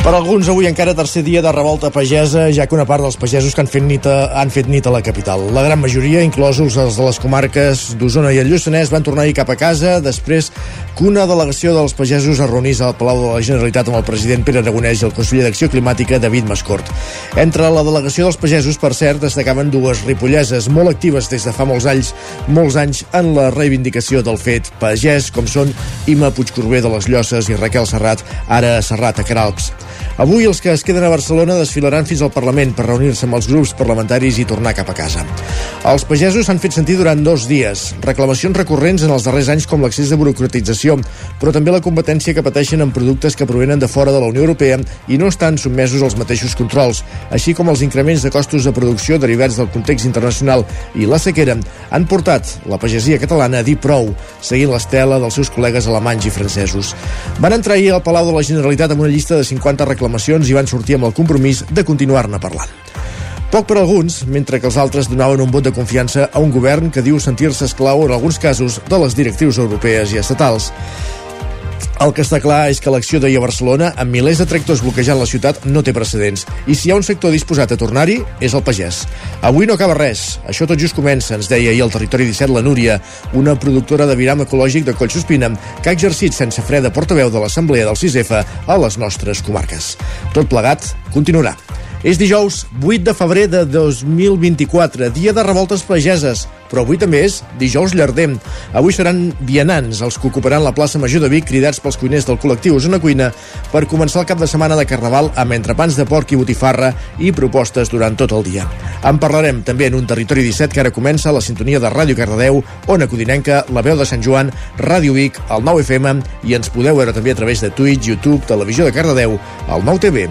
Per alguns, avui encara tercer dia de revolta pagesa, ja que una part dels pagesos que han fet nit a, han fet nit a la capital. La gran majoria, inclosos els de les comarques d'Osona i el Lluçanès, van tornar ahir cap a casa després que una delegació dels pagesos es reunís al Palau de la Generalitat amb el president Pere Aragonès i el conseller d'Acció Climàtica, David Mascort. Entre la delegació dels pagesos, per cert, destacaven dues ripolleses molt actives des de fa molts anys, molts anys en la reivindicació del fet pagès, com són Ima Puigcorbé de les Llosses i Raquel Serrat, ara Serrat, a Caralps. Avui els que es queden a Barcelona desfilaran fins al Parlament per reunir-se amb els grups parlamentaris i tornar cap a casa. Els pagesos s'han fet sentir durant dos dies. Reclamacions recurrents en els darrers anys com l'accés de burocratització, però també la competència que pateixen en productes que provenen de fora de la Unió Europea i no estan sotmesos als mateixos controls, així com els increments de costos de producció derivats del context internacional i la sequera han portat la pagesia catalana a dir prou, seguint l'estela dels seus col·legues alemanys i francesos. Van entrar ahir al Palau de la Generalitat amb una llista de 50 reclamacions i van sortir amb el compromís de continuar-ne parlant. Poc per alguns, mentre que els altres donaven un vot de confiança a un govern que diu sentir-se esclau en alguns casos de les directrius europees i estatals. El que està clar és que l'acció d'ahir a Barcelona, amb milers de tractors bloquejant la ciutat, no té precedents. I si hi ha un sector disposat a tornar-hi, és el pagès. Avui no acaba res. Això tot just comença, ens deia ahir al Territori 17 la Núria, una productora de viram ecològic de Collsospina, que ha exercit sense fre de portaveu de l'Assemblea del 6F a les nostres comarques. Tot plegat continuarà. És dijous 8 de febrer de 2024, dia de revoltes pageses, però avui també és dijous llarder. Avui seran vianants els que ocuparan la plaça Major de Vic cridats pels cuiners del col·lectiu Osona Cuina per començar el cap de setmana de Carnaval amb entrepans de porc i botifarra i propostes durant tot el dia. En parlarem també en un territori 17 que ara comença la sintonia de Ràdio Cardedeu, Ona Codinenca, La Veu de Sant Joan, Ràdio Vic, el 9 FM i ens podeu veure també a través de Twitch, YouTube, Televisió de Cardedeu, el 9 TV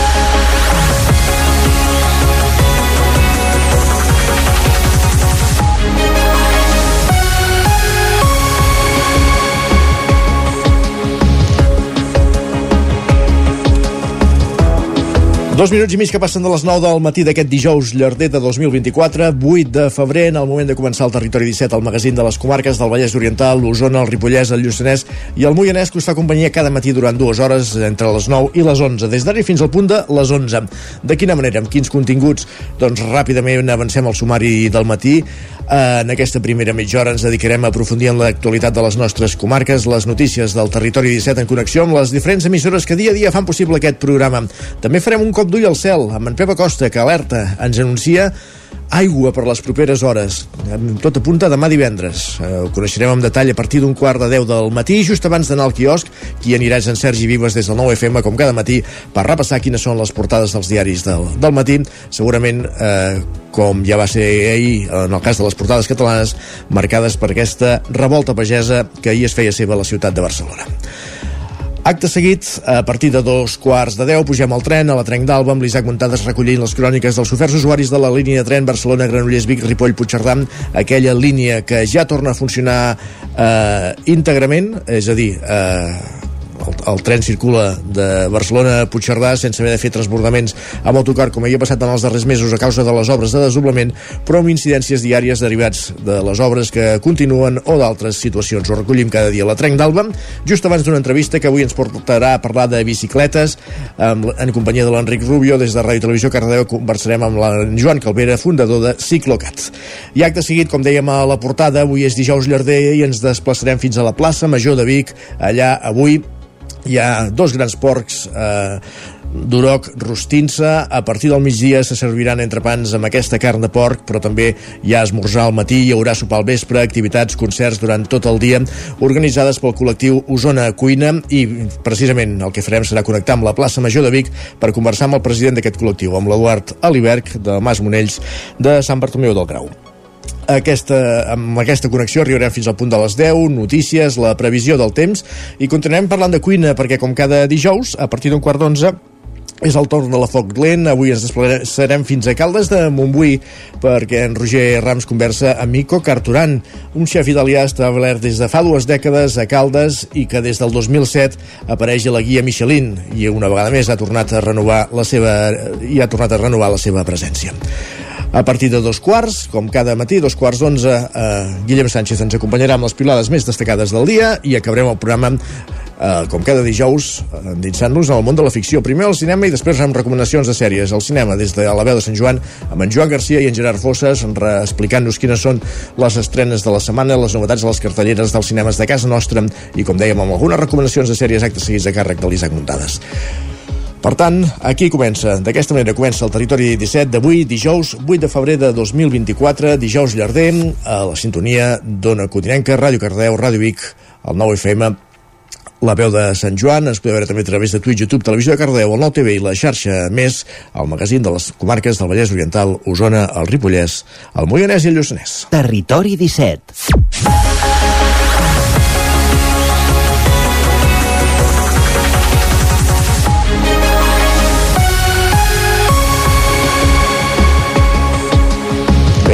Dos minuts i mig que passen de les 9 del matí d'aquest dijous llarder de 2024, 8 de febrer, en el moment de començar el Territori 17, el magazín de les comarques del Vallès Oriental, l'Osona, el Ripollès, el Lluçanès i el Moianès, que us fa companyia cada matí durant dues hores entre les 9 i les 11, des d'ara fins al punt de les 11. De quina manera, amb quins continguts? Doncs ràpidament avancem al sumari del matí. En aquesta primera mitja hora ens dedicarem a aprofundir en l'actualitat de les nostres comarques, les notícies del Territori 17 en connexió amb les diferents emissores que dia a dia fan possible aquest programa. També farem un cop d'ull al cel amb en Pep Acosta, que alerta, ens anuncia aigua per les properes hores. Tot apunta demà divendres. Eh, ho coneixerem en detall a partir d'un quart de 10 del matí, just abans d'anar al quiosc, qui anirà en Sergi Vives des del 9 FM, com cada matí, per repassar quines són les portades dels diaris del, del matí. Segurament, eh, com ja va ser ahir, en el cas de les portades catalanes, marcades per aquesta revolta pagesa que ahir es feia seva a la ciutat de Barcelona. Acte seguit, a partir de dos quarts de deu, pugem al tren a la Trenc d'Alba amb l'Isaac Montades recollint les cròniques dels oferts usuaris de la línia de tren Barcelona-Granollers-Vic, Ripoll-Puigcerdà, aquella línia que ja torna a funcionar eh, íntegrament, és a dir, eh, el, el tren circula de Barcelona a Puigcerdà sense haver de fer transbordaments amb autocar com havia passat en els darrers mesos a causa de les obres de desdoblament, però amb incidències diàries derivats de les obres que continuen o d'altres situacions. Ho recollim cada dia a la Trenc d'Alba, just abans d'una entrevista que avui ens portarà a parlar de bicicletes amb, en companyia de l'Enric Rubio des de Ràdio Televisió Cardedeu conversarem amb en Joan Calvera, fundador de Ciclocat. I acte seguit, com dèiem a la portada, avui és dijous llarder i ens desplaçarem fins a la plaça Major de Vic. Allà avui hi ha dos grans porcs eh, d'Uroc rostint-se. A partir del migdia se serviran entrepans amb aquesta carn de porc, però també hi ha esmorzar al matí, hi haurà sopar al vespre, activitats, concerts durant tot el dia, organitzades pel col·lectiu Osona Cuina i precisament el que farem serà connectar amb la plaça Major de Vic per conversar amb el president d'aquest col·lectiu, amb l'Eduard Aliberg de Mas Monells de Sant Bartomeu del Grau aquesta, amb aquesta connexió arribarem fins al punt de les 10, notícies, la previsió del temps i continuem parlant de cuina perquè com cada dijous, a partir d'un quart d'onze és el torn de la Foc Lent. Avui ens desplaçarem fins a Caldes de Montbui perquè en Roger Rams conversa amb Mico Carturan, un xef italià establert des de fa dues dècades a Caldes i que des del 2007 apareix a la guia Michelin i una vegada més ha tornat a renovar la seva i ha tornat a renovar la seva presència. A partir de dos quarts, com cada matí, dos quarts d'onze, eh, Guillem Sánchez ens acompanyarà amb les pilades més destacades del dia i acabarem el programa eh, com cada dijous, endinsant-nos al món de la ficció. Primer al cinema i després amb recomanacions de sèries. Al cinema, des de la veu de Sant Joan, amb en Joan Garcia i en Gerard Fosses, explicant-nos quines són les estrenes de la setmana, les novetats de les cartelleres dels cinemes de casa nostra i, com dèiem, amb algunes recomanacions de sèries actes seguits a càrrec de l'Isaac Muntades. Per tant, aquí comença, d'aquesta manera comença el Territori 17 d'avui, dijous 8 de febrer de 2024, dijous llarder, a la sintonia d'Ona Codinenca, Ràdio Cardeu, Ràdio Vic, el 9 FM, la veu de Sant Joan, es podeu veure també a través de Twitch, YouTube, Televisió de Cardeu, el Nou TV i la xarxa Més, el magazín de les comarques del Vallès Oriental, Osona, el Ripollès, el Moianès i el Lluçanès. Territori 17.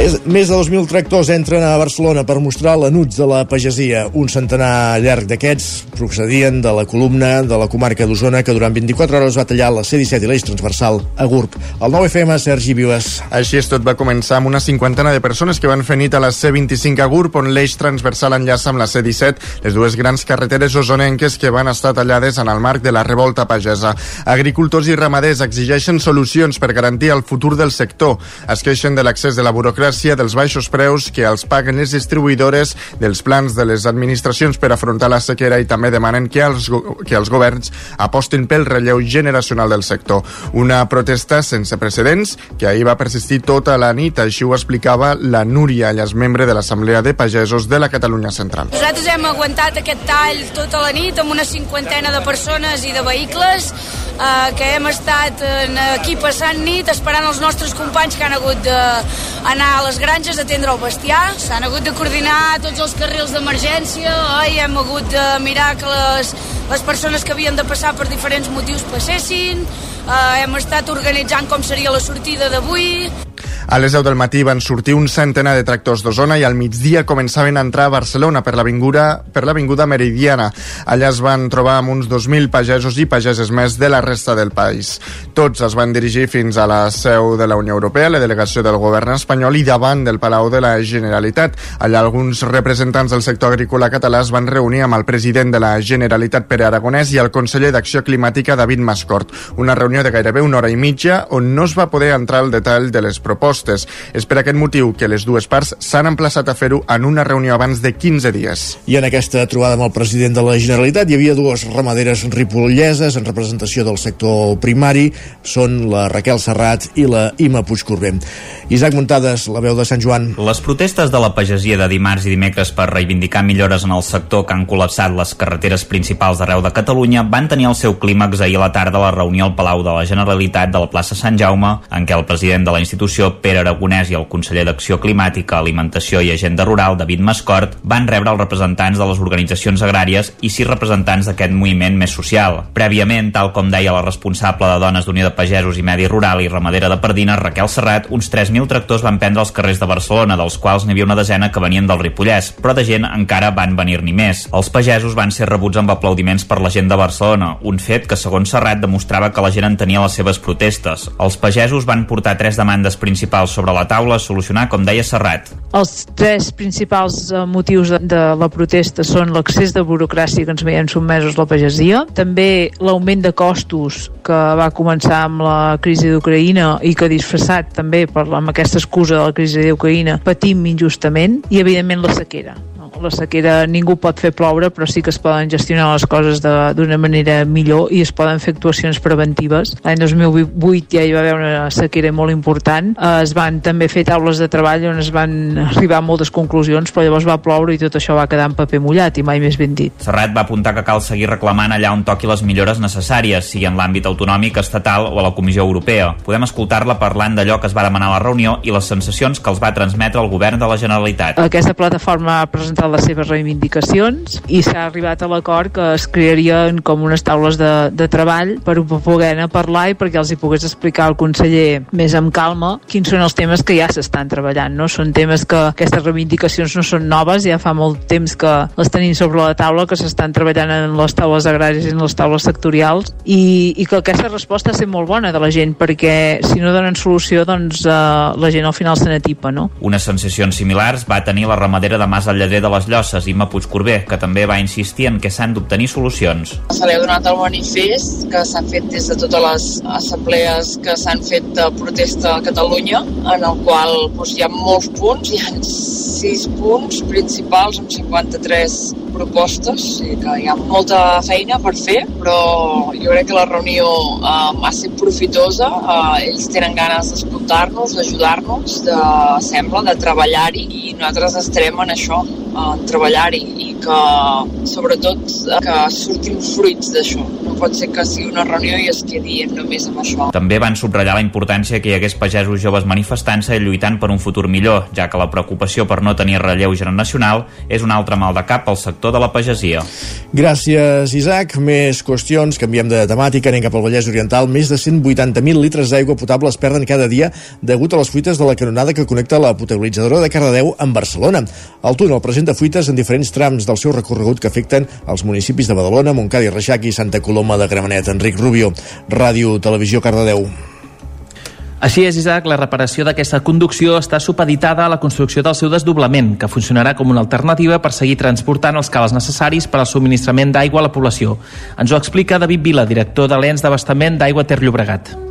Més, més de 2.000 tractors entren a Barcelona per mostrar l'anuts de la pagesia. Un centenar llarg d'aquests procedien de la columna de la comarca d'Osona que durant 24 hores va tallar la C-17 i l'eix transversal a GURB. El 9FM, Sergi Vives. Així és, tot va començar amb una cinquantena de persones que van fer nit a la C-25 a GURB, on l'eix transversal enllaça amb la C-17, les dues grans carreteres osonenques que van estar tallades en el marc de la revolta pagesa. Agricultors i ramaders exigeixen solucions per garantir el futur del sector. Es queixen de l'accés de la burocràcia gràcia dels baixos preus que els paguen les distribuïdores dels plans de les administracions per afrontar la sequera i també demanen que els, que els governs apostin pel relleu generacional del sector. Una protesta sense precedents que ahir va persistir tota la nit, així ho explicava la Núria Allas, membre de l'Assemblea de Pagesos de la Catalunya Central. Nosaltres hem aguantat aquest tall tota la nit amb una cinquantena de persones i de vehicles eh, que hem estat aquí passant nit esperant els nostres companys que han hagut d'anar a les granges a atendre el bestiar, s'han hagut de coordinar tots els carrils d'emergència, i hem hagut de mirar que les, les persones que havien de passar per diferents motius passessin, eh, hem estat organitzant com seria la sortida d'avui, a les 10 del matí van sortir un centenar de tractors d'Osona i al migdia començaven a entrar a Barcelona per l'avinguda Meridiana. Allà es van trobar amb uns 2.000 pagesos i pageses més de la resta del país. Tots es van dirigir fins a la seu de la Unió Europea, la delegació del govern espanyol i davant del Palau de la Generalitat. Allà alguns representants del sector agrícola català es van reunir amb el president de la Generalitat, Pere Aragonès, i el conseller d'Acció Climàtica, David Mascort. Una reunió de gairebé una hora i mitja on no es va poder entrar al detall de les propostes propostes. És per aquest motiu que les dues parts s'han emplaçat a fer-ho en una reunió abans de 15 dies. I en aquesta trobada amb el president de la Generalitat hi havia dues ramaderes ripolleses en representació del sector primari, són la Raquel Serrat i la Ima Puigcorbé. Isaac Muntades, la veu de Sant Joan. Les protestes de la pagesia de dimarts i dimecres per reivindicar millores en el sector que han col·lapsat les carreteres principals d'arreu de Catalunya van tenir el seu clímax ahir a la tarda a la reunió al Palau de la Generalitat de la plaça Sant Jaume, en què el president de la institució, Pere Aragonès i el conseller d'Acció Climàtica, Alimentació i Agenda Rural, David Mascort, van rebre els representants de les organitzacions agràries i sis representants d'aquest moviment més social. Prèviament, tal com deia la responsable de Dones d'Unió de Pagesos i Medi Rural i Ramadera de Pardina, Raquel Serrat, uns 3.000 tractors van prendre els carrers de Barcelona, dels quals n'hi havia una desena que venien del Ripollès, però de gent encara van venir-n'hi més. Els pagesos van ser rebuts amb aplaudiments per la gent de Barcelona, un fet que, segons Serrat, demostrava que la gent entenia les seves protestes. Els pagesos van portar tres demandes principals principals sobre la taula a solucionar, com deia Serrat. Els tres principals eh, motius de, de la protesta són l'accés de burocràcia que ens veiem sotmesos la pagesia, també l'augment de costos que va començar amb la crisi d'Ucraïna i que disfressat també per, amb aquesta excusa de la crisi d'Ucraïna patim injustament i evidentment la sequera la sequera ningú pot fer ploure, però sí que es poden gestionar les coses d'una manera millor i es poden fer actuacions preventives. L'any 2008 ja hi va haver una sequera molt important. Eh, es van també fer taules de treball on es van arribar a moltes conclusions, però llavors va ploure i tot això va quedar en paper mullat i mai més ben dit. Serrat va apuntar que cal seguir reclamant allà on toqui les millores necessàries, sigui en l'àmbit autonòmic, estatal o a la Comissió Europea. Podem escoltar-la parlant d'allò que es va demanar a la reunió i les sensacions que els va transmetre el govern de la Generalitat. Aquesta plataforma ha presentat presentat les seves reivindicacions i s'ha arribat a l'acord que es crearien com unes taules de, de treball per poder anar a parlar i perquè els hi pogués explicar al conseller més amb calma quins són els temes que ja s'estan treballant. No? Són temes que aquestes reivindicacions no són noves, ja fa molt temps que les tenim sobre la taula, que s'estan treballant en les taules agràries i en les taules sectorials i, i que aquesta resposta ha molt bona de la gent perquè si no donen solució doncs eh, la gent al final se n'atipa. No? Unes sensacions similars va tenir la ramadera de Mas al Lleder de les Llosses, Imma Puigcorbé, que també va insistir en que s'han d'obtenir solucions. Se li ha donat el manifest que s'ha fet des de totes les assemblees que s'han fet de protesta a Catalunya, en el qual doncs, hi ha molts punts, hi ha sis punts principals amb 53 propostes i que hi ha molta feina per fer, però jo crec que la reunió eh, ha estat profitosa. Eh, ells tenen ganes d'escoltar-nos, d'ajudar-nos, de, sembla, de treballar-hi i nosaltres estarem en això, en treballar-hi i que, sobretot, que surtin fruits d'això. No pot ser que sigui una reunió i es quedi només amb això. També van subratllar la importància que hi hagués pagesos joves manifestant-se i lluitant per un futur millor, ja que la preocupació per no tenir relleu generacional és un altre mal de cap al sector de la pagesia. Gràcies, Isaac. Més qüestions. Canviem de temàtica. Anem cap al Vallès Oriental. Més de 180.000 litres d'aigua potable es perden cada dia degut a les fuites de la canonada que connecta la potabilitzadora de Cardedeu amb Barcelona. El túnel presenta fuites en diferents trams del seu recorregut que afecten els municipis de Badalona, Montcada i Reixac i Santa Coloma de Gramenet. Enric Rubio, Ràdio Televisió Cardedeu. Així és, Isaac, la reparació d'aquesta conducció està supeditada a la construcció del seu desdoblament, que funcionarà com una alternativa per seguir transportant els cales necessaris per al subministrament d'aigua a la població. Ens ho explica David Vila, director de l'ENS d'Abastament d'Aigua Ter Llobregat.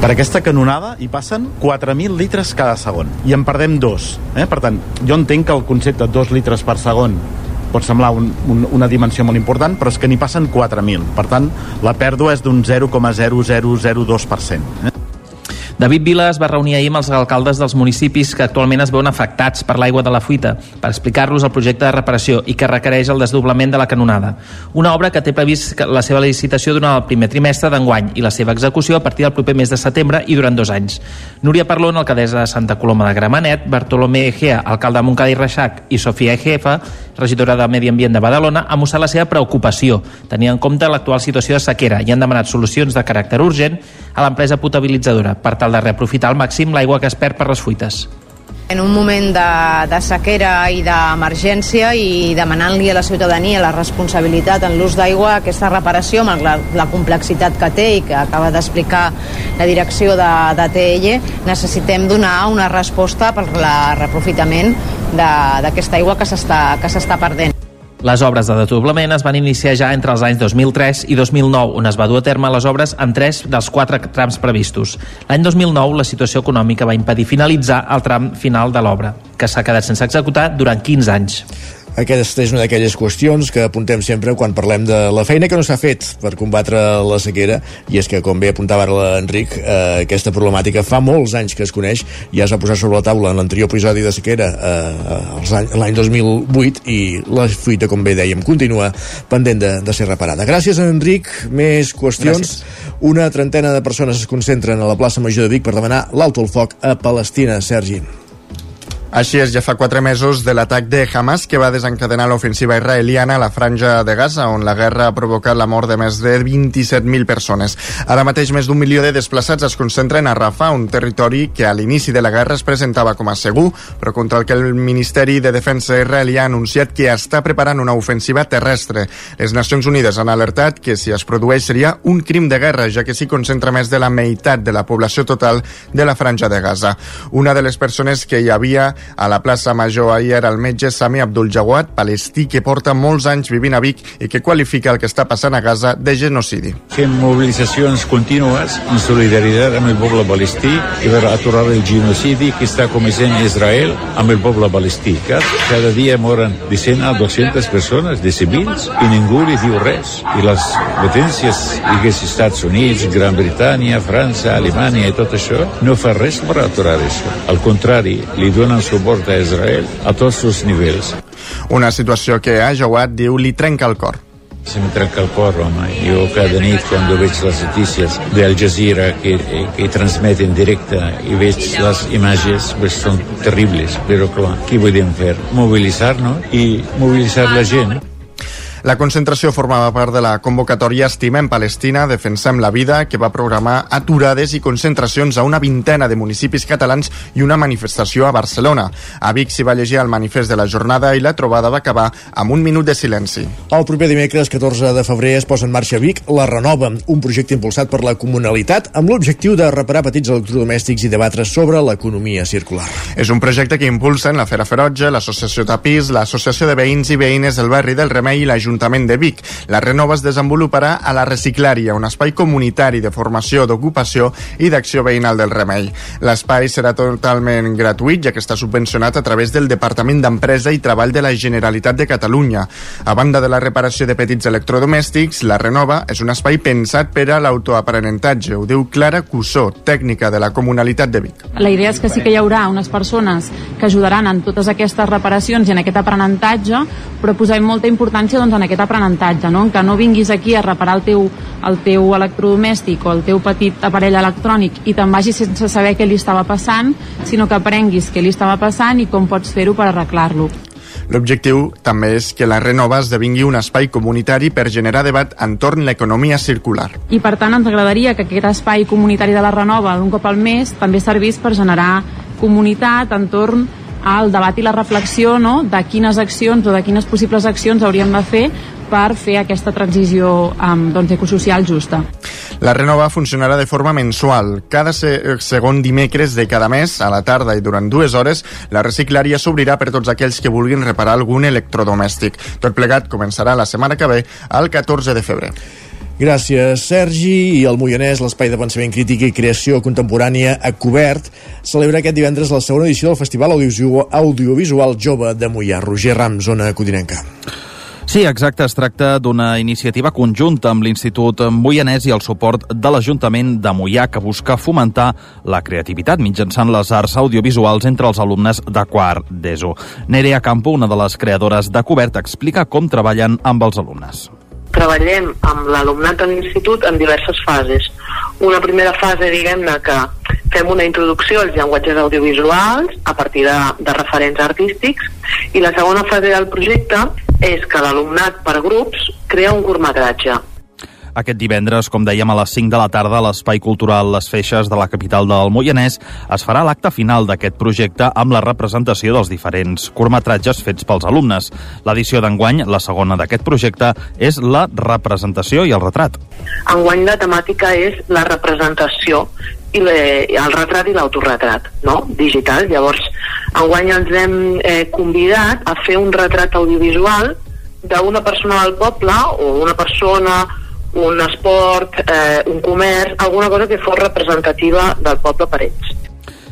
Per aquesta canonada hi passen 4.000 litres cada segon i en perdem dos. Eh? Per tant, jo entenc que el concepte de 2 litres per segon pot semblar un, un, una dimensió molt important, però és que n'hi passen 4.000. Per tant, la pèrdua és d'un 0,0002%. Eh? David Vila es va reunir ahir amb els alcaldes dels municipis que actualment es veuen afectats per l'aigua de la fuita per explicar-los el projecte de reparació i que requereix el desdoblament de la canonada. Una obra que té previst la seva licitació durant el primer trimestre d'enguany i la seva execució a partir del proper mes de setembre i durant dos anys. Núria Parlon, alcaldessa de Santa Coloma de Gramenet, Bartolomé Egea, alcalde de Montcada i Reixac i Sofia Ejefa, regidora de Medi Ambient de Badalona, ha mostrat la seva preocupació, tenint en compte l'actual situació de sequera i han demanat solucions de caràcter urgent a l'empresa potabilitzadora per tal de reaprofitar al màxim l'aigua que es perd per les fuites. En un moment de, de sequera i d'emergència i demanant-li a la ciutadania la responsabilitat en l'ús d'aigua, aquesta reparació, amb la, la complexitat que té i que acaba d'explicar la direcció de, de TL, necessitem donar una resposta per la reaprofitament d'aquesta aigua que s'està perdent. Les obres de desdoblament es van iniciar ja entre els anys 2003 i 2009, on es va dur a terme les obres en tres dels quatre trams previstos. L'any 2009, la situació econòmica va impedir finalitzar el tram final de l'obra, que s'ha quedat sense executar durant 15 anys. Aquesta és una d'aquelles qüestions que apuntem sempre quan parlem de la feina que no s'ha fet per combatre la sequera i és que, com bé apuntava ara l'Enric, eh, aquesta problemàtica fa molts anys que es coneix, ja es va posar sobre la taula en l'anterior episodi de sequera eh, l'any 2008 i la fuita, com bé dèiem, continua pendent de, de ser reparada. Gràcies, Enric. Més qüestions. Gràcies. Una trentena de persones es concentren a la plaça Major de Vic per demanar l'alto al foc a Palestina. Sergi. Així és, ja fa quatre mesos de l'atac de Hamas que va desencadenar l'ofensiva israeliana a la franja de Gaza, on la guerra ha provocat la mort de més de 27.000 persones. Ara mateix més d'un milió de desplaçats es concentren a Rafah, un territori que a l'inici de la guerra es presentava com a segur, però contra el que el Ministeri de Defensa israelí ha anunciat que està preparant una ofensiva terrestre. Les Nacions Unides han alertat que si es produeix seria un crim de guerra, ja que s'hi concentra més de la meitat de la població total de la franja de Gaza. Una de les persones que hi havia a la plaça Major ahir el metge Sami Abdul Jawad, palestí que porta molts anys vivint a Vic i que qualifica el que està passant a Gaza de genocidi. Fem mobilitzacions contínues en solidaritat amb el poble palestí i per aturar el genocidi que està començant Israel amb el poble palestí. Cada dia moren de 100 a 200 persones de civils i ningú li diu res. I les potències, digués Estats Units, Gran Bretània, França, Alemanya i tot això, no fa res per aturar això. Al contrari, li donen suport a Israel a tots els nivells. Una situació que a Jawad diu li trenca el cor. Se mi trenca il cor, home. Jo cada nit, quan veig les notícies d'Al Jazeera que, que transmet en directe i veig les imatges, pues, són terribles. Però, clar, què podem fer? Mobilitzar-nos i mobilitzar la gent. La concentració formava part de la convocatòria Estimem Palestina, Defensem la Vida, que va programar aturades i concentracions a una vintena de municipis catalans i una manifestació a Barcelona. A Vic s'hi va llegir el manifest de la jornada i la trobada va acabar amb un minut de silenci. El proper dimecres, 14 de febrer, es posa en marxa a Vic la Renova, un projecte impulsat per la comunalitat amb l'objectiu de reparar petits electrodomèstics i debatre sobre l'economia circular. És un projecte que impulsen la Fera Ferotge, l'Associació Tapís, l'Associació de Veïns i Veïnes del barri del Remei i l'Ajuntament l'Ajuntament de Vic. La Renova es desenvoluparà a la Reciclària, un espai comunitari de formació, d'ocupació i d'acció veïnal del Remei. L'espai serà totalment gratuït, ja que està subvencionat a través del Departament d'Empresa i Treball de la Generalitat de Catalunya. A banda de la reparació de petits electrodomèstics, la Renova és un espai pensat per a l'autoaprenentatge, ho diu Clara Cussó, tècnica de la Comunalitat de Vic. La idea és que sí que hi haurà unes persones que ajudaran en totes aquestes reparacions i en aquest aprenentatge, però posem molta importància doncs, en aquest aprenentatge, no? en que no vinguis aquí a reparar el teu, el teu electrodomèstic o el teu petit aparell electrònic i te'n vagis sense saber què li estava passant, sinó que aprenguis què li estava passant i com pots fer-ho per arreglar-lo. L'objectiu també és que la Renova esdevingui un espai comunitari per generar debat entorn l'economia circular. I per tant ens agradaria que aquest espai comunitari de la Renova un cop al mes també servís per generar comunitat entorn al debat i la reflexió no, de quines accions o de quines possibles accions hauríem de fer per fer aquesta transició um, doncs, ecosocial justa. La renova funcionarà de forma mensual. Cada se segon dimecres de cada mes, a la tarda i durant dues hores, la reciclària s'obrirà per tots aquells que vulguin reparar algun electrodomèstic. Tot plegat començarà la setmana que ve, el 14 de febrer. Gràcies, Sergi. I el Moianès, l'espai de pensament crític i creació contemporània a cobert, celebra aquest divendres la segona edició del Festival Audiovisual Jove de Moià. Roger Ram, zona codinenca. Sí, exacte. Es tracta d'una iniciativa conjunta amb l'Institut Moianès i el suport de l'Ajuntament de Moià que busca fomentar la creativitat mitjançant les arts audiovisuals entre els alumnes de quart d'ESO. Nerea Campo, una de les creadores de Cobert, explica com treballen amb els alumnes treballem amb l'alumnat de l'institut en diverses fases. Una primera fase, diguem-ne, que fem una introducció als llenguatges audiovisuals a partir de, de referents artístics i la segona fase del projecte és que l'alumnat per grups crea un curtmetratge aquest divendres, com dèiem, a les 5 de la tarda a l'Espai Cultural Les Feixes de la capital del Moianès es farà l'acte final d'aquest projecte amb la representació dels diferents curtmetratges fets pels alumnes. L'edició d'enguany, la segona d'aquest projecte, és la representació i el retrat. Enguany la temàtica és la representació i le, el retrat i l'autorretrat, no? digital. Llavors, enguany ens hem eh, convidat a fer un retrat audiovisual d'una persona del poble o una persona un esport, eh, un comerç, alguna cosa que fos representativa del poble per ells.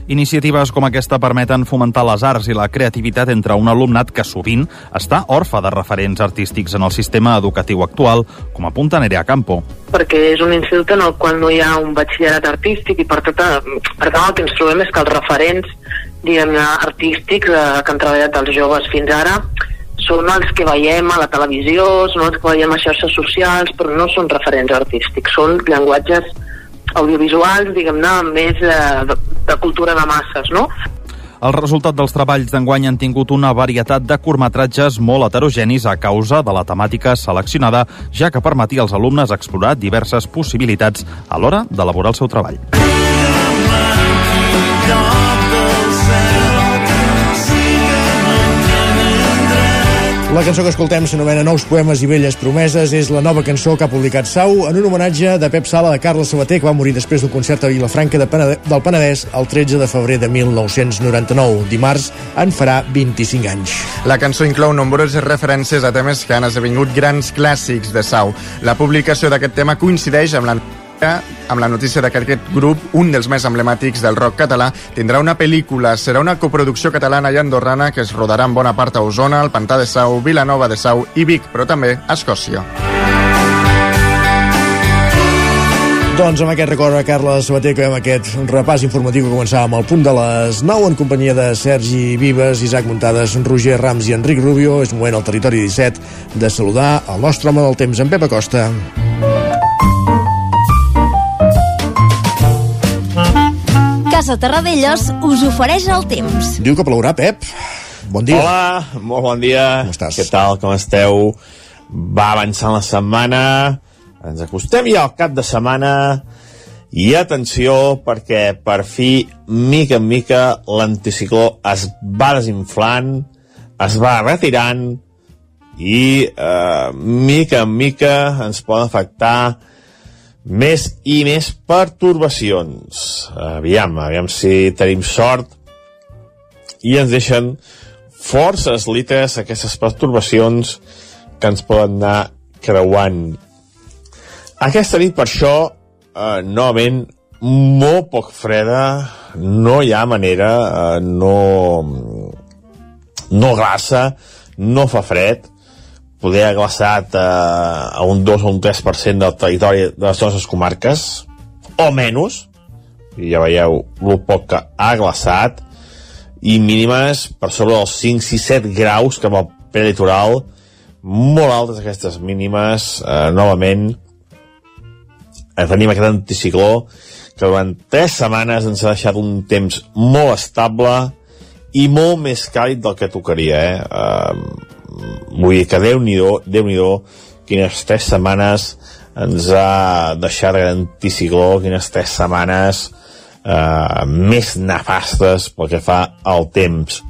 Iniciatives com aquesta permeten fomentar les arts i la creativitat entre un alumnat que sovint està orfe de referents artístics en el sistema educatiu actual, com apunta Nerea Campo. Perquè és un institut en el qual no hi ha un batxillerat artístic i per tot, per tant el que ens trobem és que els referents diguem artístics eh, que han treballat els joves fins ara són els que veiem a la televisió, són els que veiem a xarxes socials, però no són referents artístics, són llenguatges audiovisuals, diguem-ne, més eh, de, de cultura de masses, no? El resultat dels treballs d'enguany han tingut una varietat de curtmetratges molt heterogenis a causa de la temàtica seleccionada, ja que permetia als alumnes explorar diverses possibilitats a l'hora d'elaborar el seu treball. La cançó que escoltem s'anomena Nous poemes i velles promeses. És la nova cançó que ha publicat Sau en un homenatge de Pep Sala de Carles Sabater, que va morir després d'un concert a Vilafranca de Penedès, del Penedès el 13 de febrer de 1999. Dimarts en farà 25 anys. La cançó inclou nombroses referències a temes que han esdevingut grans clàssics de Sau. La publicació d'aquest tema coincideix amb la amb la notícia de que aquest grup, un dels més emblemàtics del rock català, tindrà una pel·lícula. Serà una coproducció catalana i andorrana que es rodarà en bona part a Osona, el Pantà de Sau, Vilanova de Sau i Vic, però també a Escòcia. Doncs amb aquest record a Carla Sabater amb aquest repàs informatiu que començàvem al punt de les 9 en companyia de Sergi Vives, Isaac Muntades, Roger Rams i Enric Rubio. És moment al territori 17 de saludar el nostre home del temps, en Pep Acosta. Casa Terradellos us ofereix el temps. Diu que plourà, Pep. Bon dia. Hola, molt bon dia. Com estàs? Què tal, com esteu? Va avançant la setmana, ens acostem ja al cap de setmana i atenció perquè per fi, mica en mica, l'anticicló es va desinflant, es va retirant i eh, mica en mica ens poden afectar més i més pertorbacions. Aviam, aviam si tenim sort i ens deixen forces litres aquestes pertorbacions que ens poden anar creuant. Aquesta nit, per això, eh, novament, molt poc freda, no hi ha manera, eh, no, no glaça, no fa fred, poder ha glaçat eh, a un 2 o un 3% del territori de les nostres comarques, o menys, i ja veieu el poc que ha glaçat, i mínimes per sobre dels 5, 6, 7 graus cap al prelitoral, molt altes aquestes mínimes, eh, novament, eh, tenim aquest anticicló que durant 3 setmanes ens ha deixat un temps molt estable i molt més càlid del que tocaria, eh? eh vull dir que Déu-n'hi-do, déu quines 3 setmanes ens ha deixat aquest anticicló, quines 3 setmanes eh, més nefastes pel que fa al temps.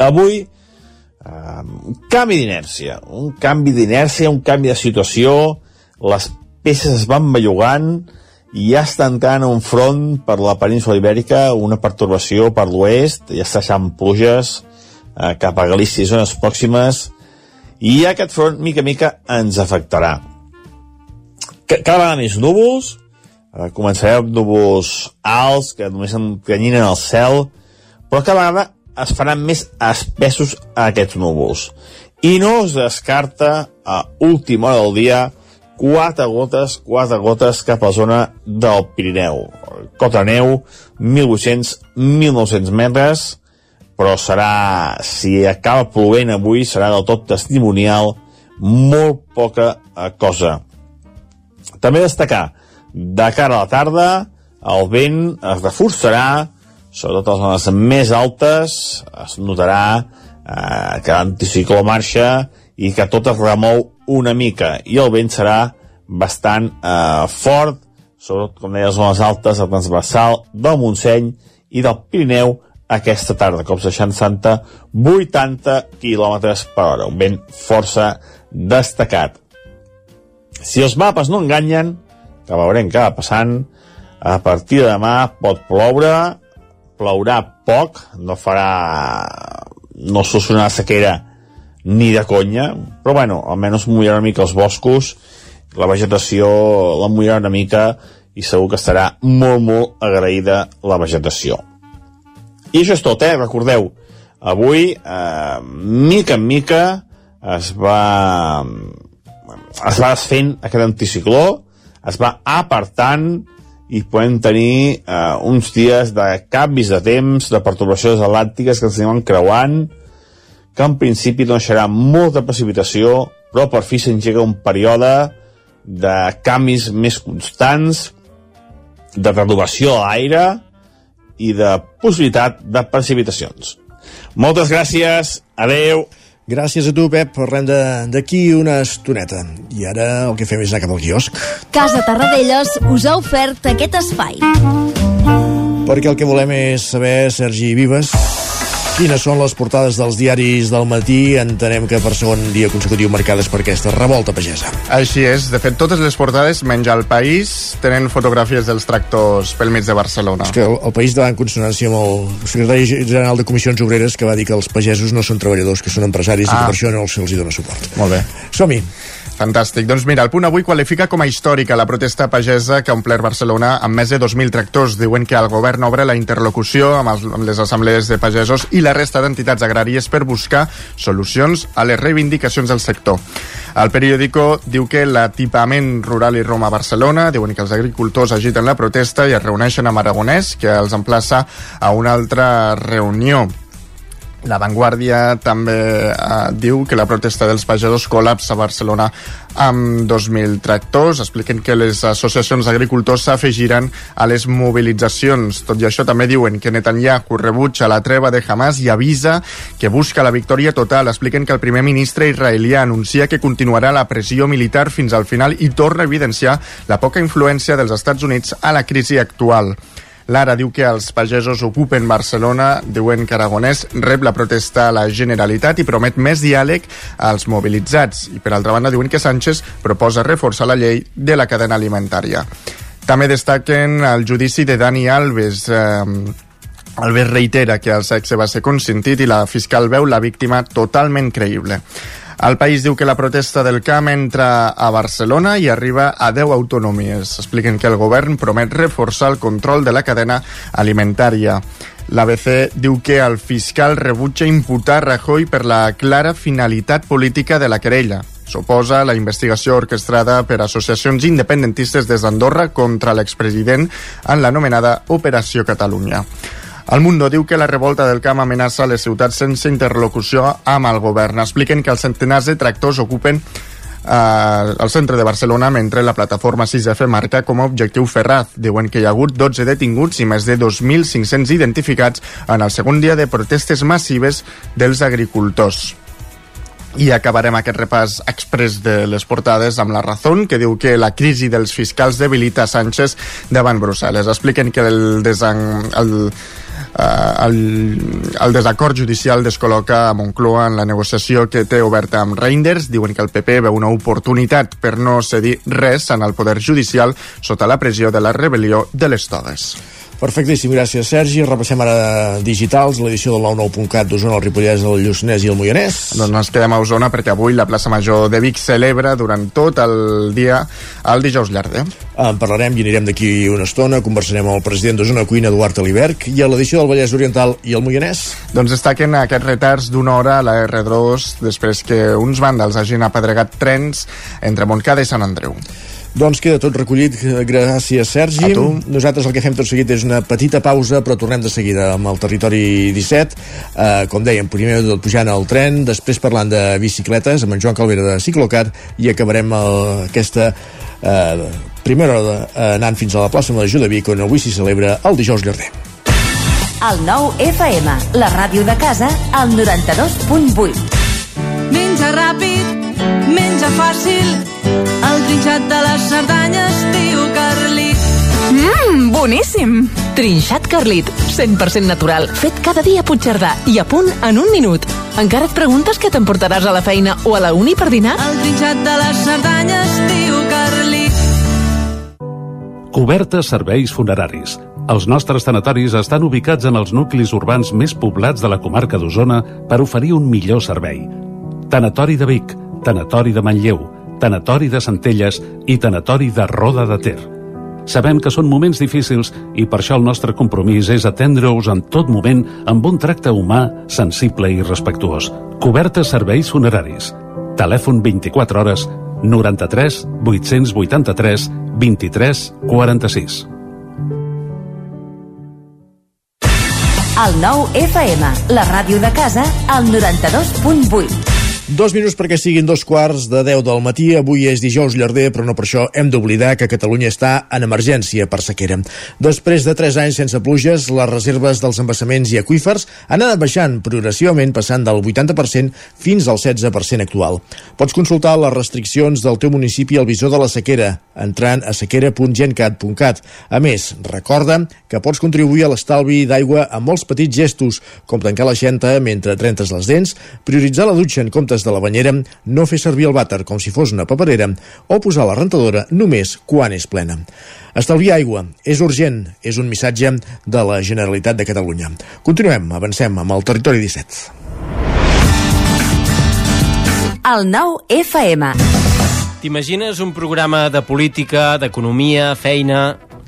Avui, eh, canvi d'inèrcia, un canvi d'inèrcia, un canvi de situació, les peces es van bellugant i ja està entrant un front per la península ibèrica, una pertorbació per l'oest, ja està deixant pluges eh, cap a Galícia i zones pròximes, i aquest front, mica a mica, ens afectarà. Cada vegada més núvols, eh, amb núvols alts que només encanyinen el cel, però cada vegada es faran més espessos aquests núvols. I no es descarta a última hora del dia quatre gotes, quatre gotes cap a la zona del Pirineu. Cota neu, 1.800-1.900 metres, però serà, si acaba plovent avui, serà del tot testimonial, molt poca eh, cosa. També destacar, de cara a la tarda, el vent es reforçarà, sobretot a les zones més altes, es notarà eh, que l'anticicló marxa i que tot es remou una mica, i el vent serà bastant eh, fort, sobretot, com deia, les zones altes, el transversal del Montseny i del Pirineu aquesta tarda, cops de Santa, 80 km per hora, un vent força destacat. Si els mapes no enganyen, que veurem què va passant, a partir de demà pot ploure, plourà poc, no farà... no solucionarà sequera ni de conya, però bueno, almenys mullarà una mica els boscos, la vegetació la mullarà una mica i segur que estarà molt, molt agraïda la vegetació. I això és tot, eh? Recordeu, avui, eh, mica en mica, es va, es va desfent aquest anticicló, es va apartant i podem tenir eh, uns dies de canvis de temps, de perturbacions atlàntiques que ens anem creuant, que en principi no deixarà molta precipitació, però per fi s'engega un període de canvis més constants, de renovació de l'aire i de possibilitat de precipitacions. Moltes gràcies, adeu. Gràcies a tu, Pep. Parlem d'aquí una estoneta. I ara el que fem és anar cap al quiosc. Casa Tarradellas us ha ofert aquest espai. Perquè el que volem és saber, Sergi Vives, Quines són les portades dels diaris del matí? Entenem que per segon dia consecutiu marcades per aquesta revolta pagesa. Així és. De fet, totes les portades, menys al País, tenen fotografies dels tractors pel mig de Barcelona. És que el, el País va en consonància amb el secretari general de Comissions Obreres que va dir que els pagesos no són treballadors, que són empresaris ah. i que per això no se'ls dona suport. Molt bé. Som-hi. Fantàstic. Doncs mira, el punt avui qualifica com a històrica la protesta pagesa que ha omplert Barcelona amb més de 2.000 tractors. Diuen que el govern obre la interlocució amb, els, amb les assemblees de pagesos i la resta d'entitats agràries per buscar solucions a les reivindicacions del sector. El periòdico diu que l'atipament rural i Roma a Barcelona, diuen que els agricultors agiten la protesta i es reuneixen amb Aragonès, que els emplaça a una altra reunió. La Vanguardia també eh, diu que la protesta dels pagesos col·lapsa a Barcelona amb 2.000 tractors. Expliquen que les associacions d'agricultors s'afegiran a les mobilitzacions. Tot i això també diuen que Netanyahu rebutja la treva de Hamas i avisa que busca la victòria total. Expliquen que el primer ministre israelià anuncia que continuarà la pressió militar fins al final i torna a evidenciar la poca influència dels Estats Units a la crisi actual. Lara diu que els pagesos ocupen Barcelona, diuen que Aragonès rep la protesta a la Generalitat i promet més diàleg als mobilitzats. I per altra banda diuen que Sánchez proposa reforçar la llei de la cadena alimentària. També destaquen el judici de Dani Alves. Eh, Alves reitera que el sexe va ser consentit i la fiscal veu la víctima totalment creïble. El país diu que la protesta del camp entra a Barcelona i arriba a 10 autonomies. Expliquen que el govern promet reforçar el control de la cadena alimentària. L'ABC diu que el fiscal rebutja imputar Rajoy per la clara finalitat política de la querella. Suposa la investigació orquestrada per associacions independentistes des d'Andorra contra l'expresident en l'anomenada Operació Catalunya. El Mundo diu que la revolta del camp amenaça les ciutats sense interlocució amb el govern. Expliquen que els centenars de tractors ocupen eh, al centre de Barcelona mentre la plataforma 6F marca com a objectiu Ferraz. Diuen que hi ha hagut 12 detinguts i més de 2.500 identificats en el segon dia de protestes massives dels agricultors. I acabarem aquest repàs express de les portades amb la Razón, que diu que la crisi dels fiscals debilita Sánchez davant Brussel·les. Expliquen que el, desan, el, el, el desacord judicial descol·loca a Moncloa en la negociació que té oberta amb Reinders. Diuen que el PP veu una oportunitat per no cedir res en el poder judicial sota la pressió de la rebel·lió de les togues. Perfectíssim, gràcies Sergi. Repassem ara digitals, l'edició del 99.cat d'Osona, el Ripollès, el Lluçanès i el Moianès. Doncs ens quedem a Osona perquè avui la plaça Major de Vic celebra durant tot el dia el dijous llarg. Eh? En parlarem i anirem d'aquí una estona, conversarem amb el president d'Osona Cuina, Eduard Aliberg, i a l'edició del Vallès Oriental i el Moianès. Doncs destaquen aquests retards d'una hora a la R2 després que uns vàndals hagin apedregat trens entre Montcada i Sant Andreu. Doncs queda tot recollit. Gràcies, Sergi. A tu. Nosaltres el que fem tot seguit és una petita pausa, però tornem de seguida amb el territori 17. Uh, com dèiem, primer tot pujant al tren, després parlant de bicicletes amb en Joan Calvera de Ciclocat i acabarem el, aquesta uh, primera hora uh, anant fins a la plaça Major de Vic on avui s'hi celebra el dijous llarder. El nou FM, la ràdio de casa, al 92.8. Menja ràpid, menja fàcil, el trinxat de les Cerdanyes diu Carlit. Mmm, boníssim! Trinxat Carlit, 100% natural, fet cada dia a Puigcerdà i a punt en un minut. Encara et preguntes què t'emportaràs a la feina o a la uni per dinar? El trinxat de les Cerdanyes diu Carlit. Cobertes serveis funeraris. Els nostres tanatoris estan ubicats en els nuclis urbans més poblats de la comarca d'Osona per oferir un millor servei. Tanatori de Vic, Tanatori de Manlleu, Tanatori de Centelles i Tanatori de Roda de Ter. Sabem que són moments difícils i per això el nostre compromís és atendre-us en tot moment amb un tracte humà, sensible i respectuós. Cobertes serveis funeraris. Telèfon 24 hores 93 883 23 46. El nou FM, la ràdio de casa, al 92.8. Dos minuts perquè siguin dos quarts de 10 del matí. Avui és dijous llarder, però no per això hem d'oblidar que Catalunya està en emergència per sequera. Després de 3 anys sense pluges, les reserves dels embassaments i aqüífers han anat baixant progressivament, passant del 80% fins al 16% actual. Pots consultar les restriccions del teu municipi al visor de la sequera, entrant a sequera.gencat.cat. A més, recorda que pots contribuir a l'estalvi d'aigua amb molts petits gestos, com tancar la xenta mentre trentes les dents, prioritzar la dutxa en comptes de la banyera, no fer servir el vàter com si fos una paperera o posar la rentadora només quan és plena. Estalviar aigua és urgent, és un missatge de la Generalitat de Catalunya. Continuem, avancem amb el Territori 17. El nou FM. T'imagines un programa de política, d'economia, feina...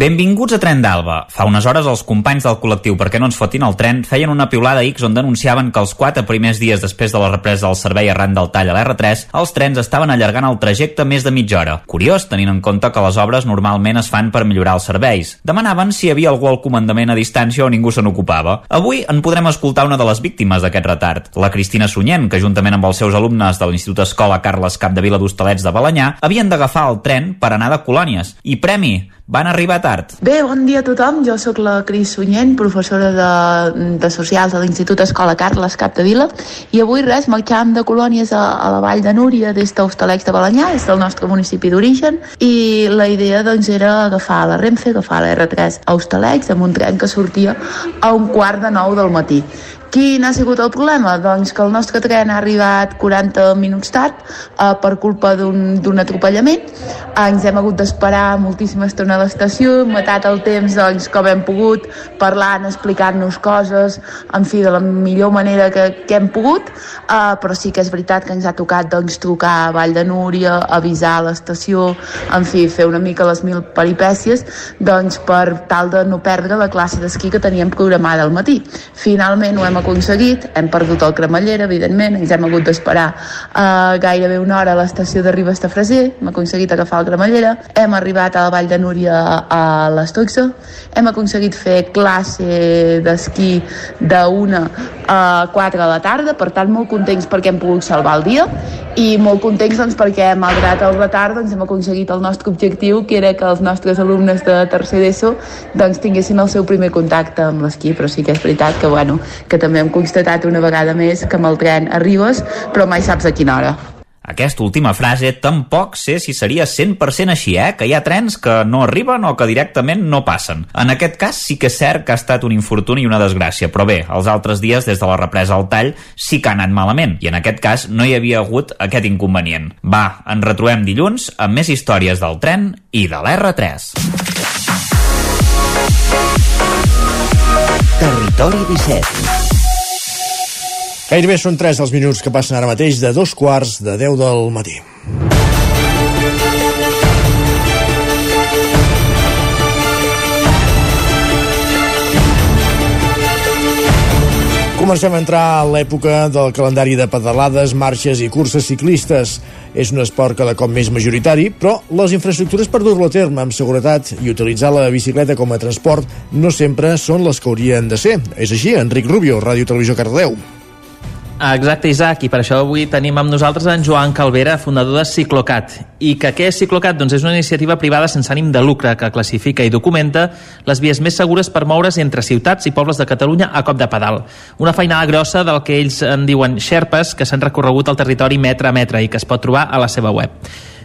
Benvinguts a Tren d'Alba. Fa unes hores els companys del col·lectiu Perquè no ens fotin el tren feien una piulada X on denunciaven que els quatre primers dies després de la represa del servei arran del tall a l'R3, els trens estaven allargant el trajecte més de mitja hora. Curiós, tenint en compte que les obres normalment es fan per millorar els serveis. Demanaven si hi havia algú al comandament a distància o ningú se n'ocupava. Avui en podrem escoltar una de les víctimes d'aquest retard, la Cristina Sunyent, que juntament amb els seus alumnes de l'Institut Escola Carles Capdevila d'Hostalets de Balanyà havien d'agafar el tren per anar de colònies. I premi, van arribar tard. Bé, bon dia a tothom. Jo sóc la Cris Sunyent, professora de, de Socials a l'Institut Escola Carles Capdevila, i avui res, marxàvem de colònies a, a la Vall de Núria des d'Hostalets de Balanyà, és del nostre municipi d'origen, i la idea doncs era agafar la Renfe, agafar la R3 a Hostalets, amb un tren que sortia a un quart de nou del matí. Quin ha sigut el problema? Doncs que el nostre tren ha arribat 40 minuts tard eh, per culpa d'un atropellament. Eh, ens hem hagut d'esperar moltíssima estona a l'estació, hem matat el temps doncs, com hem pogut, parlant, explicant-nos coses, en fi, de la millor manera que, que hem pogut, eh, però sí que és veritat que ens ha tocat doncs, trucar a Vall de Núria, avisar a l'estació, en fi, fer una mica les mil peripècies doncs, per tal de no perdre la classe d'esquí que teníem programada al matí. Finalment ho hem aconseguit, hem perdut el cremallera, evidentment, ens hem hagut d'esperar uh, gairebé una hora a l'estació de Ribes de Freser, hem aconseguit agafar el cremallera, hem arribat a la Vall de Núria a les 12, hem aconseguit fer classe d'esquí d'una a 4 de la tarda, per tant molt contents perquè hem pogut salvar el dia. I molt contents doncs, perquè malgrat el retard doncs, hem aconseguit el nostre objectiu que era que els nostres alumnes de tercer d'ESO doncs, tinguessin el seu primer contacte amb l'esquí, però sí que és veritat que, bueno, que també hem constatat una vegada més que amb el tren arribes però mai saps a quina hora. Aquesta última frase tampoc sé si seria 100% així, eh? Que hi ha trens que no arriben o que directament no passen. En aquest cas sí que és cert que ha estat un infortuni i una desgràcia, però bé, els altres dies des de la represa al tall sí que ha anat malament, i en aquest cas no hi havia hagut aquest inconvenient. Va, ens retrobem dilluns amb més històries del tren i de l'R3. Territori 17. Gairebé són 3 els minuts que passen ara mateix de dos quarts de 10 del matí. Comencem a entrar a l'època del calendari de pedalades, marxes i curses ciclistes. És un esport cada cop més majoritari, però les infraestructures per dur-lo a terme amb seguretat i utilitzar la bicicleta com a transport no sempre són les que haurien de ser. És així, Enric Rubio, Ràdio Televisió Cardeu. Exacte, Isaac, i per això avui tenim amb nosaltres en Joan Calvera, fundador de Ciclocat. I que què és Ciclocat? Doncs és una iniciativa privada sense ànim de lucre que classifica i documenta les vies més segures per moure's entre ciutats i pobles de Catalunya a cop de pedal. Una feinada grossa del que ells en diuen xerpes, que s'han recorregut al territori metre a metre i que es pot trobar a la seva web.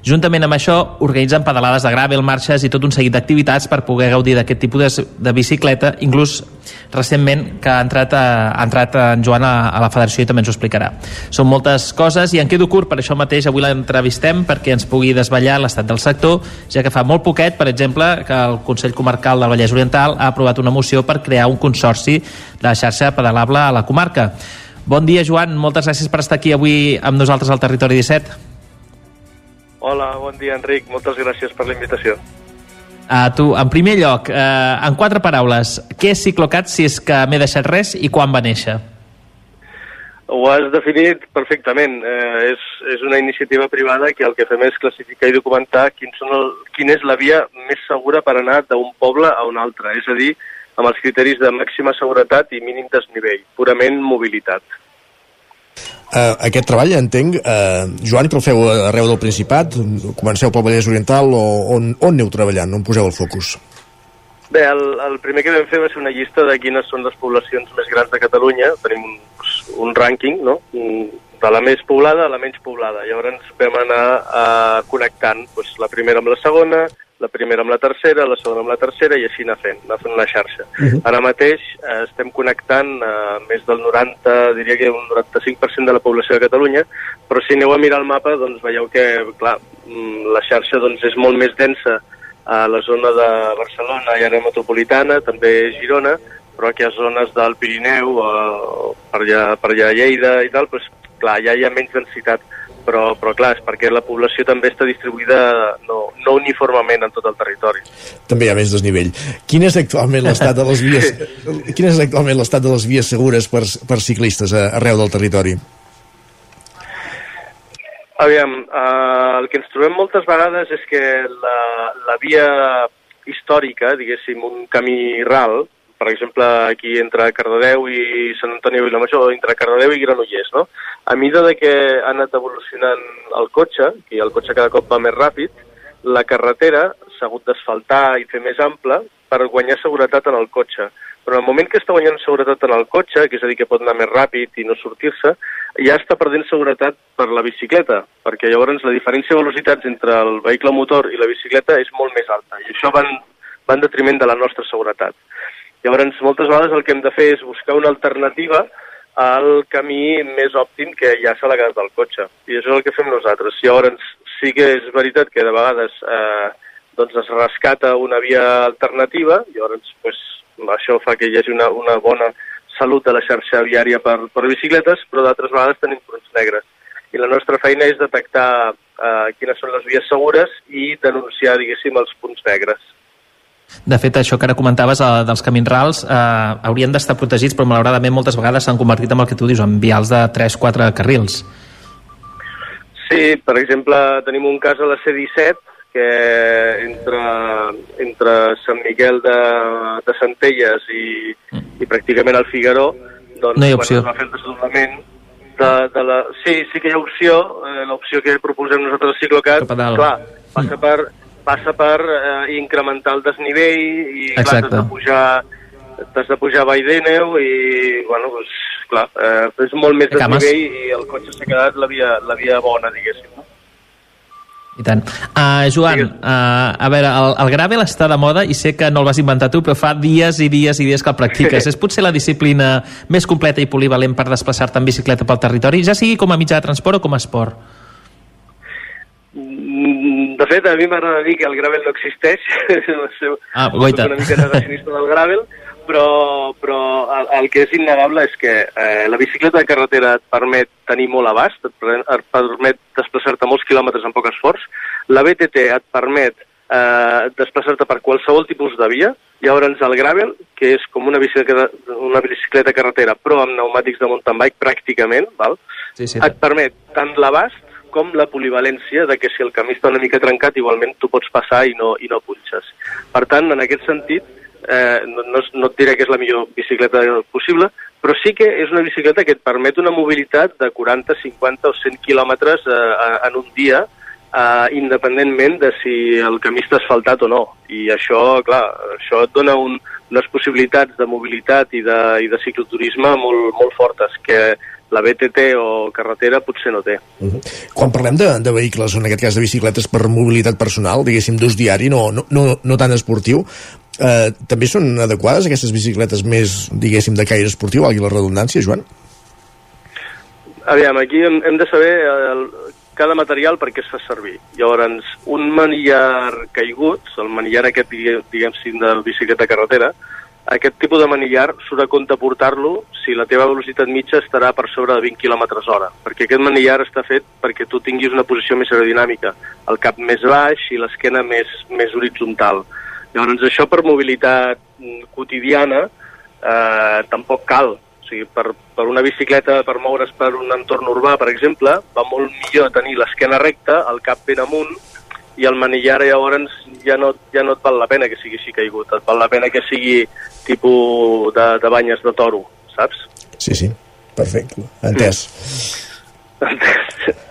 Juntament amb això, organitzen pedalades de gravel, marxes i tot un seguit d'activitats per poder gaudir d'aquest tipus de, de bicicleta, inclús recentment que ha entrat, a, ha entrat en Joan a, a la federació i també ens ho explicarà. Són moltes coses i en quedo curt, per això mateix avui l'entrevistem perquè ens pugui desvetllar l'estat del sector, ja que fa molt poquet, per exemple, que el Consell Comarcal del Vallès Oriental ha aprovat una moció per crear un consorci de la xarxa pedalable a la comarca. Bon dia, Joan. Moltes gràcies per estar aquí avui amb nosaltres al Territori 17. Hola, bon dia, Enric. Moltes gràcies per la invitació. A tu, en primer lloc, eh, en quatre paraules, què és Ciclocat si és que m'he deixat res i quan va néixer? Ho has definit perfectament. Eh, és, és una iniciativa privada que el que fem és classificar i documentar quin, són el, quina és la via més segura per anar d'un poble a un altre, és a dir, amb els criteris de màxima seguretat i mínim desnivell, purament mobilitat. Uh, aquest treball, entenc, uh, Joan, que el feu arreu del Principat, comenceu pel Vallès Oriental o on, on aneu treballant, on poseu el focus? Bé, el, el primer que vam fer va ser una llista de quines són les poblacions més grans de Catalunya. Tenim un, un rànquing, no?, de la més poblada a la menys poblada. Llavors vam anar uh, connectant pues, la primera amb la segona, la primera amb la tercera, la segona amb la tercera i així anar fent, anar fent una xarxa. Uh -huh. Ara mateix eh, estem connectant eh, més del 90, diria que un 95% de la població de Catalunya, però si aneu a mirar el mapa doncs veieu que, clar, mm, la xarxa doncs, és molt més densa a la zona de Barcelona i àrea metropolitana, també Girona, però que a zones del Pirineu, o per allà, per allà a Lleida i tal, doncs, clar, ja hi ha menys densitat però, però clar, és perquè la població també està distribuïda no, no uniformement en tot el territori. També hi ha més desnivell. Quin és actualment l'estat de les vies quin és actualment l'estat de les vies segures per, per ciclistes arreu del territori? Aviam, eh, el que ens trobem moltes vegades és que la, la via històrica, diguéssim, un camí ral, per exemple, aquí entre Cardedeu i Sant Antoni de Vilamajor, entre Cardedeu i Granollers, no? A mida de que ha anat evolucionant el cotxe, i el cotxe cada cop va més ràpid, la carretera s'ha hagut d'asfaltar i fer més ampla per guanyar seguretat en el cotxe. Però en el moment que està guanyant seguretat en el cotxe, que és a dir, que pot anar més ràpid i no sortir-se, ja està perdent seguretat per la bicicleta, perquè llavors la diferència de velocitats entre el vehicle motor i la bicicleta és molt més alta, i això va en, va en detriment de la nostra seguretat. Llavors, moltes vegades el que hem de fer és buscar una alternativa al camí més òptim que ja s'ha quedat del cotxe. I això és el que fem nosaltres. Llavors, sí que és veritat que de vegades eh, doncs es rescata una via alternativa, llavors pues, això fa que hi hagi una, una bona salut de la xarxa viària per, per bicicletes, però d'altres vegades tenim punts negres. I la nostra feina és detectar eh, quines són les vies segures i denunciar, diguéssim, els punts negres. De fet, això que ara comentaves eh, dels camins rals eh, haurien d'estar protegits, però malauradament moltes vegades s'han convertit en el que tu dius, en vials de 3-4 carrils. Sí, per exemple, tenim un cas a la C-17 que entre, entre Sant Miquel de, de Centelles i, mm. i pràcticament el Figaró doncs, no hi ha opció. quan es va fer el desdoblament de, de la... Sí, sí que hi ha opció, eh, l'opció que proposem nosaltres al Ciclocat, clar, passa per passa per eh, incrementar el desnivell i clar, has de pujar t'has de pujar a Vall d'Eneu i, bueno, doncs, clar, eh, és molt més desnivell i el cotxe s'ha quedat la via, la via bona, diguéssim, no? I tant. Uh, Joan, uh, a veure, el, el gravel està de moda i sé que no el vas inventar tu, però fa dies i dies i dies que el practiques. és potser la disciplina més completa i polivalent per desplaçar-te en bicicleta pel territori, ja sigui com a mitjà de transport o com a esport? Mm, de fet, a mi m'agrada dir que el gravel no existeix. ah, goita. una mica negacionista del gravel, però, però el, el que és innegable és que eh, la bicicleta de carretera et permet tenir molt abast, et, et permet desplaçar-te molts quilòmetres amb poc esforç. La BTT et permet eh, desplaçar-te per qualsevol tipus de via. Llavors el gravel, que és com una bicicleta, una bicicleta carretera, però amb pneumàtics de mountain bike pràcticament, val? Sí, sí, et permet tant l'abast com la polivalència de que si el camí està una mica trencat, igualment tu pots passar i no, i no punxes. Per tant, en aquest sentit, eh, no, no, et diré que és la millor bicicleta possible, però sí que és una bicicleta que et permet una mobilitat de 40, 50 o 100 quilòmetres eh, en un dia, eh, independentment de si el camí està asfaltat o no. I això, clar, això et dona un, unes possibilitats de mobilitat i de, i de cicloturisme molt, molt fortes, que la BTT o carretera potser no té. Uh -huh. Quan parlem de, de vehicles, en aquest cas de bicicletes per mobilitat personal, diguéssim d'ús diari, no, no, no, no tan esportiu, eh, també són adequades aquestes bicicletes més, diguéssim, de caire esportiu, valgui la redundància, Joan? Aviam, aquí hem, hem de saber el, cada material per què es fa servir. Llavors, un manillar caigut, el manillar aquest, diguem de bicicleta carretera, aquest tipus de manillar surt a compte portar-lo si la teva velocitat mitja estarà per sobre de 20 km hora, perquè aquest manillar està fet perquè tu tinguis una posició més aerodinàmica, el cap més baix i l'esquena més, més horitzontal. Llavors, això per mobilitat mm, quotidiana eh, tampoc cal. O sigui, per, per una bicicleta, per moure's per un entorn urbà, per exemple, va molt millor tenir l'esquena recta, el cap ben amunt, i el manillar llavors ja no, ja no et val la pena que sigui així caigut, et val la pena que sigui tipus de, de banyes de toro, saps? Sí, sí, perfecte, entès. Mm.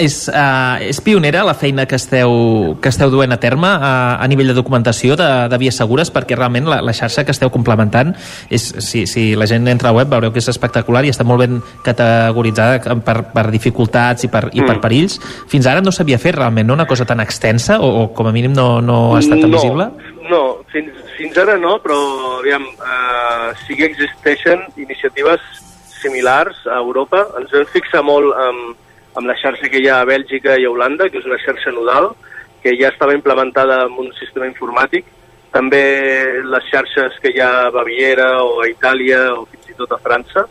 És, uh, és pionera la feina que esteu, que esteu duent a terme uh, a nivell de documentació de, de vies segures perquè realment la, la xarxa que esteu complementant és, si, si la gent entra a web veureu que és espectacular i està molt ben categoritzada per, per dificultats i per, i per Mm. perills fins ara no s'havia fet realment no? una cosa tan extensa o, o com a mínim no, no ha estat tan no, visible No, fins, fins ara no, però aviam, eh, sí que existeixen iniciatives similars a Europa. Ens vam fixar molt amb, amb la xarxa que hi ha a Bèlgica i a Holanda, que és una xarxa nodal, que ja estava implementada amb un sistema informàtic. També les xarxes que hi ha a Baviera o a Itàlia o fins i tot a França.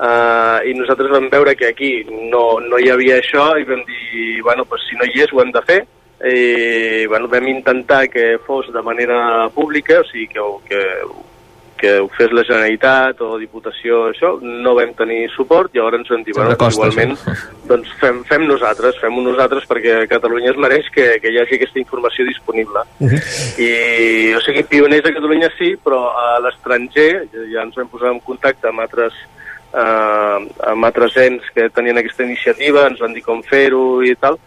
Uh, I nosaltres vam veure que aquí no, no hi havia això i vam dir, bueno, pues, si no hi és ho hem de fer i bueno, vam intentar que fos de manera pública, o sigui, que, que, que ho fes la Generalitat o Diputació, això, no vam tenir suport, llavors ens vam dir, bueno, Sempre costa, igualment, doncs fem, fem nosaltres, fem-ho nosaltres perquè Catalunya es mereix que, que hi hagi aquesta informació disponible. I, o sigui, pioners a Catalunya sí, però a l'estranger ja ens vam posar en contacte amb altres eh, amb altres ens que tenien aquesta iniciativa, ens van dir com fer-ho i tal,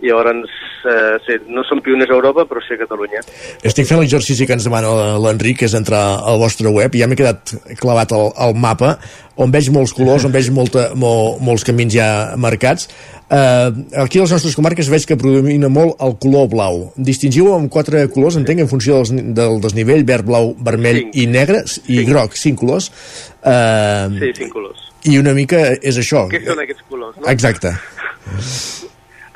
i llavors eh, sí, no som pioners a Europa, però sí a Catalunya. Estic fent l'exercici que ens demana l'Enric, que és entrar al vostre web, i ja m'he quedat clavat al, al mapa, on veig molts colors, on veig molta, mol, molts camins ja marcats. Uh, aquí a les nostres comarques veig que predomina molt el color blau. Distingiu amb quatre colors, entenc, en funció dels, del desnivell, verd, blau, vermell Cinc. i negre, i groc, cinc colors. Uh, Sí, cinc colors. I una mica és això. Què són aquests colors? No? Exacte.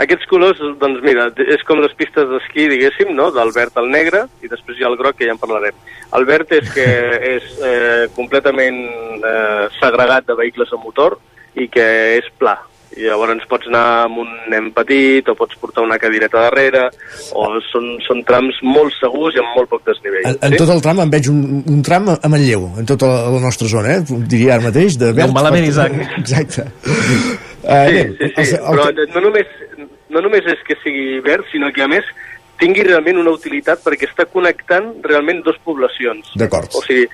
Aquests colors, doncs mira, és com les pistes d'esquí, diguéssim, no? del verd al negre, i després hi ha el groc, que ja en parlarem. El verd és que és eh, completament eh, segregat de vehicles a motor i que és pla. I llavors pots anar amb un nen petit o pots portar una cadireta darrere o són, són trams molt segurs i amb molt poc desnivell. En, en tot el tram em veig un, un tram a Manlleu, en tota la, la nostra zona, eh? diria ara mateix, de verd. No malament, per- Isaac. Exacte. Sí, anem. sí, sí, El- el- però no només, no només és que sigui verd, sinó que a més tingui realment una utilitat perquè està connectant realment dos poblacions. D'acord. O sigui,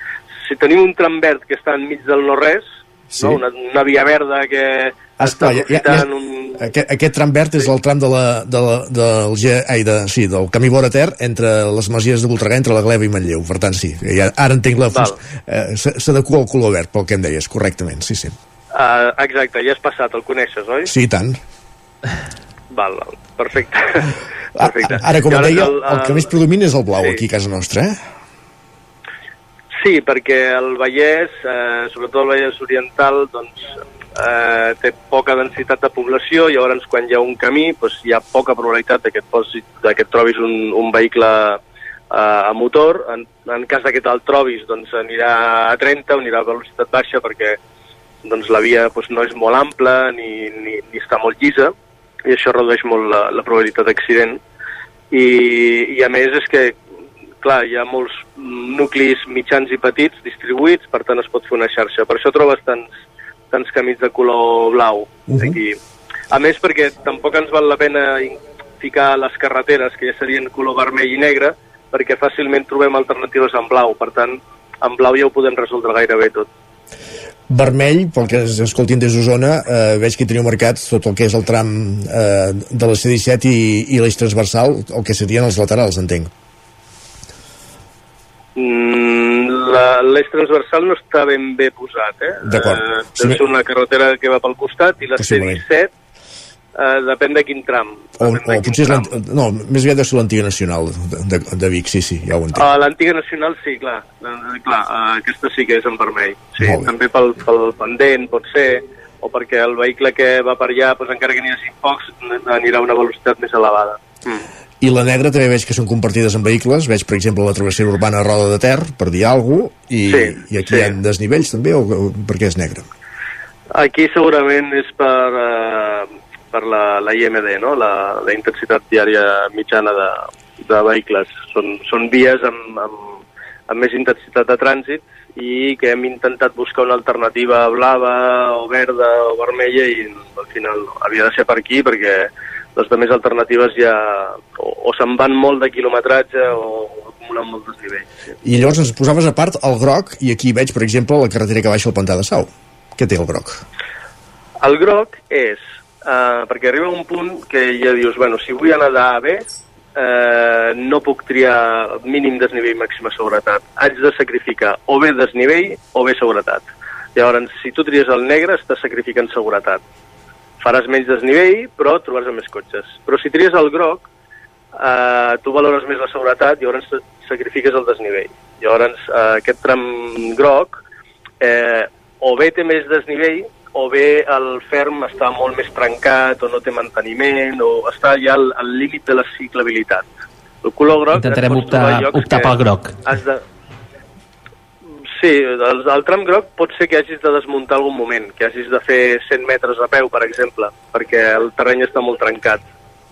si tenim un tram verd que està enmig del no-res, Sí. no? una, una via verda que Ah, esclar, ja, ja, ja, un... aquest, aquest tram verd és el tram de la, de la, del, G- ai, de, sí, del camí vora ter entre les masies de Voltregà, entre la Gleva i Manlleu. Per tant, sí, ja, ara entenc la... Eh, S'adequa al color verd, pel que em deies, correctament, sí, sí. Uh, exacte, ja has passat, el coneixes, oi? Sí, tant. Val, val, perfecte. A- perfecte. Ara, com I et deia, el- el que més predomina és el blau sí. aquí a casa nostra, eh? Sí, perquè el Vallès, eh, sobretot el Vallès Oriental, doncs, eh, té poca densitat de població i llavors quan hi ha un camí doncs, hi ha poca probabilitat de que et, posi, de que et trobis un, un vehicle eh, a motor. En, en cas que te'l trobis, doncs anirà a 30 o anirà a velocitat baixa perquè doncs, la via doncs, no és molt ampla ni, ni, ni està molt llisa i això redueix molt la, la probabilitat d'accident. I, I a més és que clar, hi ha molts nuclis mitjans i petits distribuïts, per tant es pot fer una xarxa. Per això trobes tants, tants camins de color blau Mhm. aquí. A més, perquè tampoc ens val la pena ficar les carreteres, que ja serien color vermell i negre, perquè fàcilment trobem alternatives en blau. Per tant, en blau ja ho podem resoldre gairebé tot. Vermell, pel que ens escoltin des d'Osona, eh, veig que teniu marcat tot el que és el tram eh, de la C-17 i, i l'eix transversal, el que serien els laterals, entenc. Mm, la- l'eix transversal no està ben bé posat, eh? D'acord. Eh, deu ser una carretera que va pel costat i la Possiblement. C-17 eh, depèn de quin tram. O, o potser és no, més aviat deu ser l'antiga nacional de, de, de Vic, sí, sí, ja ho entenc. A l'antiga nacional sí, clar. Eh, clar, eh, aquesta sí que és en vermell. Sí, també pel, pel pendent pot ser, o perquè el vehicle que va per allà, doncs, encara que n'hi hagi pocs, anirà a una velocitat més elevada. Mm. I la negra també veig que són compartides en vehicles, veig per exemple la travessera urbana Roda de Ter, per dir alguna cosa, i, Sí, i aquí sí. hi ha desnivells també, o, o per què és negra? Aquí segurament és per, eh, per la, la IMD, no? la, la intensitat diària mitjana de, de vehicles. Són, són vies amb, amb, amb més intensitat de trànsit i que hem intentat buscar una alternativa blava o verda o vermella i al final no. havia de ser per aquí perquè les demés alternatives ja o, o se'n van molt de quilometratge o, o acumulen molt desnivell. Sí. I llavors ens posaves a part el groc, i aquí veig, per exemple, la carretera que baixa al Pantà de Sau. Què té el groc? El groc és, uh, perquè arriba un punt que ja dius, bueno, si vull anar d'A a B, uh, no puc triar mínim desnivell màxima seguretat. Haig de sacrificar o bé desnivell o bé seguretat. Llavors, si tu tries el negre, estàs sacrificant seguretat. Faràs menys desnivell, però trobaràs més cotxes. Però si tries el groc, eh, tu valores més la seguretat llavors sacrifiques el desnivell. Llavors, eh, aquest tram groc eh, o bé té més desnivell o bé el ferm està molt més trencat o no té manteniment o està ja al, al límit de la ciclabilitat. El color groc... Intentarem optar- optar pel groc. Has de... Sí, el, el tram groc pot ser que hagis de desmuntar algun moment, que hagis de fer 100 metres a peu, per exemple, perquè el terreny està molt trencat.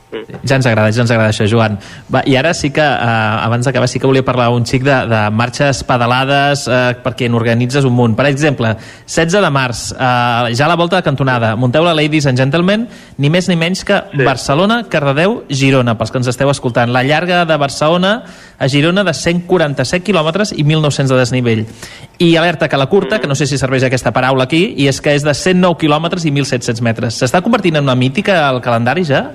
Ja ens agrada, ja ens agrada això, Joan. Va, I ara sí que, eh, abans d'acabar, sí que volia parlar un xic de, de marxes pedalades eh, perquè n'organitzes un munt. Per exemple, 16 de març, eh, ja a la volta de cantonada, munteu la Ladies and Gentlemen, ni més ni menys que sí. Barcelona, Cardedeu, Girona, pels que ens esteu escoltant. La llarga de Barcelona a Girona de 147 quilòmetres i 1.900 de desnivell. I alerta que la curta, que no sé si serveix aquesta paraula aquí, i és que és de 109 quilòmetres i 1.700 metres. S'està convertint en una mítica al calendari ja?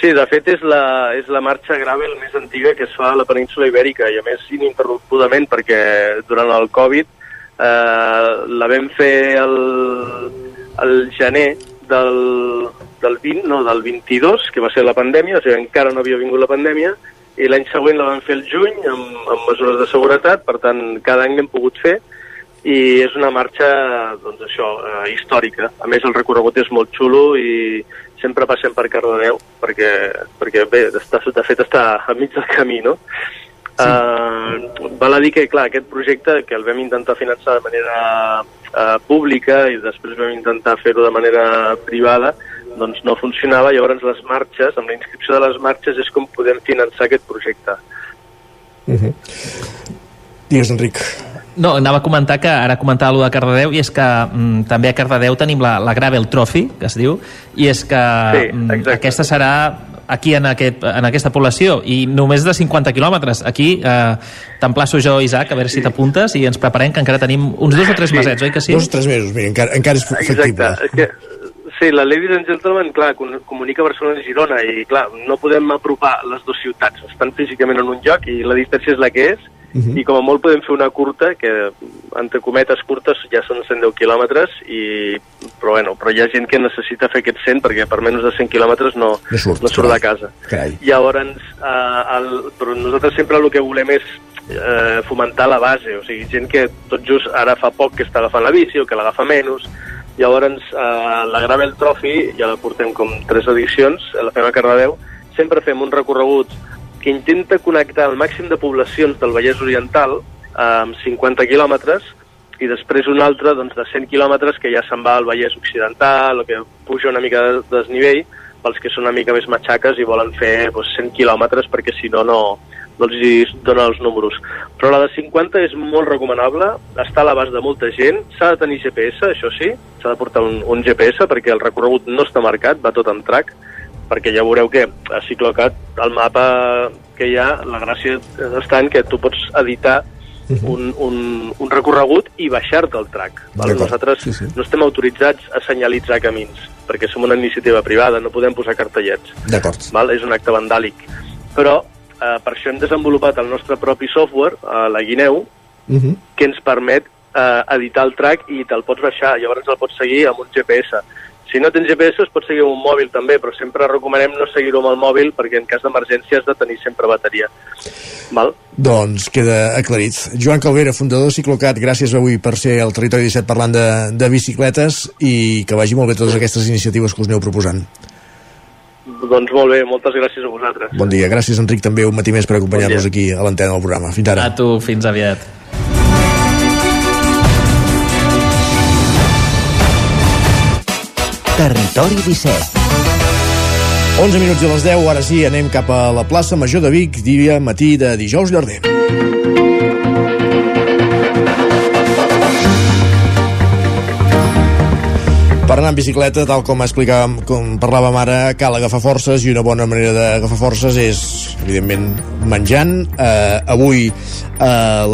Sí, de fet és la, és la marxa gravel més antiga que es fa a la península Ibèrica i a més ininterrompudament perquè durant el Covid eh, la vam fer el, el gener del, del 20, no, del 22, que va ser la pandèmia, o sigui, encara no havia vingut la pandèmia, i l'any següent la vam fer el juny amb, amb mesures de seguretat, per tant, cada any l'hem pogut fer, i és una marxa, doncs això, eh, històrica. A més, el recorregut és molt xulo i sempre passem per Cardedeu, perquè, perquè bé, està, de fet està a mig del camí, no? Sí. Uh, val a dir que, clar, aquest projecte, que el vam intentar finançar de manera uh, pública i després vam intentar fer-ho de manera privada, doncs no funcionava, llavors les marxes, amb la inscripció de les marxes és com podem finançar aquest projecte. Uh -huh. Digues, Enric. No, anava a comentar que ara comentava allò de Cardedeu i és que mm, també a Cardedeu tenim la, la Gravel Trophy, que es diu, i és que Sí, mm, aquesta serà aquí en, aquest, en aquesta població i només de 50 quilòmetres. Aquí eh, t'emplaço jo, Isaac, a veure si t'apuntes i ens preparem, que encara tenim uns dos o tres Sí. mesets, oi que sí? Dos o tres mesos, mira, encara, encara és factible. Exacte. És que, sí, la Ladies and Gentlemen, clar, com- comunica Barcelona i Girona i, clar, no podem apropar les dues ciutats. Estan físicament en un lloc i la distància és la que és Mhm. i com a molt podem fer una curta, que entre cometes curtes ja són 110 quilòmetres, i, però, bueno, però hi ha gent que necessita fer aquests 100 perquè per menys de 100 quilòmetres no, No surt, no surt carai. de casa. Carai. Llavors, eh, el, però nosaltres sempre el que volem és eh, fomentar la base, o sigui, gent que tot just ara fa poc que està agafant la bici o que l'agafa menys, llavors eh, la Gravel Trophy, ja la portem com tres edicions, la fem a Cardedeu, sempre fem un recorregut que intenta connectar el màxim de poblacions del Vallès Oriental eh, amb 50 quilòmetres i després un altre doncs, de 100 quilòmetres que ja se'n va al Vallès Occidental o que puja una mica de desnivell pels que són una mica més matxaques i volen fer doncs, 100 quilòmetres perquè si no, no, no els donen els números. Però la de 50 és molt recomanable, està a l'abast de molta gent, s'ha de tenir GPS, això sí, s'ha de portar un, un GPS perquè el recorregut no està marcat, va tot en track, perquè ja veureu que a Ciclocat, el mapa que hi ha, la gràcia està en que tu pots editar un, un, un recorregut i baixar-te el track. Val? Nosaltres Sí, sí. no estem autoritzats a senyalitzar camins, perquè som una iniciativa privada, no podem posar cartellets. Val? És un acte vandàlic. Però eh, per això hem desenvolupat el nostre propi software, a la Guineu, Uh -huh. que ens permet eh, editar el track i te'l pots baixar, llavors el pots seguir amb un GPS. Si no tens GPS es pot seguir amb un mòbil també, però sempre recomanem no seguir-ho amb el mòbil perquè en cas d'emergència has de tenir sempre bateria. Val? Doncs queda aclarit. Joan Calvera, fundador de Ciclocat, gràcies avui per ser al Territori 17 parlant de, de bicicletes i que vagi molt bé totes aquestes iniciatives que us aneu proposant. Doncs molt bé, moltes gràcies a vosaltres. Bon dia, gràcies Enric també un matí més per acompanyar-nos Bon aquí a l'antena del programa. Fins ara. A tu, fins aviat. Territori 17. 11 minuts i les 10, ara sí, anem cap a la plaça Major de Vic, dia matí de dijous llarder. Per anar en bicicleta, tal com explicàvem, com parlàvem ara, cal agafar forces i una bona manera d'agafar forces és, evidentment, menjant. Eh, avui eh,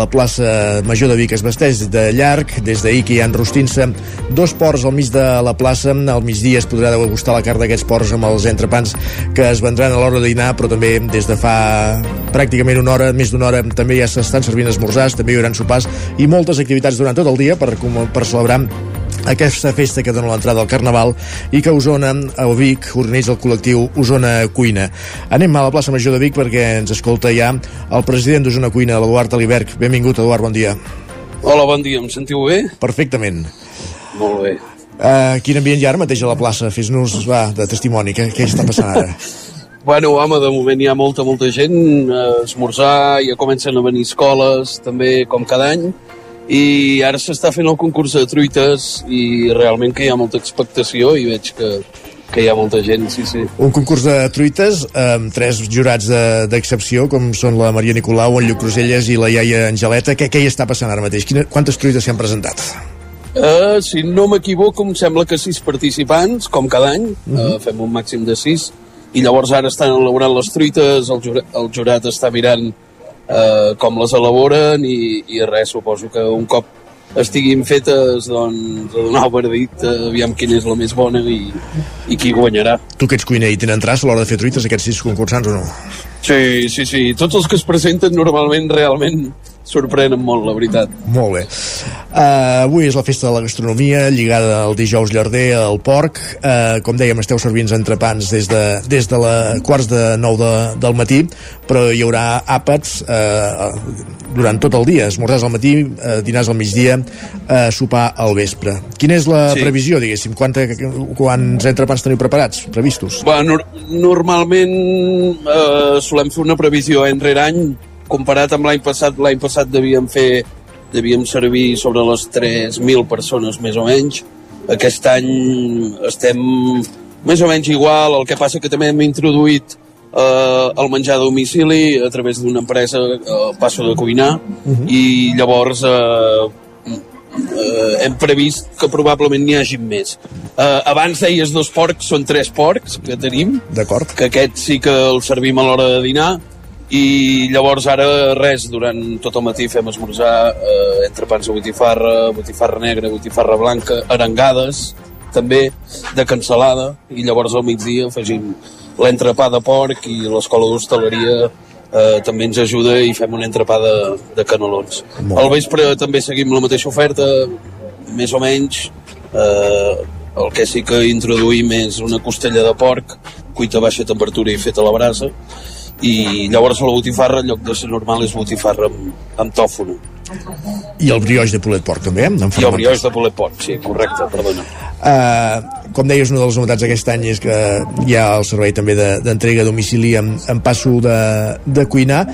la plaça Major de Vic es vesteix de llarg, des d'ahir que hi ha enrostint-se dos ports al mig de la plaça. Al migdia es podrà degustar la carn d'aquests ports amb els entrepans que es vendran a l'hora de dinar, però també des de fa pràcticament una hora, més d'una hora, també ja s'estan servint esmorzars, també hi haurà sopars i moltes activitats durant tot el dia per, per celebrar aquesta festa que dona l'entrada al Carnaval i que a Osona, a Vic, organitza el col·lectiu Osona Cuina. Anem a la plaça Major de Vic perquè ens escolta ja el president d'Osona Cuina, l'Eduard Aliberg. Benvingut, Eduard, bon dia. Hola, bon dia, em sentiu bé? Perfectament. Molt bé. Uh, quin ambient hi ha ara mateix a la plaça? Fes-nos, va, de testimoni, què, què està passant ara? Bueno, home, de moment hi ha molta, molta gent a esmorzar, ja comencen a venir escoles, també com cada any, i ara s'està fent el concurs de truites i realment que hi ha molta expectació i veig que, que hi ha molta gent, sí, sí. Un concurs de truites amb tres jurats de- d'excepció, com són la Maria Nicolau, el Lluc Cruselles i la iaia Angeleta. Què, què hi està passant ara mateix? Quina, quantes truites s'hi han presentat? Uh, si no m'equivoco, em sembla que sis participants, com cada any, uh, fem un màxim de sis, i llavors ara estan elaborant les truites, el jurat, el jurat està mirant uh, com les elaboren i, i res, suposo que un cop estiguin fetes, doncs, a donar el verdicte, aviam quina és la més bona i, i qui guanyarà. Tu que ets cuiner i tenen traç a l'hora de fer truites aquests sis concursants o no? Sí, sí, sí. Tots els que es presenten normalment realment sorprenen molt, la veritat. Molt bé. Uh, avui és la festa de la gastronomia, lligada al dijous llarder, al porc. Uh, com dèiem, esteu servint entrepans des de, des de la quarts de nou de, del matí, però hi haurà àpats uh, durant tot el dia. Esmorzars al matí, uh, dinars al migdia, uh, sopar al vespre. Quina és la Sí. previsió, diguéssim? Quanta, quants entrepans teniu preparats, previstos? Nor normalment eh, solem fer una previsió rere any comparat amb l'any passat, l'any passat devíem fer devíem servir sobre les 3.000 persones més o menys aquest any estem més o menys igual, el que passa que també hem introduït eh, el menjar a domicili a través d'una empresa eh, Passo de Cuinar i llavors eh, eh, hem previst que probablement n'hi hagi més. Eh, abans deies dos porcs, són tres porcs que tenim. D'acord. Que aquest sí que el servim a l'hora de dinar i llavors ara res, durant tot el matí fem esmorzar eh, entre pans de botifarra, botifarra negra, botifarra blanca, arengades, també de cansalada, i llavors al migdia afegim l'entrepà de porc i l'escola d'hostaleria eh, també ens ajuda i fem un entrepà de, de canelons. Molt Al vespre també seguim la mateixa oferta, més o menys. Eh, el que sí que introduïm és una costella de porc, cuita a baixa temperatura i feta a la brasa, i llavors la botifarra, en lloc de ser normal, és botifarra amb, amb tòfona. I el brioix de polet porc, també? En I el brioix de polet porc, sí, correcte, perdona. Uh, com deies, una de les novetats d'aquest any és que hi ha el servei també de- d'entrega a domicili amb, amb passo de, de cuinar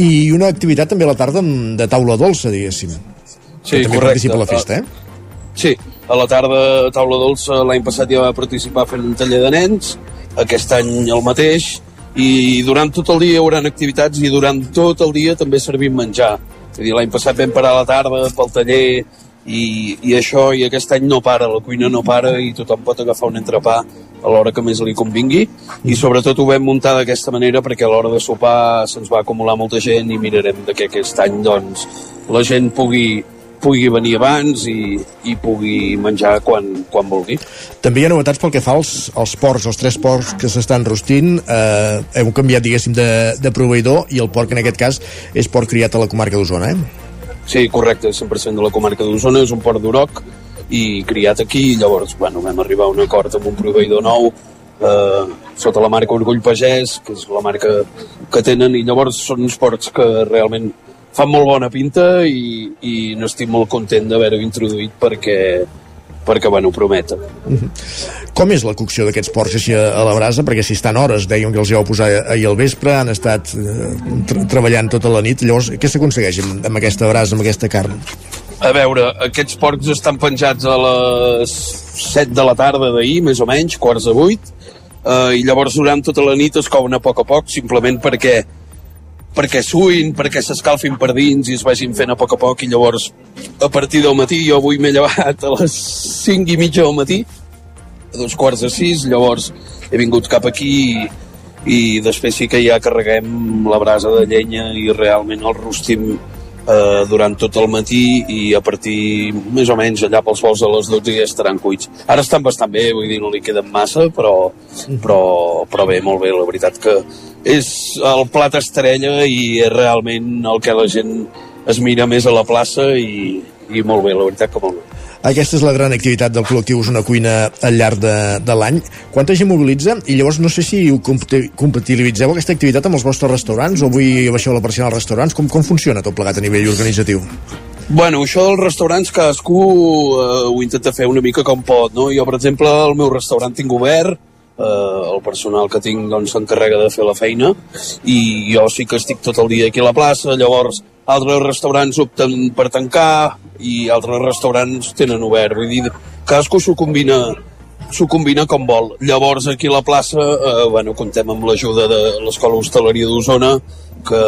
i una activitat també a la tarda amb- de taula dolça, diguéssim. Sí, que també correcte. participa a la festa, eh? Sí, a la tarda Taula Dolça l'any passat ja va participar fent un taller de nens, aquest any el mateix, i durant tot el dia hi haurà activitats i durant tot el dia també servim menjar. És dir, l'any passat vam parar a la tarda pel taller i, i això, i aquest any no para, la cuina no para i tothom pot agafar un entrepà a l'hora que més li convingui i sobretot ho vam muntar d'aquesta manera perquè a l'hora de sopar se'ns va acumular molta gent i mirarem de que aquest any doncs, la gent pugui, pugui venir abans i, i pugui menjar quan, quan vulgui. També hi ha novetats pel que fa als, als porcs, els tres porcs que s'estan rostint. Eh, heu canviat, diguéssim, de, de proveïdor i el porc, en aquest cas, és porc criat a la comarca d'Osona, eh? Sí, correcte, 100% de la comarca d'Osona, és un port d'Uroc i criat aquí, i llavors bueno, vam arribar a un acord amb un proveïdor nou eh, sota la marca Orgull Pagès, que és la marca que tenen, i llavors són uns ports que realment fan molt bona pinta i, i n'estic molt content d'haver-ho introduït perquè, perquè bueno, prometen. Com és la cocció d'aquests porcs així a la brasa? Perquè si estan hores, dèiem que els heu posar ahir al vespre, han estat eh, tra treballant tota la nit, llavors què s'aconsegueix amb, amb aquesta brasa, amb aquesta carn? A veure, aquests porcs estan penjats a les 7 de la tarda d'ahir, més o menys, quarts de 8, eh, i llavors durant tota la nit es couen a poc a poc, simplement perquè perquè suïn, perquè s'escalfin per dins i es vagin fent a poc a poc i llavors a partir del matí jo avui m'he llevat a les 5 i mitja del matí a dos quarts de sis, llavors he vingut cap aquí i, i després sí que ja carreguem la brasa de llenya i realment el rostim eh, durant tot el matí i a partir més o menys allà pels vols de les 12 ja estaran cuits. Ara estan bastant bé, vull dir, no li queden massa, però, però, però bé, molt bé, la veritat que és el plat estrella i és realment el que la gent es mira més a la plaça i, i molt bé, la veritat que molt bé. Aquesta és la gran activitat del col·lectiu Una Cuina al llarg de, de l'any. Quanta gent mobilitza? I llavors no sé si ho compatibilitzeu aquesta activitat amb els vostres restaurants o avui baixeu la persiana als restaurants. Com, com funciona tot plegat a nivell organitzatiu? Bueno, això dels restaurants cadascú eh, ho intenta fer una mica com pot, no? Jo, per exemple, el meu restaurant tinc obert, eh, el personal que tinc doncs s'encarrega de fer la feina i jo sí que estic tot el dia aquí a la plaça, llavors altres restaurants opten per tancar i altres restaurants tenen obert. Vull dir, cadascú s'ho combina s'ho combina com vol. Llavors, aquí a la plaça, eh, bueno, contem amb l'ajuda de l'Escola Hostaleria d'Osona, que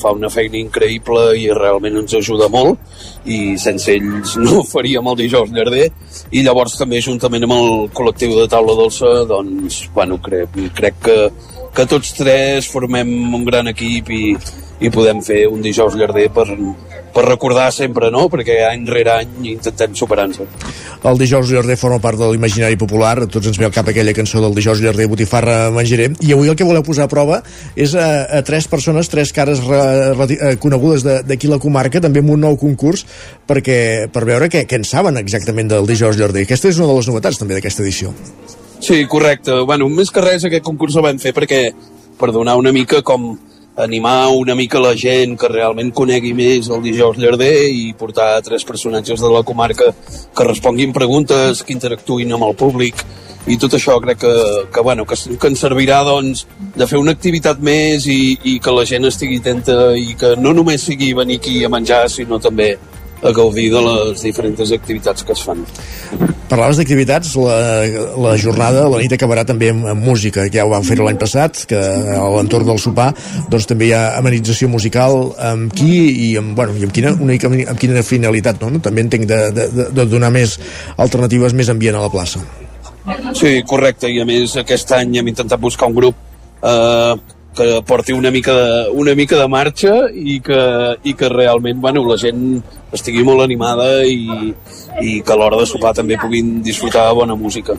fa una feina increïble i realment ens ajuda molt i sense ells no faríem el dijous llarder i llavors també juntament amb el col·lectiu de taula dolça doncs, bueno, crec, crec que, que tots tres formem un gran equip i, i podem fer un dijous llarder per, per recordar sempre, no? Perquè any rere any intentem superar-nos. El dijous llarder forma part de l'imaginari popular, a tots ens ve al cap aquella cançó del dijous llarder Botifarra menjaré, i avui el que voleu posar a prova és a, a tres persones, tres cares re, re, eh, conegudes d'aquí la comarca, també amb un nou concurs, perquè per veure què, què en saben exactament del dijous llarder. Aquesta és una de les novetats també d'aquesta edició. Sí, correcte. Bueno, més que res aquest concurs el vam fer perquè per donar una mica com animar una mica la gent que realment conegui més el dijous llarder i portar tres personatges de la comarca que responguin preguntes, que interactuïn amb el públic. I tot això crec que, que, bueno, que, que ens servirà doncs, de fer una activitat més i, i que la gent estigui atenta i que no només sigui venir aquí a menjar sinó també a gaudir de les diferents activitats que es fan. Parlaves d'activitats, la, la jornada, la nit acabarà també amb, amb música, que ja ho vam fer l'any passat, que a l'entorn del sopar doncs també hi ha amenització musical amb qui i amb, bueno, i amb, quina, una mica, amb quina finalitat, no? També entenc de, de, de donar més alternatives, més ambient a la plaça. Sí, correcte, i a més aquest any hem intentat buscar un grup eh, que porti una mica de, una mica de marxa i que, i que realment bueno, la gent estigui molt animada i, i que a l'hora de sopar també puguin disfrutar de bona música.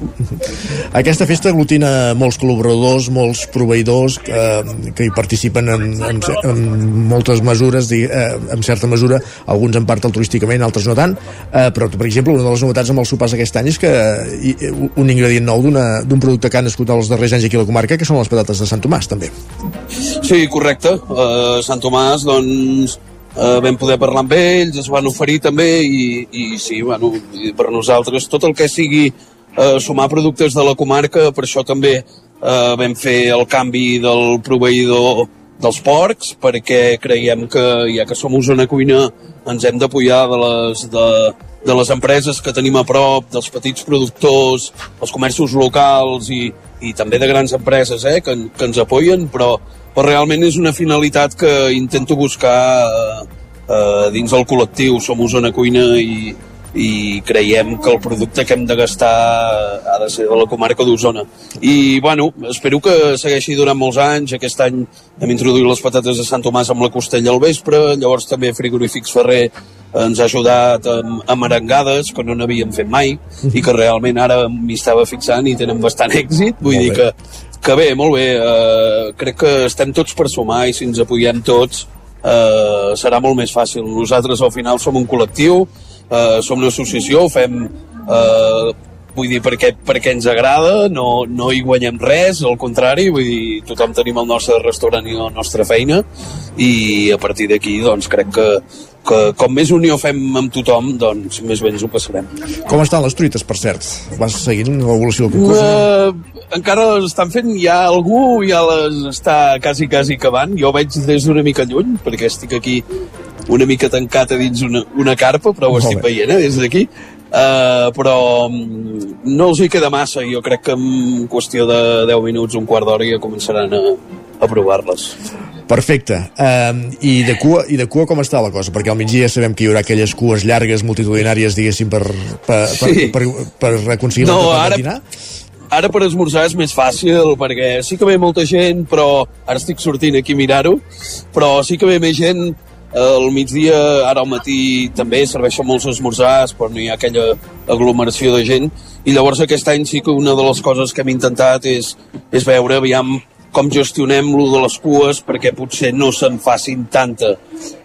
Aquesta festa aglutina molts col·laboradors, molts proveïdors eh, que hi participen en, en, en moltes mesures, eh, en certa mesura, alguns en part altruísticament, altres no tant, eh, però, per exemple, una de les novetats amb els sopars aquest any és que eh, un ingredient nou d'un producte que han nascut els darrers anys aquí a la comarca, que són les patates de Sant Tomàs, també. Sí, correcte. Uh, Sant Tomàs, doncs, uh, vam poder parlar amb ells, es van oferir també i, i sí, bueno, per nosaltres tot el que sigui uh, sumar productes de la comarca, per això també uh, vam fer el canvi del proveïdor dels porcs, perquè creiem que ja que som una cuina ens hem d'apoyar de les, de, de les empreses que tenim a prop, dels petits productors, els comerços locals i, i també de grans empreses eh, que, que ens apoyen, però, però realment és una finalitat que intento buscar eh, eh, dins del col·lectiu. Som Osona Cuina i, i creiem que el producte que hem de gastar ha de ser de la comarca d'Osona. I, bueno, espero que segueixi durant molts anys. Aquest any hem introduït les patates de Sant Tomàs amb la costella al vespre, llavors també Frigorífics Ferrer ens ha ajudat amb, amb arengades que no n'havíem fet mai i que realment ara m'hi estava fixant i tenen bastant èxit, vull molt dir que, que bé, molt bé, uh, crec que estem tots per sumar i si ens apoyem tots eh, serà molt més fàcil. Nosaltres al final som un col·lectiu, eh, som una associació, fem eh, vull dir, perquè, perquè ens agrada, no, no hi guanyem res, al contrari, vull dir, tothom tenim el nostre restaurant i la nostra feina, i a partir d'aquí, doncs, crec que, que com més unió fem amb tothom, doncs més bé ens ho passarem. Com estan les truites, per cert? Vas seguint l'evolució del concurs? Uh, encara les estan fent, hi ha algú ja les està quasi, quasi acabant. Jo veig des d'una mica lluny, perquè estic aquí una mica tancat a dins una, una carpa, però ho Molt estic bé. veient eh, des d'aquí. Uh, però mm, no els hi queda massa. Jo crec que en qüestió de 10 minuts, un quart d'hora ja començaran a, a provar-les. Perfecte. Um, i, de cua, I de cua com està la cosa? Perquè al migdia sabem que hi haurà aquelles cues llargues, multitudinàries, diguéssim, per, per, per, Sí. per, per, per aconseguir No, ara- dinar? Ara per esmorzar és més fàcil, perquè sí que ve molta gent, però ara estic sortint aquí a mirar-ho, però sí que ve més gent al migdia, ara al matí també serveixen molts esmorzars, però no hi ha aquella aglomeració de gent, i llavors aquest any sí que una de les coses que hem intentat és, és veure, aviam, com gestionem lo de les cues perquè potser no se'n facin tanta.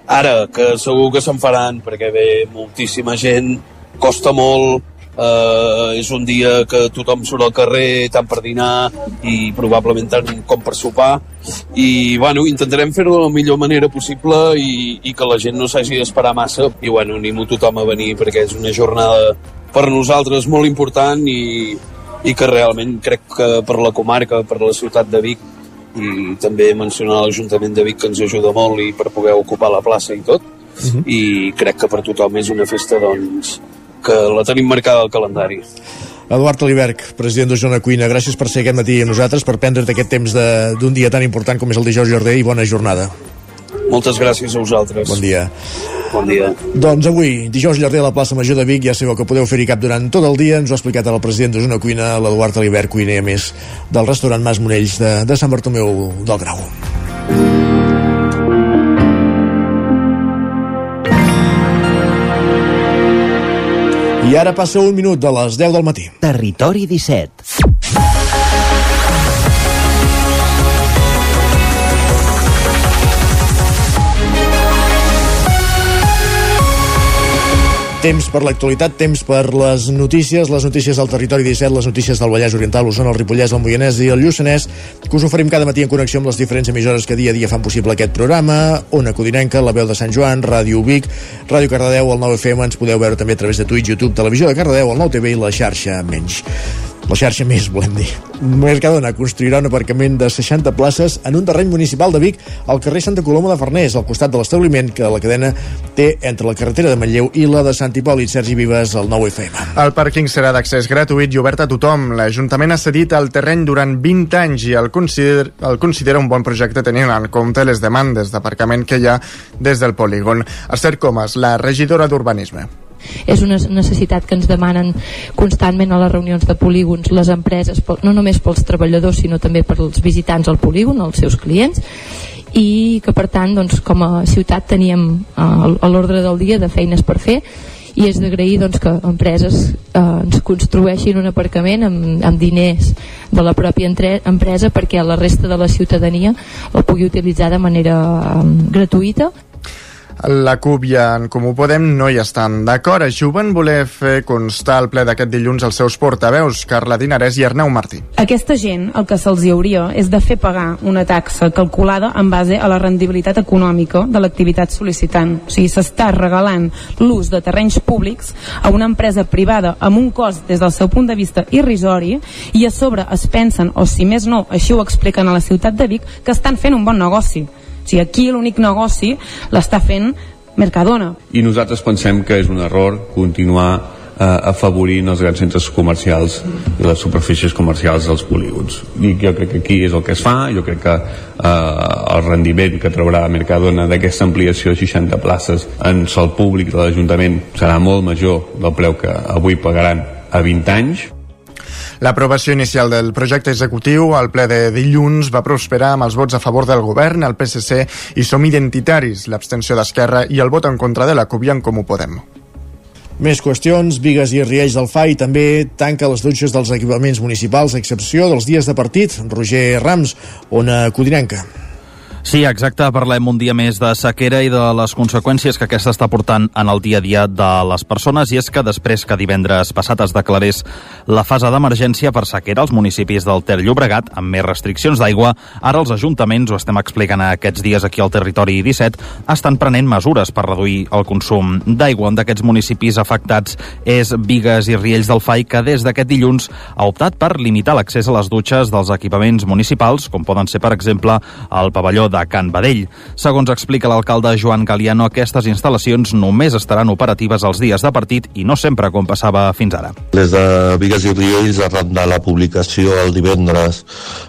Ara, que segur que se'n faran perquè ve moltíssima gent, costa molt, eh, és un dia que tothom surt al carrer tant per dinar i probablement tant com per sopar i bueno, intentarem fer-ho de la millor manera possible i, i que la gent no s'hagi d'esperar massa i bueno, animo tothom a venir perquè és una jornada per nosaltres molt important i, i que realment crec que per la comarca, per la ciutat de Vic i també mencionar l'Ajuntament de Vic que ens ajuda molt i per poder ocupar la plaça i tot i crec que per tothom és una festa doncs, que la tenim marcada al calendari. Eduard Aliberg, president d'Osona Cuina, gràcies per ser aquest matí amb nosaltres, per prendre't aquest temps de- d'un dia tan important com és el dijous Jordi i bona jornada. Moltes gràcies a vosaltres. Bon dia. Bon dia. Doncs avui, dijous llarder a la plaça Major de Vic, ja sabeu que podeu fer-hi cap durant tot el dia. Ens ho ha explicat el president d'Osona Cuina, l'Eduard Aliberg, cuiner a més del restaurant Mas Monells de, de Sant Bartomeu del Grau. I ara passa un minut de les 10 del matí. Territori 17. Temps per l'actualitat, temps per les notícies, les notícies del territori 17, les notícies del Vallès Oriental, l'Osona, el Ripollès, el Moianès i el Lluçanès, que us oferim cada matí en connexió amb les diferents emissores que dia a dia fan possible aquest programa, Ona Codinenca, La Veu de Sant Joan, Ràdio Vic, Ràdio Cardedeu, el 9FM, ens podeu veure també a través de Twitch, YouTube, Televisió de Cardedeu, el 9TV i la xarxa menys. La xarxa més, volem dir. Mercadona construirà un aparcament de 60 places en un terreny municipal de Vic al carrer Santa Coloma de Farners, al costat de l'establiment que la cadena té entre la carretera de Manlleu i la de Sant Hipòlit. Sergi Vives, el 9FM. El pàrquing serà d'accés gratuït i obert a tothom. L'Ajuntament ha cedit el terreny durant 20 anys i el, consider, el considera un bon projecte tenint en compte les demandes d'aparcament que hi ha des del polígon. Esther Comas, la regidora d'Urbanisme. És una necessitat que ens demanen constantment a les reunions de polígons les empreses, no només pels treballadors sinó també pels visitants al polígon, els seus clients i que per tant doncs, com a ciutat teníem eh, a l'ordre del dia de feines per fer i és d'agrair doncs, que empreses eh, ens construeixin un aparcament amb, amb diners de la pròpia entre, empresa perquè la resta de la ciutadania el pugui utilitzar de manera eh, gratuïta La CUP i en Comú Podem no hi estan d'acord. Això ho van voler fer constar al ple d'aquest dilluns els seus portaveus, Carla Dinarès i Arnau Martí. Aquesta gent el que se'ls hi hauria és de fer pagar una taxa calculada en base a la rendibilitat econòmica de l'activitat sol·licitant. O sigui, s'està regalant l'ús de terrenys públics a una empresa privada amb un cost des del seu punt de vista irrisori i a sobre es pensen, o si més no, així ho expliquen a la ciutat de Vic, que estan fent un bon negoci. Sigui, aquí l'únic negoci l'està fent Mercadona. i nosaltres pensem que és un error continuar eh, afavorint els grans centres comercials i les superfícies comercials dels polígons i jo crec que aquí és el que es fa. Jo crec que eh, el rendiment que traurà Mercadona d'aquesta ampliació de 60 places en sol públic de l'Ajuntament serà molt major del preu que avui pagaran a 20 anys L'aprovació inicial del projecte executiu al ple de dilluns va prosperar amb els vots a favor del govern, el PSC i Som Identitaris, l'abstenció d'Esquerra i el vot en contra de la CUP i en Comú Podem. Més qüestions, Vigues i Riells del FAI també tanca les dutxes dels equipaments municipals, a excepció dels dies de partit. Roger Rams, ona Codinenca. Sí, exacte. Parlem un dia més de sequera i de les conseqüències que aquesta està portant en el dia a dia de les persones. I és que després que divendres passat es declarés la fase d'emergència per sequera als municipis del Ter Llobregat, amb més restriccions d'aigua, ara els ajuntaments, ho estem explicant aquests dies aquí al territori 17, estan prenent mesures per reduir el consum d'aigua. Un d'aquests municipis afectats és Vigues i Riells del Fai, que des d'aquest dilluns ha optat per limitar l'accés a les dutxes dels equipaments municipals, com poden ser, per exemple, el pavelló de Can Badell. Segons explica l'alcalde Joan Galiano, aquestes instal·lacions només estaran operatives els dies de partit i no sempre com passava fins ara. Les de Vigues i Riells, arran de la publicació el divendres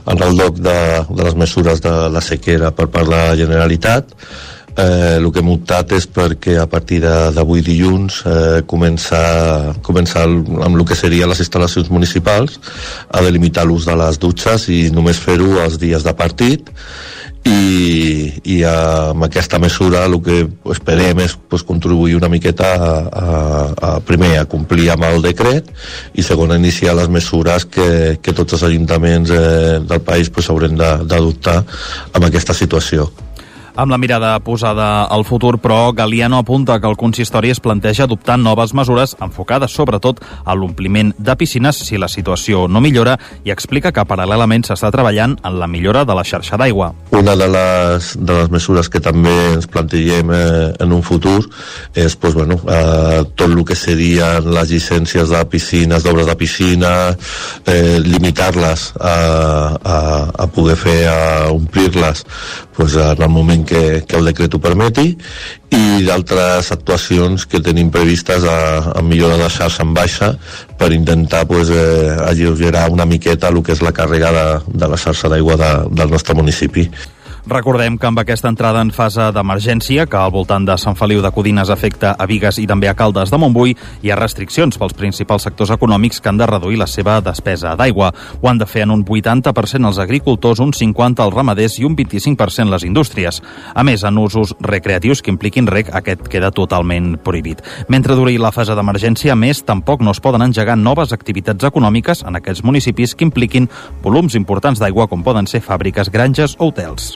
en el lloc de, de les mesures de la sequera per part de la Generalitat, eh, el que hem optat és perquè a partir d'avui dilluns eh, començar, començar amb el que serien les instal·lacions municipals a delimitar l'ús de les dutxes i només fer-ho els dies de partit i, i amb aquesta mesura el que esperem és pues, contribuir una miqueta a, a, a, primer a complir amb el decret i segon a iniciar les mesures que, que tots els ajuntaments eh, del país pues, haurem d'adoptar amb aquesta situació amb la mirada posada al futur, però Galiano apunta que el consistori es planteja adoptar noves mesures enfocades sobretot a l'ompliment de piscines si la situació no millora i explica que paral·lelament s'està treballant en la millora de la xarxa d'aigua. Una de les, de les mesures que també ens plantegem eh, en un futur és pues, bueno, eh, tot el que serien les llicències de piscines, d'obres de piscina, eh, limitar-les a, a, a poder fer, a omplir-les pues, en el moment que, que el decret ho permeti i d'altres actuacions que tenim previstes a, a millora de xarxa en baixa per intentar pues, eh, alleugerar una miqueta el que és la càrrega de, de la xarxa d'aigua de, del nostre municipi. Recordem que amb aquesta entrada en fase d'emergència, que al voltant de Sant Feliu de Codines afecta a Vigues i també a Caldes de Montbui, hi ha restriccions pels principals sectors econòmics que han de reduir la seva despesa d'aigua. Ho han de fer en un 80% els agricultors, un 50% els ramaders i un 25% les indústries. A més, en usos recreatius que impliquin rec, aquest queda totalment prohibit. Mentre duri la fase d'emergència, més, tampoc no es poden engegar noves activitats econòmiques en aquells municipis que impliquin volums importants d'aigua com poden ser fàbriques, granges o hotels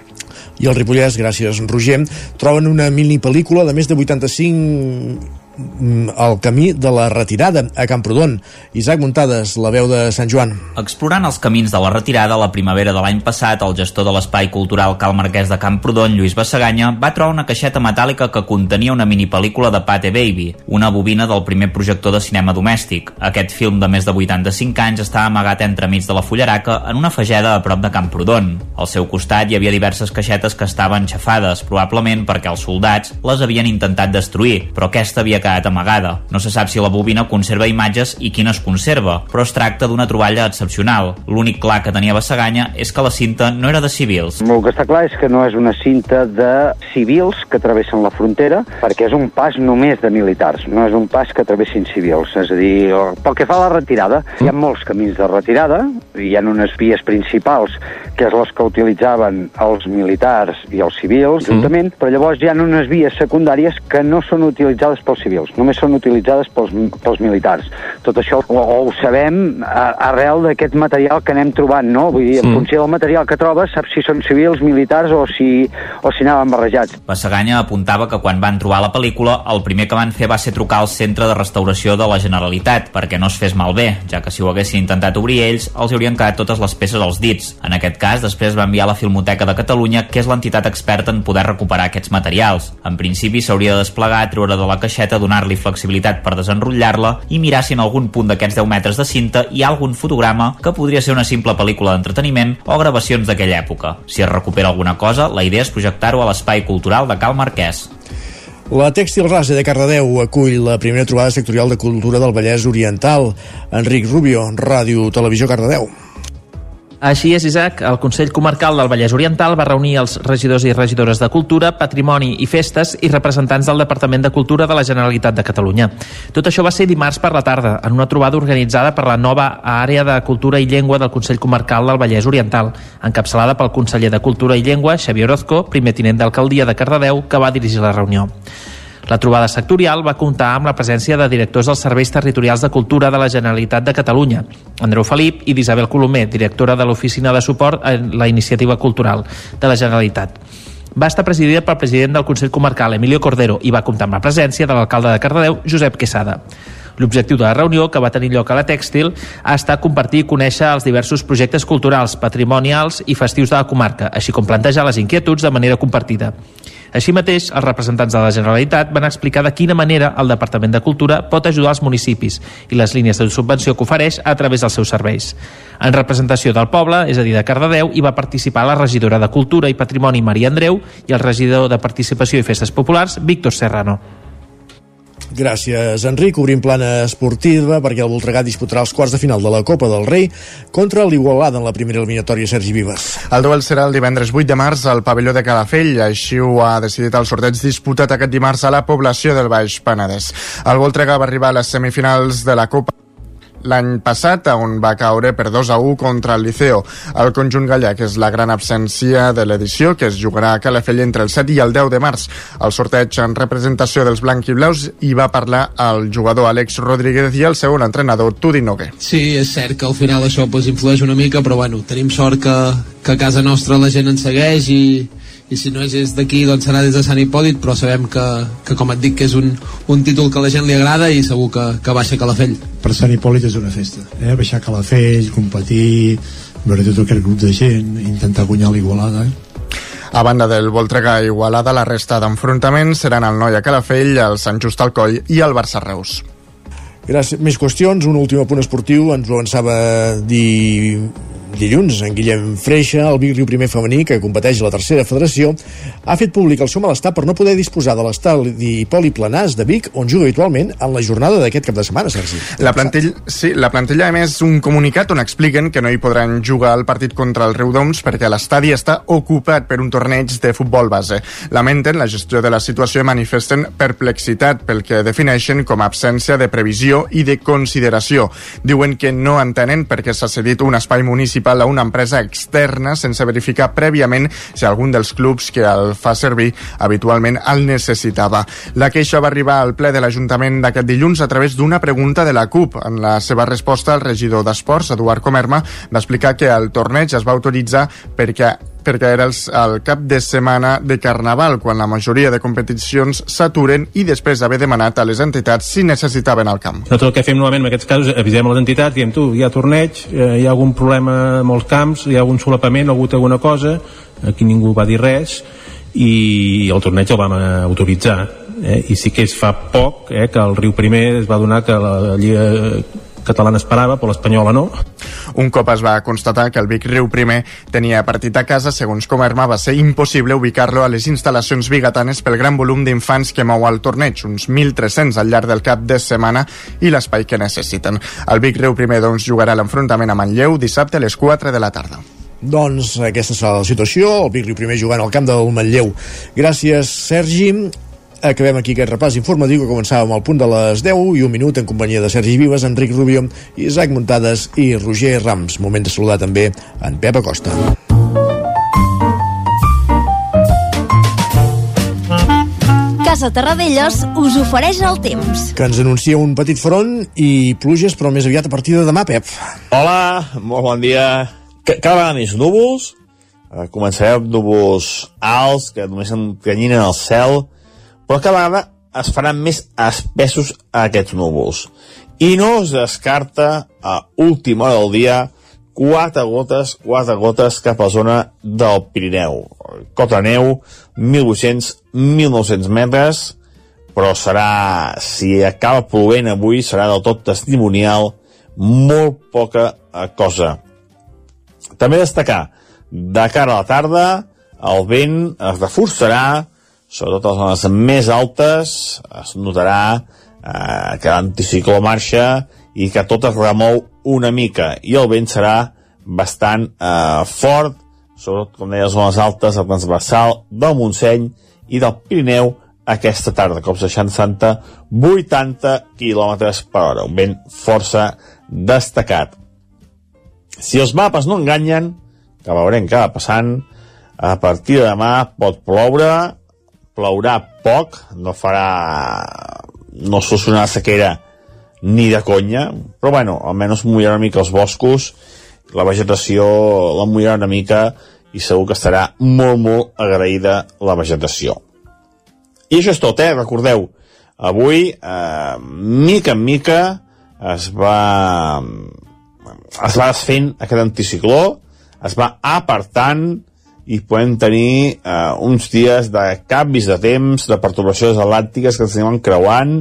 i el Ripollès, gràcies Roger, troben una mini pel·lícula de més de 85 el camí de la retirada a Camprodon. Isaac Muntades, la veu de Sant Joan. Explorant els camins de la retirada la primavera de l'any passat, el gestor de l'espai cultural Cal Marquès de Camprodon, Lluís Bassaganya, va trobar una caixeta metàl·lica que contenia una mini pel·lícula de Pate Baby, una bobina del primer projector de cinema domèstic. Aquest film de més de 85 anys estava amagat entremig de la fullaraca en una fageda a prop de Camprodon. Al seu costat hi havia diverses caixetes que estaven xafades, probablement perquè els soldats les havien intentat destruir, però aquesta havia quedat amagada. No se sap si la bobina conserva imatges i quina es conserva, però es tracta d'una troballa excepcional. L'únic clar que tenia Bassaganya és que la cinta no era de civils. El que està clar és que no és una cinta de civils que travessen la frontera, perquè és un pas només de militars, no és un pas que travessin civils. És a dir, pel que fa a la retirada, hi ha molts camins de retirada, hi ha unes vies principals, que és les que utilitzaven els militars i els civils, juntament, mm. però llavors hi ha unes vies secundàries que no són utilitzades pels civils civils, només són utilitzades pels, pels militars. Tot això o, o ho sabem a, arrel d'aquest material que anem trobant, no? Vull dir, en mm. funció del material que trobes, saps si són civils, militars o si, o si anaven barrejats. Bassaganya apuntava que quan van trobar la pel·lícula, el primer que van fer va ser trucar al Centre de Restauració de la Generalitat perquè no es fes malbé, ja que si ho haguessin intentat obrir ells, els haurien quedat totes les peces als dits. En aquest cas, després va enviar la Filmoteca de Catalunya, que és l'entitat experta en poder recuperar aquests materials. En principi s'hauria de desplegar, treure de la caixeta, donar-li flexibilitat per desenrotllar-la i mirar si en algun punt d'aquests 10 metres de cinta hi ha algun fotograma que podria ser una simple pel·lícula d'entreteniment o gravacions d'aquella època. Si es recupera alguna cosa, la idea és projectar-ho a l'espai cultural de Cal Marquès. La Tèxtil Rase de Cardedeu acull la primera trobada sectorial de cultura del Vallès Oriental. Enric Rubio, Ràdio Televisió Cardedeu. Així és, Isaac, el Consell Comarcal del Vallès Oriental va reunir els regidors i regidores de Cultura, Patrimoni i Festes i representants del Departament de Cultura de la Generalitat de Catalunya. Tot això va ser dimarts per la tarda, en una trobada organitzada per la nova àrea de Cultura i Llengua del Consell Comarcal del Vallès Oriental, encapçalada pel conseller de Cultura i Llengua, Xavier Orozco, primer tinent d'alcaldia de Cardedeu, que va dirigir la reunió. La trobada sectorial va comptar amb la presència de directors dels Serveis Territorials de Cultura de la Generalitat de Catalunya, Andreu Felip i d'Isabel Colomer, directora de l'Oficina de Suport a la Iniciativa Cultural de la Generalitat. Va estar presidida pel president del Consell Comarcal, Emilio Cordero, i va comptar amb la presència de l'alcalde de Cardedeu, Josep Quesada. L'objectiu de la reunió, que va tenir lloc a la Tèxtil, ha estat compartir i conèixer els diversos projectes culturals, patrimonials i festius de la comarca, així com plantejar les inquietuds de manera compartida. Així mateix, els representants de la Generalitat van explicar de quina manera el Departament de Cultura pot ajudar els municipis i les línies de subvenció que ofereix a través dels seus serveis. En representació del poble, és a dir, de Cardedeu, hi va participar la regidora de Cultura i Patrimoni Maria Andreu i el regidor de Participació i Festes Populars, Víctor Serrano. Gràcies, Enric. Obrim plana esportiva perquè el Voltregà disputarà els quarts de final de la Copa del Rei contra l'Igualada en la primera eliminatòria Sergi Vives. El duel serà el divendres 8 de març al pavelló de Calafell. Així ho ha decidit el sorteig disputat aquest dimarts a la població del Baix Penedès. El Voltregà va arribar a les semifinals de la Copa l'any passat, on va caure per 2 a 1 contra el Liceo. El conjunt gallec és la gran absència de l'edició, que es jugarà a Calafell entre el 7 i el 10 de març. El sorteig en representació dels blanquiblaus hi va parlar el jugador Àlex Rodríguez i el segon entrenador Tudi Nogue. Sí, és cert que al final això pues, influeix una mica, però bueno, tenim sort que, que a casa nostra la gent ens segueix i, i si no és des d'aquí doncs serà des de Sant Hipòlit però sabem que, que com et dic que és un, un títol que a la gent li agrada i segur que, que baixa Calafell per Sant Hipòlit és una festa eh? baixar Calafell, competir veure tot aquest grup de gent intentar guanyar l'Igualada eh? A banda del Voltregà i Igualada, la resta d'enfrontaments seran el Noia Calafell, el Sant Just al Coll i el Barça Reus. Gràcies. Més qüestions, un últim apunt esportiu, ens ho avançava dir dilluns, en Guillem Freixa, el Vic Riu Primer femení, que competeix a la tercera federació, ha fet públic el seu malestar per no poder disposar de l'estadi poliplanàs de Vic, on juga habitualment en la jornada d'aquest cap de setmana, Sergi. La plantilla, sí, la plantilla a més un comunicat on expliquen que no hi podran jugar el partit contra el Riudoms perquè l'estadi està ocupat per un torneig de futbol base. Lamenten la gestió de la situació i manifesten perplexitat pel que defineixen com a absència de previsió i de consideració. Diuen que no entenen perquè s'ha cedit un espai municipal a una empresa externa sense verificar prèviament si algun dels clubs que el fa servir habitualment el necessitava. La queixa va arribar al ple de l'Ajuntament d'aquest dilluns a través d'una pregunta de la CUP. En la seva resposta, el regidor d'Esports, Eduard Comerma, va explicar que el torneig es va autoritzar perquè perquè era el, el cap de setmana de Carnaval, quan la majoria de competicions s'aturen i després d'haver demanat a les entitats si necessitaven el camp. Nosaltres el que fem normalment en aquests casos avisem les entitats, diem tu, hi ha torneig, eh, hi ha algun problema a molts camps, hi ha algun solapament, ha hagut alguna cosa, aquí ningú va dir res, i el torneig el vam autoritzar. Eh? I sí que es fa poc eh, que el Riu Primer es va donar que la Lliga catalana esperava, però l'espanyola no. Un cop es va constatar que el Vic Riu primer tenia partit a casa, segons Comerma, va ser impossible ubicar-lo a les instal·lacions bigatanes pel gran volum d'infants que mou el torneig, uns 1.300 al llarg del cap de setmana i l'espai que necessiten. El Vic Riu primer doncs, jugarà l'enfrontament a Manlleu dissabte a les 4 de la tarda. Doncs aquesta serà la situació, el Vic Riu primer jugant al camp del Manlleu. Gràcies, Sergi acabem aquí aquest repàs informatiu que començàvem al punt de les 10 i un minut en companyia de Sergi Vives, Enric Rubio, Isaac Muntades i Roger Rams. Moment de saludar també en Pep Acosta. Casa Terradellos us ofereix el temps. Que ens anuncia un petit front i pluges, però més aviat a partir de demà, Pep. Hola, molt bon dia. Cada vegada més núvols, eh, començarem amb núvols alts que només encanyinen el cel, però cada vegada es faran més espessos aquests núvols. I no es descarta a última hora del dia quatre gotes, quatre gotes cap a la zona del Pirineu. Cota neu, 1.800-1.900 metres, però serà, si acaba plovent avui, serà del tot testimonial, molt poca cosa. També destacar, de cara a la tarda, el vent es reforçarà, sobretot a les zones més altes, es notarà eh, que l'anticicló marxa i que tot es remou una mica. I el vent serà bastant eh, fort, sobretot, com deia, les zones altes, el transversal del Montseny i del Pirineu aquesta tarda, de 60, 80 km per hora, un vent força destacat. Si els mapes no enganyen, que veurem què va passant, a partir de demà pot ploure, plourà poc, no farà... no solucionarà sequera ni de conya, però bueno, almenys mullarà una mica els boscos, la vegetació la mullarà una mica i segur que estarà molt, molt agraïda la vegetació. I això és tot, eh? Recordeu, avui, eh, mica en mica, es va, es va desfent aquest anticicló, es va apartant i podem tenir eh, uns dies de canvis de temps, de perturbacions atlàntiques que ens anem creuant,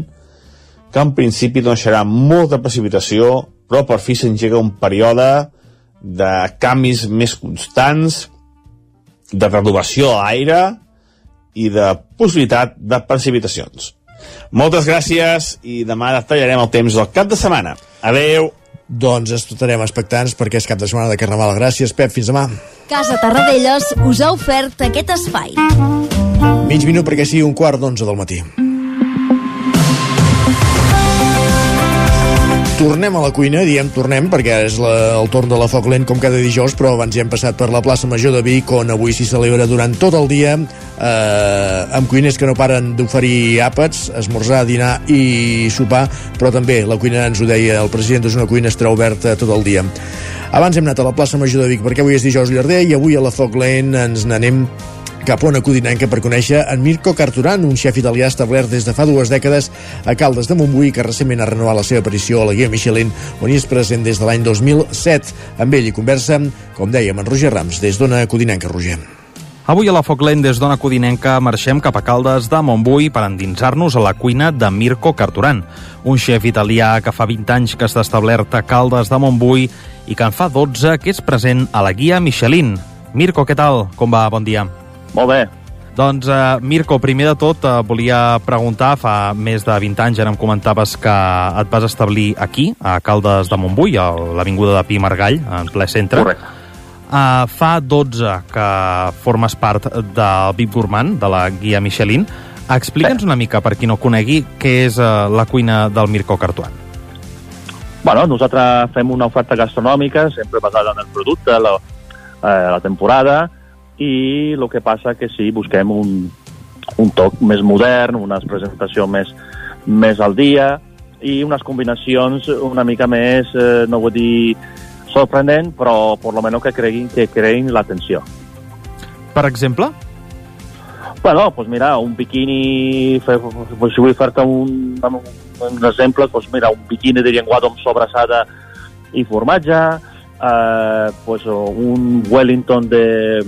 que en principi no deixarà molta precipitació, però per fi s'engega un període de canvis més constants, de renovació a l'aire i de possibilitat de precipitacions. Moltes gràcies i demà detallarem el temps del cap de setmana. Adeu! Doncs estarem expectants perquè és cap de setmana de Carnaval. Gràcies, Pep. Fins demà. Casa Tarradellas us ha ofert aquest espai. Mig minut perquè sigui un quart d'onze del matí. Tornem a la cuina, diem tornem perquè és la, el torn de la foc lent com cada dijous, però abans ja hem passat per la plaça Major de Vic on avui s'hi celebra durant tot el dia eh, amb cuiners que no paren d'oferir àpats, esmorzar, dinar i sopar, però també la cuina ens ho deia el president, és una cuina estarà oberta tot el dia. Abans hem anat a la plaça Major de Vic perquè avui és dijous llarder i avui a la foc lent ens n'anem cap a una codinenca per conèixer en Mirko Carturan, un xef italià establert des de fa dues dècades a Caldes de Montbui, que recentment ha renovat la seva aparició a la guia Michelin, on hi és present des de l'any 2007. Amb ell hi conversa, com dèiem, en Roger Rams, des d'Ona Codinenca, Roger. Avui a la Foc Lent des d'Ona Codinenca marxem cap a Caldes de Montbui per endinsar-nos a la cuina de Mirko Carturan, un xef italià que fa 20 anys que està establert a Caldes de Montbui i que en fa 12 que és present a la guia Michelin. Mirko, què tal? Com va? Bon dia. Molt bé. Doncs, uh, Mirko, primer de tot, uh, volia preguntar, fa més de 20 anys, ara em comentaves que et vas establir aquí, a Caldes de Montbui, a l'Avinguda de Pi Margall, en ple centre. Correcte. Uh, fa 12 que formes part del VIP Gourmand, de la guia Michelin. Explica'ns una mica, per qui no conegui, què és uh, la cuina del Mirko Cartuan. Bueno, nosaltres fem una oferta gastronòmica, sempre basada en el producte, la, eh, la temporada, i el que passa que sí, busquem un, un toc més modern, una presentació més, més al dia i unes combinacions una mica més, eh, no vull dir sorprenent, però per lo menos que creguin que creïn l'atenció. Per exemple? Bueno, pues mira, un biquini, pues si vull fer-te un, un exemple, pues mira, un biquini de llenguado amb sobrassada i formatge, eh, pues un Wellington de,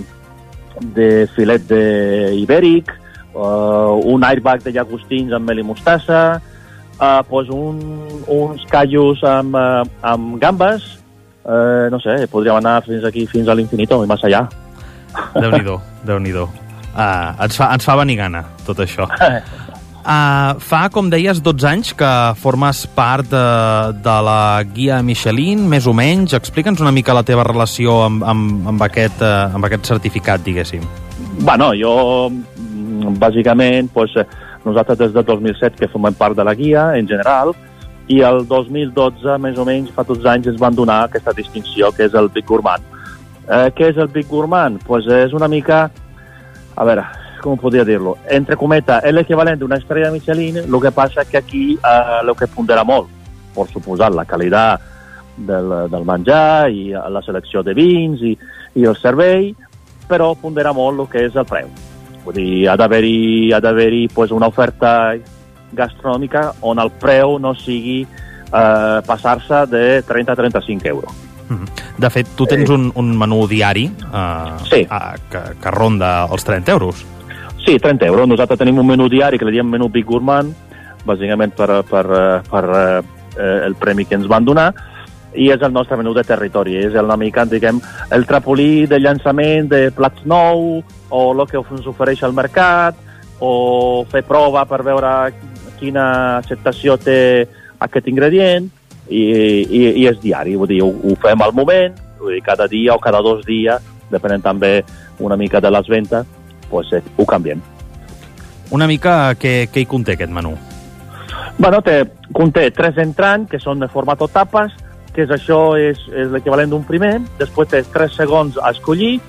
de filet de ibèric, uh, un airbag de llagostins amb mel i mostassa, uh, pues un, uns callos amb, uh, amb gambes, uh, no sé, podríem anar fins aquí, fins a l'infinito i més allà. Déu-n'hi-do, déu nhi déu uh, ens, fa, ens fa venir gana, tot això. Uh, fa, com deies, 12 anys que formes part de, de la guia Michelin, més o menys. Explica'ns una mica la teva relació amb, amb, amb, aquest, uh, amb aquest certificat, diguéssim. Bueno, jo, mm, bàsicament, pues, nosaltres des del 2007 que formem part de la guia, en general, i el 2012, més o menys, fa 12 anys, ens van donar aquesta distinció, que és el Big Gourmand. Eh, què és el Big Gourmand? Pues és una mica... A veure, com podria dir-lo? Entre cometa, és l'equivalent d'una estrella Michelin, el que passa que aquí eh, el que pondera molt, per suposat, la qualitat del, del menjar i la selecció de vins i, i el servei, però pondera molt el que és el preu. Vull dir, ha d'haver-hi ha pues, una oferta gastronòmica on el preu no sigui eh, passar-se de 30 a 35 euros. De fet, tu tens un, un menú diari eh, Sí. eh, que, que ronda els 30 euros. Sí, 30 euros. Nosaltres tenim un menú diari que li diem menú Big Gourmand, bàsicament per, per, eh, per eh, el premi que ens van donar, i és el nostre menú de territori. És una mica, diguem, el trapolí de llançament de plats nou, o el que ens ofereix al mercat, o fer prova per veure quina acceptació té aquest ingredient, i, i, i és diari, vull dir, ho, ho fem al moment, vull dir, cada dia o cada dos dies, depenent també una mica de les ventes, pues, eh, ho canviem. Una mica què, què hi conté aquest menú? Bueno, té, conté tres entrants, que són de format o tapes, que és això és, és l'equivalent d'un primer, després té tres segons a escollir,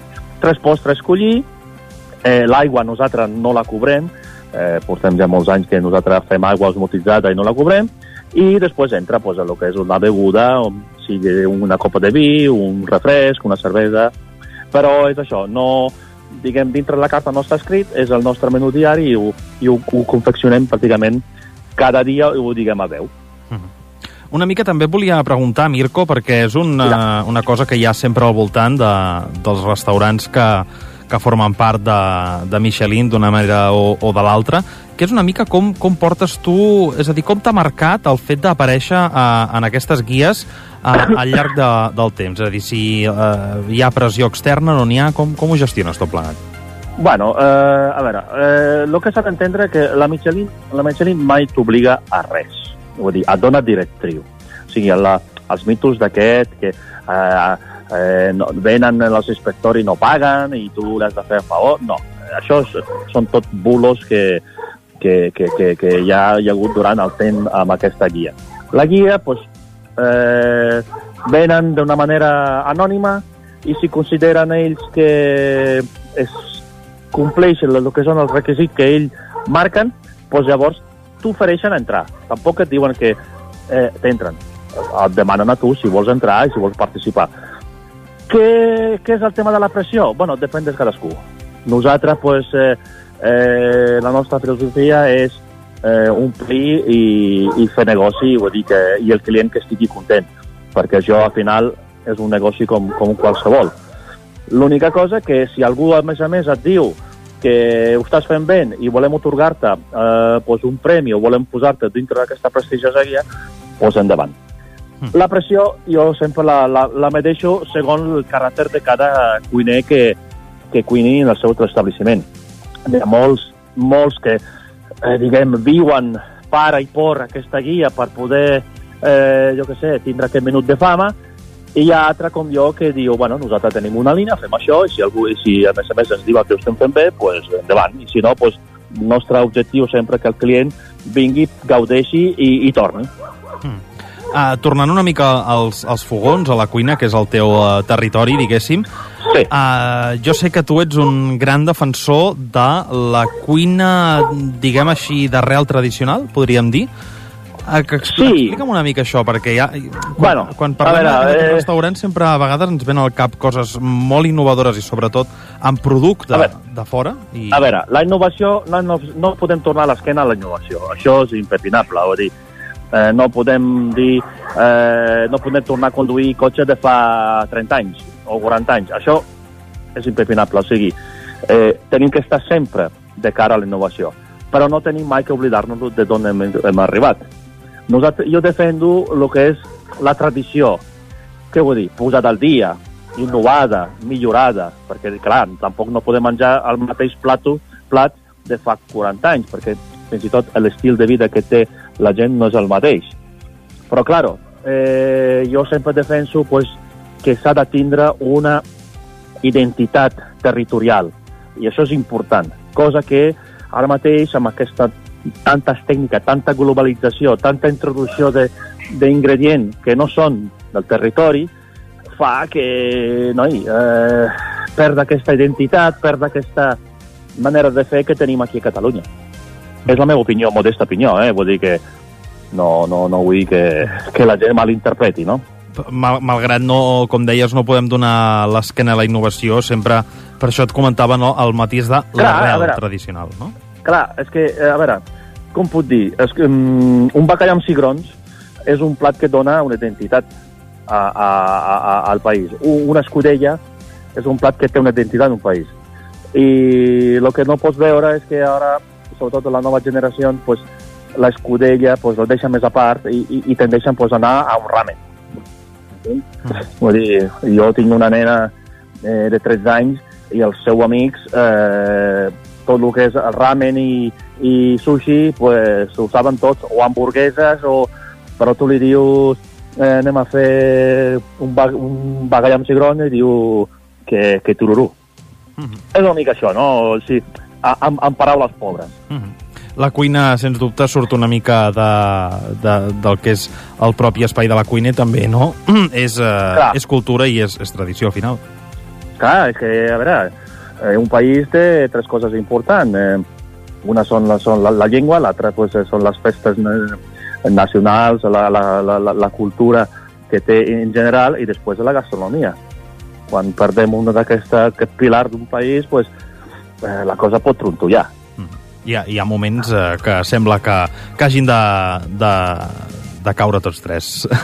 tres postres a escollir, eh, l'aigua nosaltres no la cobrem, eh, portem ja molts anys que nosaltres fem aigua osmotitzada i no la cobrem, i després entra pues, el que és una beguda, o sigui una copa de vi, un refresc, una cervesa, Però és això, no, diguem, dintre la carta no està escrit, és el nostre menú diari i ho, i ho, ho confeccionem pràcticament cada dia i ho diguem a veu. Una mica també volia preguntar, Mirko, perquè és una, una cosa que hi ha sempre al voltant de, dels restaurants que, que formen part de, de Michelin d'una manera o, o de l'altra, que és una mica com, com portes tu, és a dir, com t'ha marcat el fet d'aparèixer eh, en aquestes guies a, al llarg de, del temps? És a dir, si eh, hi ha pressió externa no n'hi ha, com, com ho gestiones tot plegat? Bueno, eh, a veure, eh, el que s'ha d'entendre que la Michelin, la Michelin mai t'obliga a res. Vull dir, et dona directriu. O sigui, la, els mitos d'aquest, que eh, eh, no, venen els inspectors i no paguen i tu l'has de fer a favor, no. Això és, són tot bulos que, que, que, que, que ja hi ha hagut durant el temps amb aquesta guia. La guia, doncs, eh, venen d'una manera anònima i si consideren ells que es compleixen el que són els requisits que ells marquen, doncs llavors t'ofereixen entrar. Tampoc et diuen que eh, t'entren. Et demanen a tu si vols entrar i si vols participar. Què, què és el tema de la pressió? bueno, depèn de cadascú. Nosaltres, pues, eh, eh, la nostra filosofia és eh, omplir i, i fer negoci, vull dir que, i el client que estigui content, perquè això al final és un negoci com, com qualsevol. L'única cosa que si algú a més a més et diu que ho estàs fent bé i volem otorgar-te eh, pues un premi o volem posar-te dintre d'aquesta prestigiosa guia, doncs endavant. La pressió jo sempre la, la, la medeixo segons el caràcter de cada cuiner que, que cuini en el seu establiment. Hi ha molts, molts que, eh, diguem, viuen para i por aquesta guia per poder, eh, jo que sé, tindre aquest minut de fama, i hi ha altre com jo que diu, bueno, nosaltres tenim una línia, fem això, i si algú, si a més a més ens diu que ho estem fent bé, doncs endavant. I si no, doncs, el nostre objectiu sempre que el client vingui, gaudeixi i, i torni. Uh, tornant una mica als, als fogons, a la cuina, que és el teu uh, territori, diguéssim, sí. uh, jo sé que tu ets un gran defensor de la cuina, diguem així, d'arrel tradicional, podríem dir. Uh, que expli Sí. Explica'm una mica això, perquè ja, quan, Bueno, quan a parlem veure, de eh, restaurants sempre a vegades ens ven al cap coses molt innovadores i sobretot amb producte A veure. de fora. I... A veure, la innovació, no, no, no podem tornar l'esquena a la innovació. Això és impepinable, vull dir, eh, no podem dir, eh, no podem tornar a conduir cotxe de fa 30 anys o 40 anys. Això és impepinable, o sigui, eh, tenim que estar sempre de cara a la innovació, però no tenim mai que oblidar-nos de d'on hem, hem arribat. Nosaltres, jo defendo el que és la tradició, què vull dir? Posada al dia, innovada, millorada, perquè, clar, tampoc no podem menjar el mateix plato, plat de fa 40 anys, perquè fins i tot l'estil de vida que té la gent no és el mateix. Però, claro, eh, jo sempre defenso pues, que s'ha de tindre una identitat territorial, i això és important, cosa que ara mateix amb aquesta tantes tècniques, tanta globalització, tanta introducció d'ingredients que no són del territori, fa que noi, eh, perd aquesta identitat, perd aquesta manera de fer que tenim aquí a Catalunya. És la meva opinió, modesta opinió, eh? vull dir que no, no, no vull que, que la gent malinterpreti, no? Mal, malgrat no, com deies, no podem donar l'esquena a la innovació, sempre, per això et comentava no, el matís de l'arrel tradicional, no? Clar, és que, eh, a veure, com puc dir? És que, um, un bacallà amb cigrons és un plat que dona una identitat a, a, a, a, al país. Un, una escudella és un plat que té una identitat en un país. I el que no pots veure és que ara, sobretot la nova generació, pues, l'escudella pues, el deixa més a part i, i, i tendeixen pues, a anar a un ramen. Vull dir, jo tinc una nena eh, de 13 anys i els seus amics eh, tot el que és el ramen i, i sushi pues, ho saben tots, o hamburgueses o... però tu li dius eh, anem a fer un, ba un bagall amb cigron i diu que, que tururú. És una mica això, no? O sigui, amb, amb paraules pobres. La cuina, sens dubte, surt una mica de, de, del que és el propi espai de la cuina també, no? és, uh, és cultura i és, és tradició, al final. Clar, és que, a veure, eh, un país té tres coses importants. Eh, una són la, són la, la llengua, l'altra pues, eh, són les festes na- nacionals, la, la, la, la, cultura que té en general i després la gastronomia. quan perdem una d'aquesta aquest pilar d'un país, pues, eh, la cosa pot trontollar. Hi ha, hi ha moments eh, que sembla que, que hagin de, de, de caure tots tres. Uh,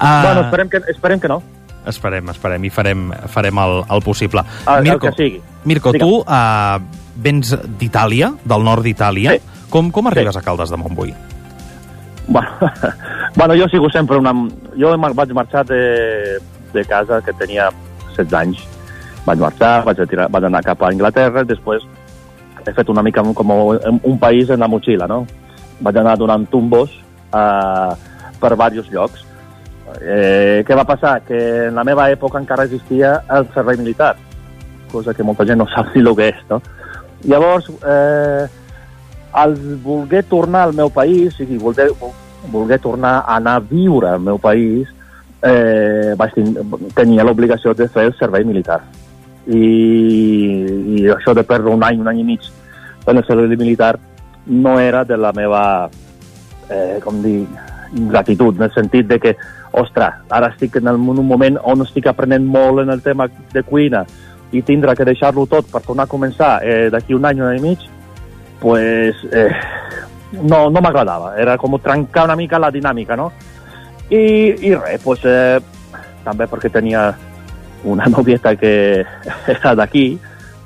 bueno, esperem que, esperem que no. Esperem, esperem, i farem, farem el, el possible. El, Mirko, el que sigui. Mirko, Digue'm. tu uh, vens d'Itàlia, del nord d'Itàlia. Sí. Com, com arribes sí. a Caldes de Montbui? Bueno, bueno, jo sigo sempre una... Jo vaig marxar de, de casa que tenia 16 anys. Vaig marxar, vaig, a tirar, vaig anar cap a Anglaterra, i després he fet una mica com un, país en la motxilla, no? Vaig anar donant tumbos uh, per diversos llocs. Eh, què va passar? Que en la meva època encara existia el servei militar, cosa que molta gent no sap ni el que és, no? Llavors, eh, al voler tornar al meu país, sigui, voler, voler tornar a anar a viure al meu país, eh, vaig ten tenia l'obligació de fer el servei militar. I, I això de perdre un any, un any i mig en el servei militar no era de la meva, eh, com dir, gratitud, en el sentit de que, ostres, ara estic en, un moment on estic aprenent molt en el tema de cuina i tindre que deixar-lo tot per tornar a començar eh, d'aquí un any, un any i mig, pues, eh, no, no m'agradava. Era com trencar una mica la dinàmica, no? I, i res, pues, eh, també perquè tenia una novieta que era d'aquí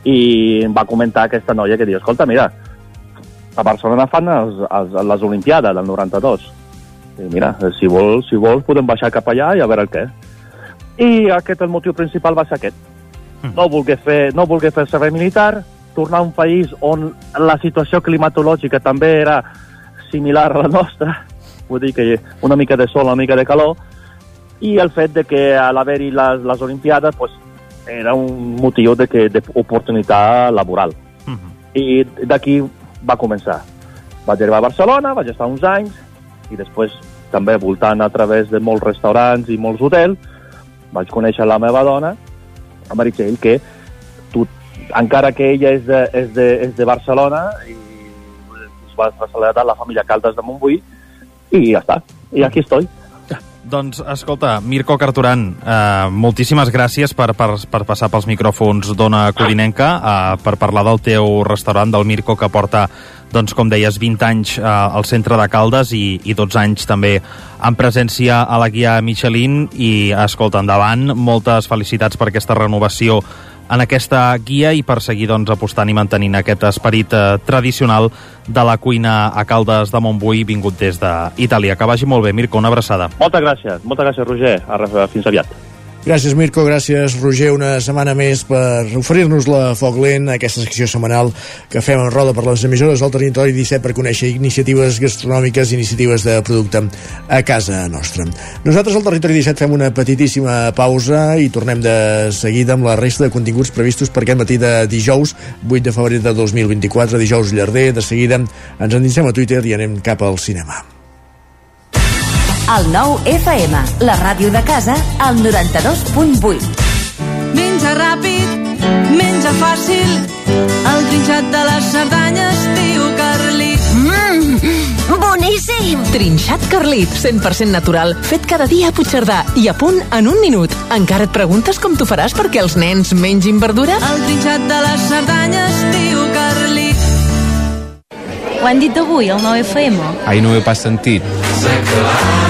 i em va comentar aquesta noia que diu, escolta, mira, a Barcelona fan els, els, les Olimpiades del 92. I mira, si vols, si vols podem baixar cap allà i a veure el què. I aquest el motiu principal va ser aquest. No voler fer, no voler fer servei militar, tornar a un país on la situació climatològica també era similar a la nostra, vull dir que una mica de sol, una mica de calor, i el fet de que a l'haver-hi les, les Olimpiades pues, era un motiu de que d'oportunitat laboral. Uh -huh. I d'aquí va començar. Vaig arribar a Barcelona, vaig estar uns anys, i després també voltant a través de molts restaurants i molts hotels, vaig conèixer la meva dona, la Meritxell, que tu, encara que ella és de, és de, és de Barcelona, i es va traslladar a la família Caldes de Montbui, i ja està. I aquí estoy. Doncs, escolta, Mirko Carturan, eh, moltíssimes gràcies per, per, per passar pels micròfons d'Ona Codinenca, eh, per parlar del teu restaurant, del Mirko, que porta, doncs, com deies, 20 anys eh, al centre de Caldes i, i 12 anys també en presència a la guia Michelin. I, escolta, endavant, moltes felicitats per aquesta renovació en aquesta guia i per seguir doncs, apostant i mantenint aquest esperit eh, tradicional de la cuina a Caldes de Montbui vingut des d'Itàlia. Que vagi molt bé, Mirko, una abraçada. Moltes gràcies, moltes gràcies, Roger. Fins aviat. Gràcies, Mirko, gràcies, Roger, una setmana més per oferir-nos la Foc Lent, aquesta secció setmanal que fem en roda per les emissores del Territori 17 per conèixer iniciatives gastronòmiques, iniciatives de producte a casa nostra. Nosaltres al Territori 17 fem una petitíssima pausa i tornem de seguida amb la resta de continguts previstos per aquest matí de dijous, 8 de febrer de 2024, dijous llarder. De seguida ens endinsem a Twitter i anem cap al cinema. El nou FM, la ràdio de casa, al 92.8. Menja ràpid, menja fàcil, el trinxat de les Cerdanyes, tio Carlit. Mmm, boníssim! Trinxat Carlit, 100% natural, fet cada dia a Puigcerdà i a punt en un minut. Encara et preguntes com t'ho faràs perquè els nens mengin verdura? El trinxat de les Cerdanyes, tio Carlit. Ho han dit avui, el 9FM? Ai, no ho he pas sentit. Tot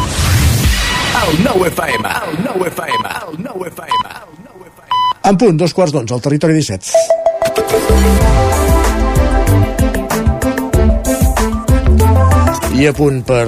El 9 FM, el 9 FM, el 9 FM. En punt, dos quarts d'onze, al Territori 17. I a punt per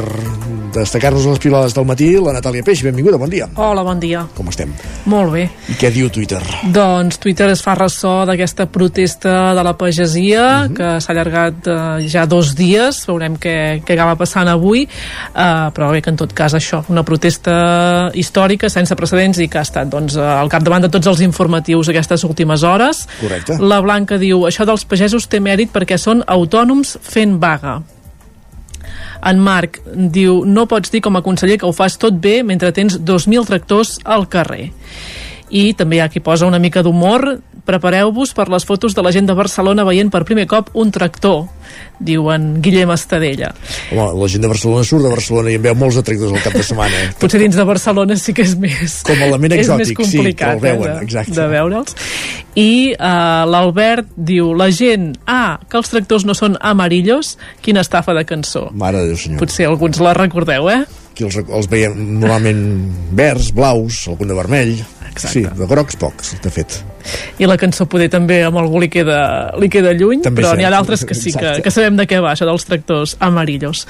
destacar-nos les pilades del matí, la Natàlia Peix, benvinguda, bon dia. Hola, bon dia. Com estem? Molt bé. I què diu Twitter? Doncs Twitter es fa ressò d'aquesta protesta de la pagesia que s'ha allargat eh, ja dos dies, veurem què, què acaba passant avui, eh, però bé que en tot cas això, una protesta històrica sense precedents i que ha estat doncs, al capdavant de tots els informatius aquestes últimes hores. Correcte. La Blanca diu, això dels pagesos té mèrit perquè són autònoms fent vaga. En Marc diu, no pots dir com a conseller que ho fas tot bé mentre tens 2.000 tractors al carrer. I també hi ha qui posa una mica d'humor, prepareu-vos per les fotos de la gent de Barcelona veient per primer cop un tractor, diu en Guillem Estadella. Home, la gent de Barcelona surt de Barcelona i en veu molts atractors al cap de setmana. Potser dins de Barcelona sí que és més... Com a element és exòtic, més complicat, sí, que el veuen, eh, de, exacte. de veure'ls. I uh, l'Albert diu, la gent, ah, que els tractors no són amarillos, quina estafa de cançó. Mare de Déu, senyor. Potser alguns la recordeu, eh? Aquí els, els veiem normalment verds, blaus, algun de vermell. Exacte. Sí, de grocs pocs, de fet. I la cançó poder també amb algú li queda, li queda lluny, També però n'hi ha d'altres que sí, que, Exacte. que sabem de què va, això dels tractors amarillos.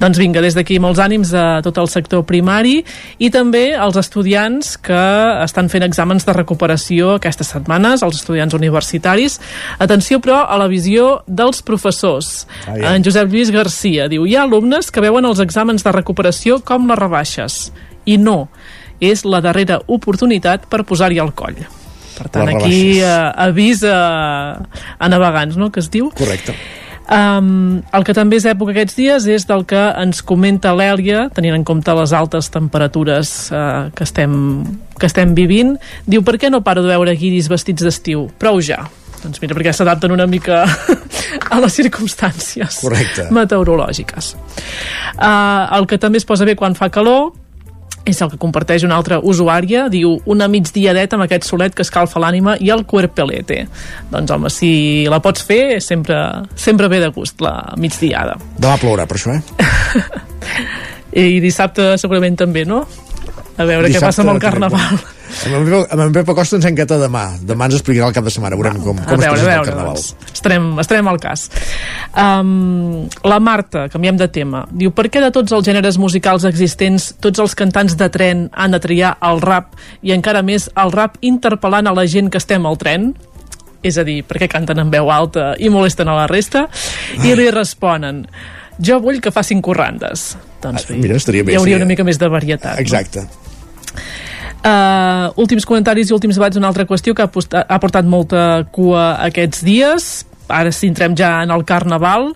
Doncs vinga, des d'aquí molts ànims a tot el sector primari i també als estudiants que estan fent exàmens de recuperació aquestes setmanes, els estudiants universitaris. Atenció, però, a la visió dels professors. Ah, ja. En Josep Lluís Garcia diu, hi ha alumnes que veuen els exàmens de recuperació com les rebaixes. I no, és la darrera oportunitat per posar-hi el coll. Per tant, Les aquí eh, avís a, a navegants, no?, que es diu. Correcte. Um, el que també és època aquests dies és del que ens comenta l'Èlia, tenint en compte les altes temperatures uh, que, estem, que estem vivint. Diu, per què no paro de veure guiris vestits d'estiu? Prou ja. Doncs mira, perquè s'adapten una mica a les circumstàncies Correcte. meteorològiques. Uh, el que també es posa bé quan fa calor és el que comparteix una altra usuària, diu una migdiadeta amb aquest solet que escalfa l'ànima i el cuerpelete. Doncs home, si la pots fer, sempre, sempre ve de gust la migdiada. Demà plourà, per això, eh? I dissabte segurament també, no? A veure què passa amb el carnaval. Amb en Pep, amb en Pep Acosta ens encanta demà. Demà ens explicarà el cap de setmana. Veurem com, com es veure, a presenta el carnaval. doncs, estarem, estarem al cas. Um, la Marta, canviem de tema, diu per què de tots els gèneres musicals existents tots els cantants de tren han de triar el rap i encara més el rap interpel·lant a la gent que estem al tren? És a dir, per què canten en veu alta i molesten a la resta? I li responen jo vull que facin corrandes. Doncs, Ah, mira, estaria bé, Hi hauria sí, una eh? mica més de varietat. no? Exacte. Uh, últims comentaris i últims debats, una altra qüestió que ha, posta, ha portat molta cua aquests dies. Ara si entrem ja en el Carnaval.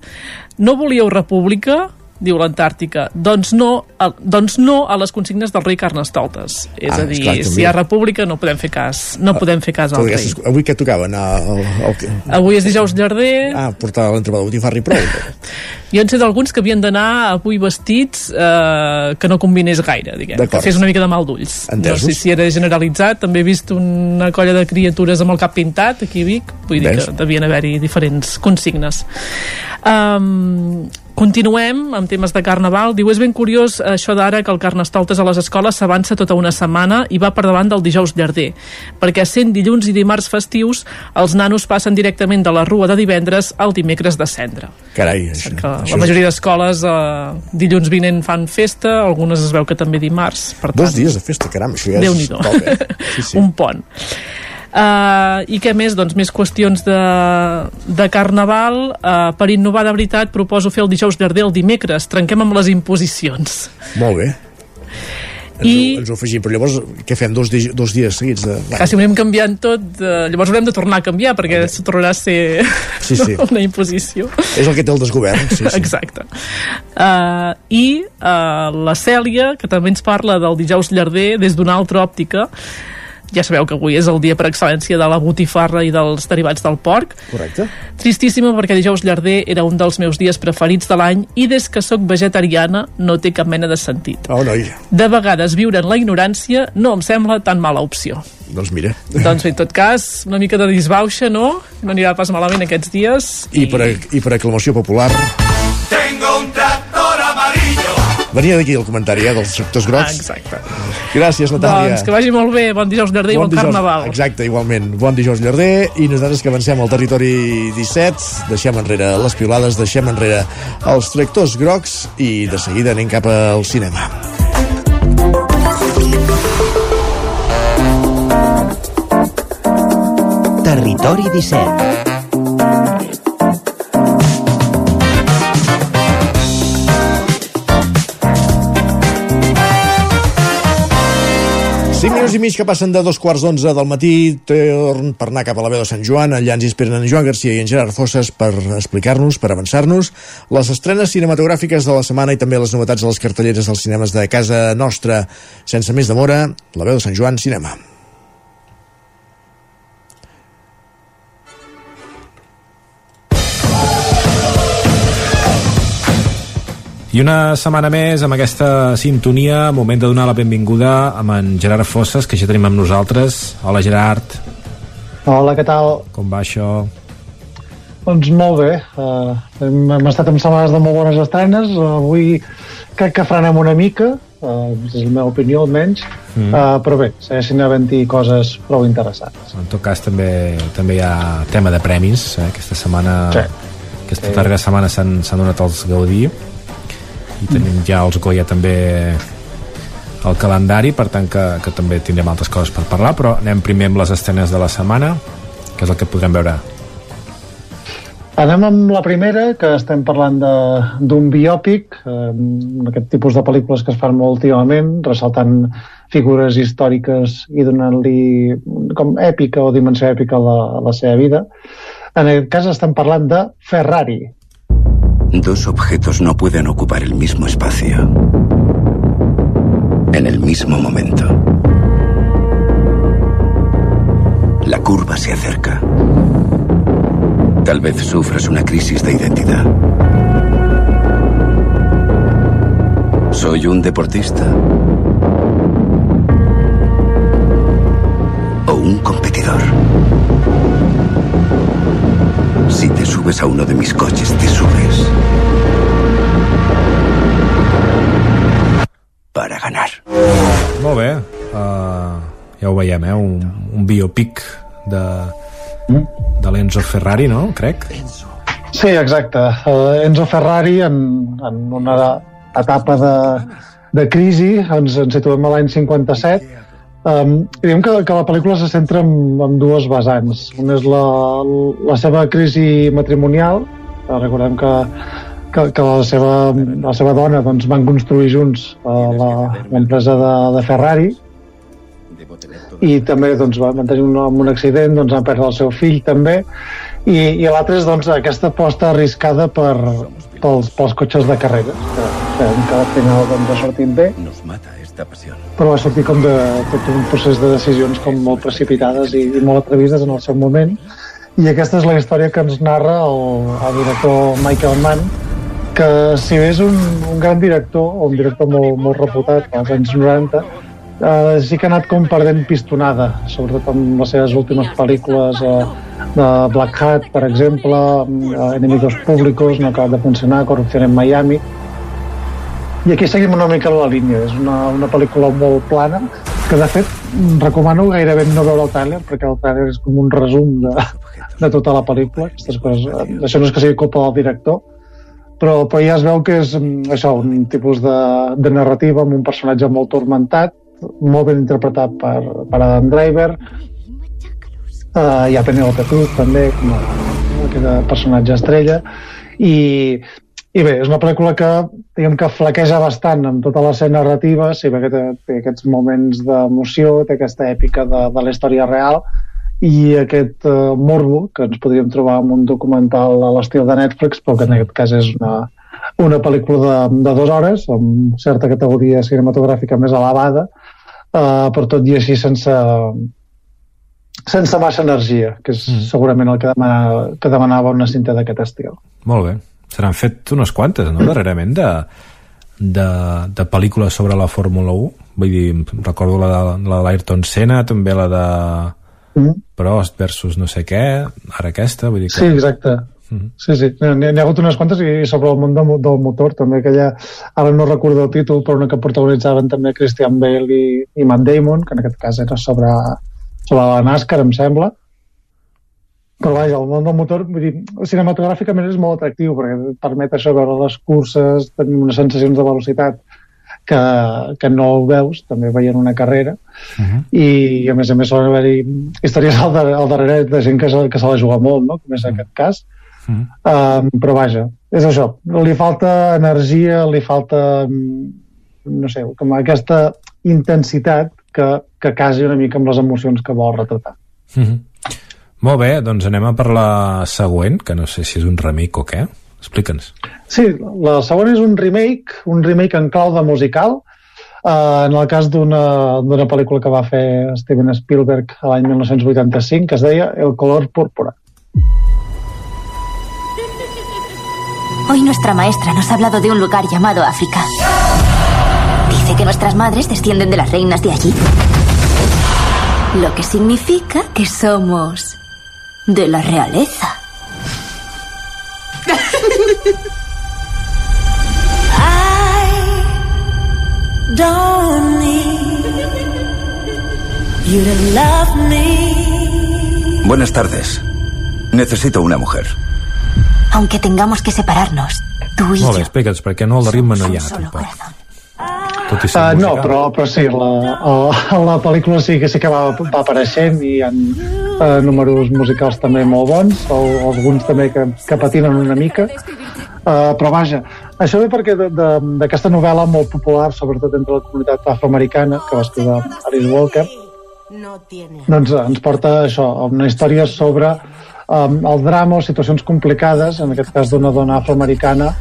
No volíeu república? Diu l'Antàrtica. Doncs no, a, doncs no a les consignes del rei Carnestoltes. És Ah, a dir, esclar, si hi ha república no podem fer cas, no podem fer cas al rei. Avui què tocava? Anar al, al, Avui és dijous llarder, Ah, portar botifarra i prou. jo en sé d'alguns que havien d'anar avui vestits eh, que no combinés gaire, diguem, que fes una mica de mal d'ulls. No sé si era generalitzat, també he vist una colla de criatures amb el cap pintat aquí a Vic, vull dir Ves. que devien haver-hi diferents consignes. Um, Continuem amb temes de carnaval. Diu, és ben curiós això d'ara que el carnestoltes a les escoles s'avança tota una setmana i va per davant del dijous llarder, perquè sent dilluns i dimarts festius, els nanos passen directament de la rua de divendres al dimecres de cendre. Carai, això, Que això la majoria d'escoles eh, dilluns vinent fan festa, algunes es veu que també dimarts. Per tant, Dos dies de festa, caram, això ja és Déu-n'hi-do. top, eh? Sí, sí. un pont. Uh, I què més? Doncs més qüestions de, de carnaval. Uh, per innovar de veritat, proposo fer el dijous llarder el dimecres. Trenquem amb les imposicions. Molt bé. Ens, I- ho, ens ho afegim, però llavors què fem? Dos, di dos dies seguits? De... Quasi ho anem canviant tot, uh, llavors haurem de tornar a canviar perquè okay. tornarà a ser Sí, sí. una imposició. És el que té el desgovern, sí, sí. Exacte. Uh, I uh, la Cèlia, que també ens parla del dijous llarder des d'una altra òptica, ja sabeu que avui és el dia per excel·lència de la botifarra i dels derivats del porc. Correcte. Tristíssima perquè dijous llarder era un dels meus dies preferits de l'any i des que sóc vegetariana no té cap mena de sentit. Oh, noi. De vegades viure en la ignorància no em sembla tan mala opció. Doncs mira. doncs bé, en tot cas, una mica de disbauxa, no? No anirà pas malament aquests dies. I per, I per aclamació popular... Tengo un. Venia d'aquí el comentari, eh, dels sectors grocs. Ah, exacte. Gràcies, Natàlia. Doncs que vagi molt bé, bon dijous llarder i bon, dijous, carnaval. Exacte, igualment. Bon dijous llarder i nosaltres que avancem al territori 17 deixem enrere les piolades, deixem enrere els tractors grocs i de seguida anem cap al cinema. Territori 17 5 minuts i mig que passen de dos quarts d'onze del matí, torn per anar cap a la veu de Sant Joan. Allà ens hi esperen en Joan Garcia i en Gerard Fosses per explicar-nos, per avançar-nos, les estrenes cinematogràfiques de la setmana i també les novetats de les cartelleres dels cinemes de casa nostra. Sense més demora, la veu de Sant Joan, cinema. I una setmana més amb aquesta sintonia, moment de donar la benvinguda amb en Gerard Fosses, que ja tenim amb nosaltres. Hola Gerard, Hola, què tal? com va això? Doncs molt bé. Uh, hem, hem estat en setmanes de molt bones estrenes. Uh, avui crec que frenem una mica, uh, és la meva opinió almenys, Mm. uh, però bé, segueixin havent-hi coses prou interessants. En tot cas també també hi ha tema de premis, eh? aquesta setmana Sí. aquesta Sí. tarda setmana s'han donat els Gaudí tenim ja els Goya també al calendari, per tant que, que també tindrem altres coses per parlar, però anem primer amb les estrenes de la setmana, que és el que podrem veure. Anem amb la primera, que estem parlant d'un biòpic, eh, aquest tipus de pel·lícules que es fan molt últimament, ressaltant figures històriques i donant-li com èpica o dimensió èpica a la, a la seva vida. En aquest cas estem parlant de Ferrari. Dos objetos no pueden ocupar el mismo espacio en el mismo momento. La curva se acerca. Tal vez sufras una crisis de identidad. ¿Soy un deportista? ¿O un competidor? Si te subes a uno de mis coches, te subes. Para ganar. Molt bé, uh, ja ho veiem, eh? un, un biopic de, de l'Enzo Ferrari, no? Crec. Sí, exacte. Uh, Enzo Ferrari en, en una etapa de, de crisi, ens, ens situem a l'any 57, Um, diguem que, que la pel·lícula se centra en, en dues vessants. Una és la, la seva crisi matrimonial. Recordem que, que, que la, seva, la seva dona doncs, van construir junts la- l'empresa de, de Ferrari i també doncs, van tenir un, un accident, doncs, van perdre el seu fill també i, i l'altre és doncs, aquesta aposta arriscada per, pels, pels cotxes de carrera que, que, al final doncs, ha sortit bé Nos mata esta pasión. però va sortir com de tot un procés de decisions com molt precipitades i, i molt atrevides en el seu moment i aquesta és la història que ens narra el, el director Michael Mann que si bé és un, un gran director o un director molt, molt reputat als anys 90 eh, sí que ha anat com perdent pistonada, sobretot amb les seves últimes pel·lícules eh, de Black Hat, per exemple, eh, Enemigos Públicos, no acaba de funcionar, Corrupció en Miami, i aquí seguim una mica la línia, és una, una pel·lícula molt plana, que de fet recomano gairebé no veure el tràiler, perquè el tràiler és com un resum de, de tota la pel·lícula, coses, eh, això no és que sigui culpa del director, però, però ja es veu que és mm, això, un tipus de, de narrativa amb un personatge molt tormentat, molt ben interpretat per, per Adam Driver, uh, hi ha Penelope Cruz també, com a, aquest personatge estrella, i, i bé, és una pel·lícula que diguem que flaqueja bastant amb tota la escena narrativa, sí, perquè té, té aquests moments d'emoció, té aquesta èpica de, de la història real, i aquest uh, morbo que ens podríem trobar en un documental a l'estil de Netflix, però que en aquest cas és una, una pel·lícula de, de dues hores, amb certa categoria cinematogràfica més elevada, uh, però tot i així sense, sense massa energia, que és mm. segurament el que demanava, que demanava una cinta d'aquest estil. Molt bé. Se n'han fet unes quantes, no?, darrerament, de, de, de pel·lícules sobre la Fórmula 1. Vull dir, recordo la de, la de l'Ayrton Senna, també la de mm. Prost versus no sé què, ara aquesta, vull dir que... Sí, exacte. Mm -hmm. Sí, sí, n'hi ha hagut unes quantes i sobre el món del, del motor també, que ja, ara no recordo el títol, però una que protagonitzaven també Christian Bale i, i Matt Damon, que en aquest cas era sobre, sobre la NASCAR, em sembla, però vaja, el món del motor vull dir, cinematogràficament és molt atractiu perquè et permet això veure les curses tenir unes sensacions de velocitat que, que no ho veus també veient una carrera uh -huh. i a més a més solen haver-hi històries al, dar al darrere de gent que se, que se la juga molt no? com és uh -huh. aquest cas uh -huh. um, però vaja, és això li falta energia, li falta no sé, com aquesta intensitat que, que casi una mica amb les emocions que vol retratar uh -huh. Molt bé, doncs anem a per la següent, que no sé si és un remake o què. Explica'ns. Sí, la següent és un remake, un remake en clau de musical, uh, en el cas d'una pel·lícula que va fer Steven Spielberg l'any 1985, que es deia El color púrpura. Hoy nuestra maestra nos ha hablado de un lugar llamado África. Dice que nuestras madres descienden de las reinas de allí. Lo que significa que somos de la realeza. don't need you to love me. Buenas tardes. Necesito una mujer. Aunque tengamos que separarnos, tú y Molt bé, yo. explica'ns, perquè no, el ritme no hi ha, tampoc. Tot i ser Uh, no, musical. però, però sí, la, la, la pel·lícula sí que sí que va, va apareixent i hi ha uh, números musicals també molt bons, o, alguns també que, que patinen una mica, uh, però vaja, això ve perquè d'aquesta novel·la molt popular, sobretot entre la comunitat afroamericana, que va escriure Alice Walker, doncs eh, ens porta això, una història sobre um, el drama o situacions complicades, en aquest cas d'una dona afroamericana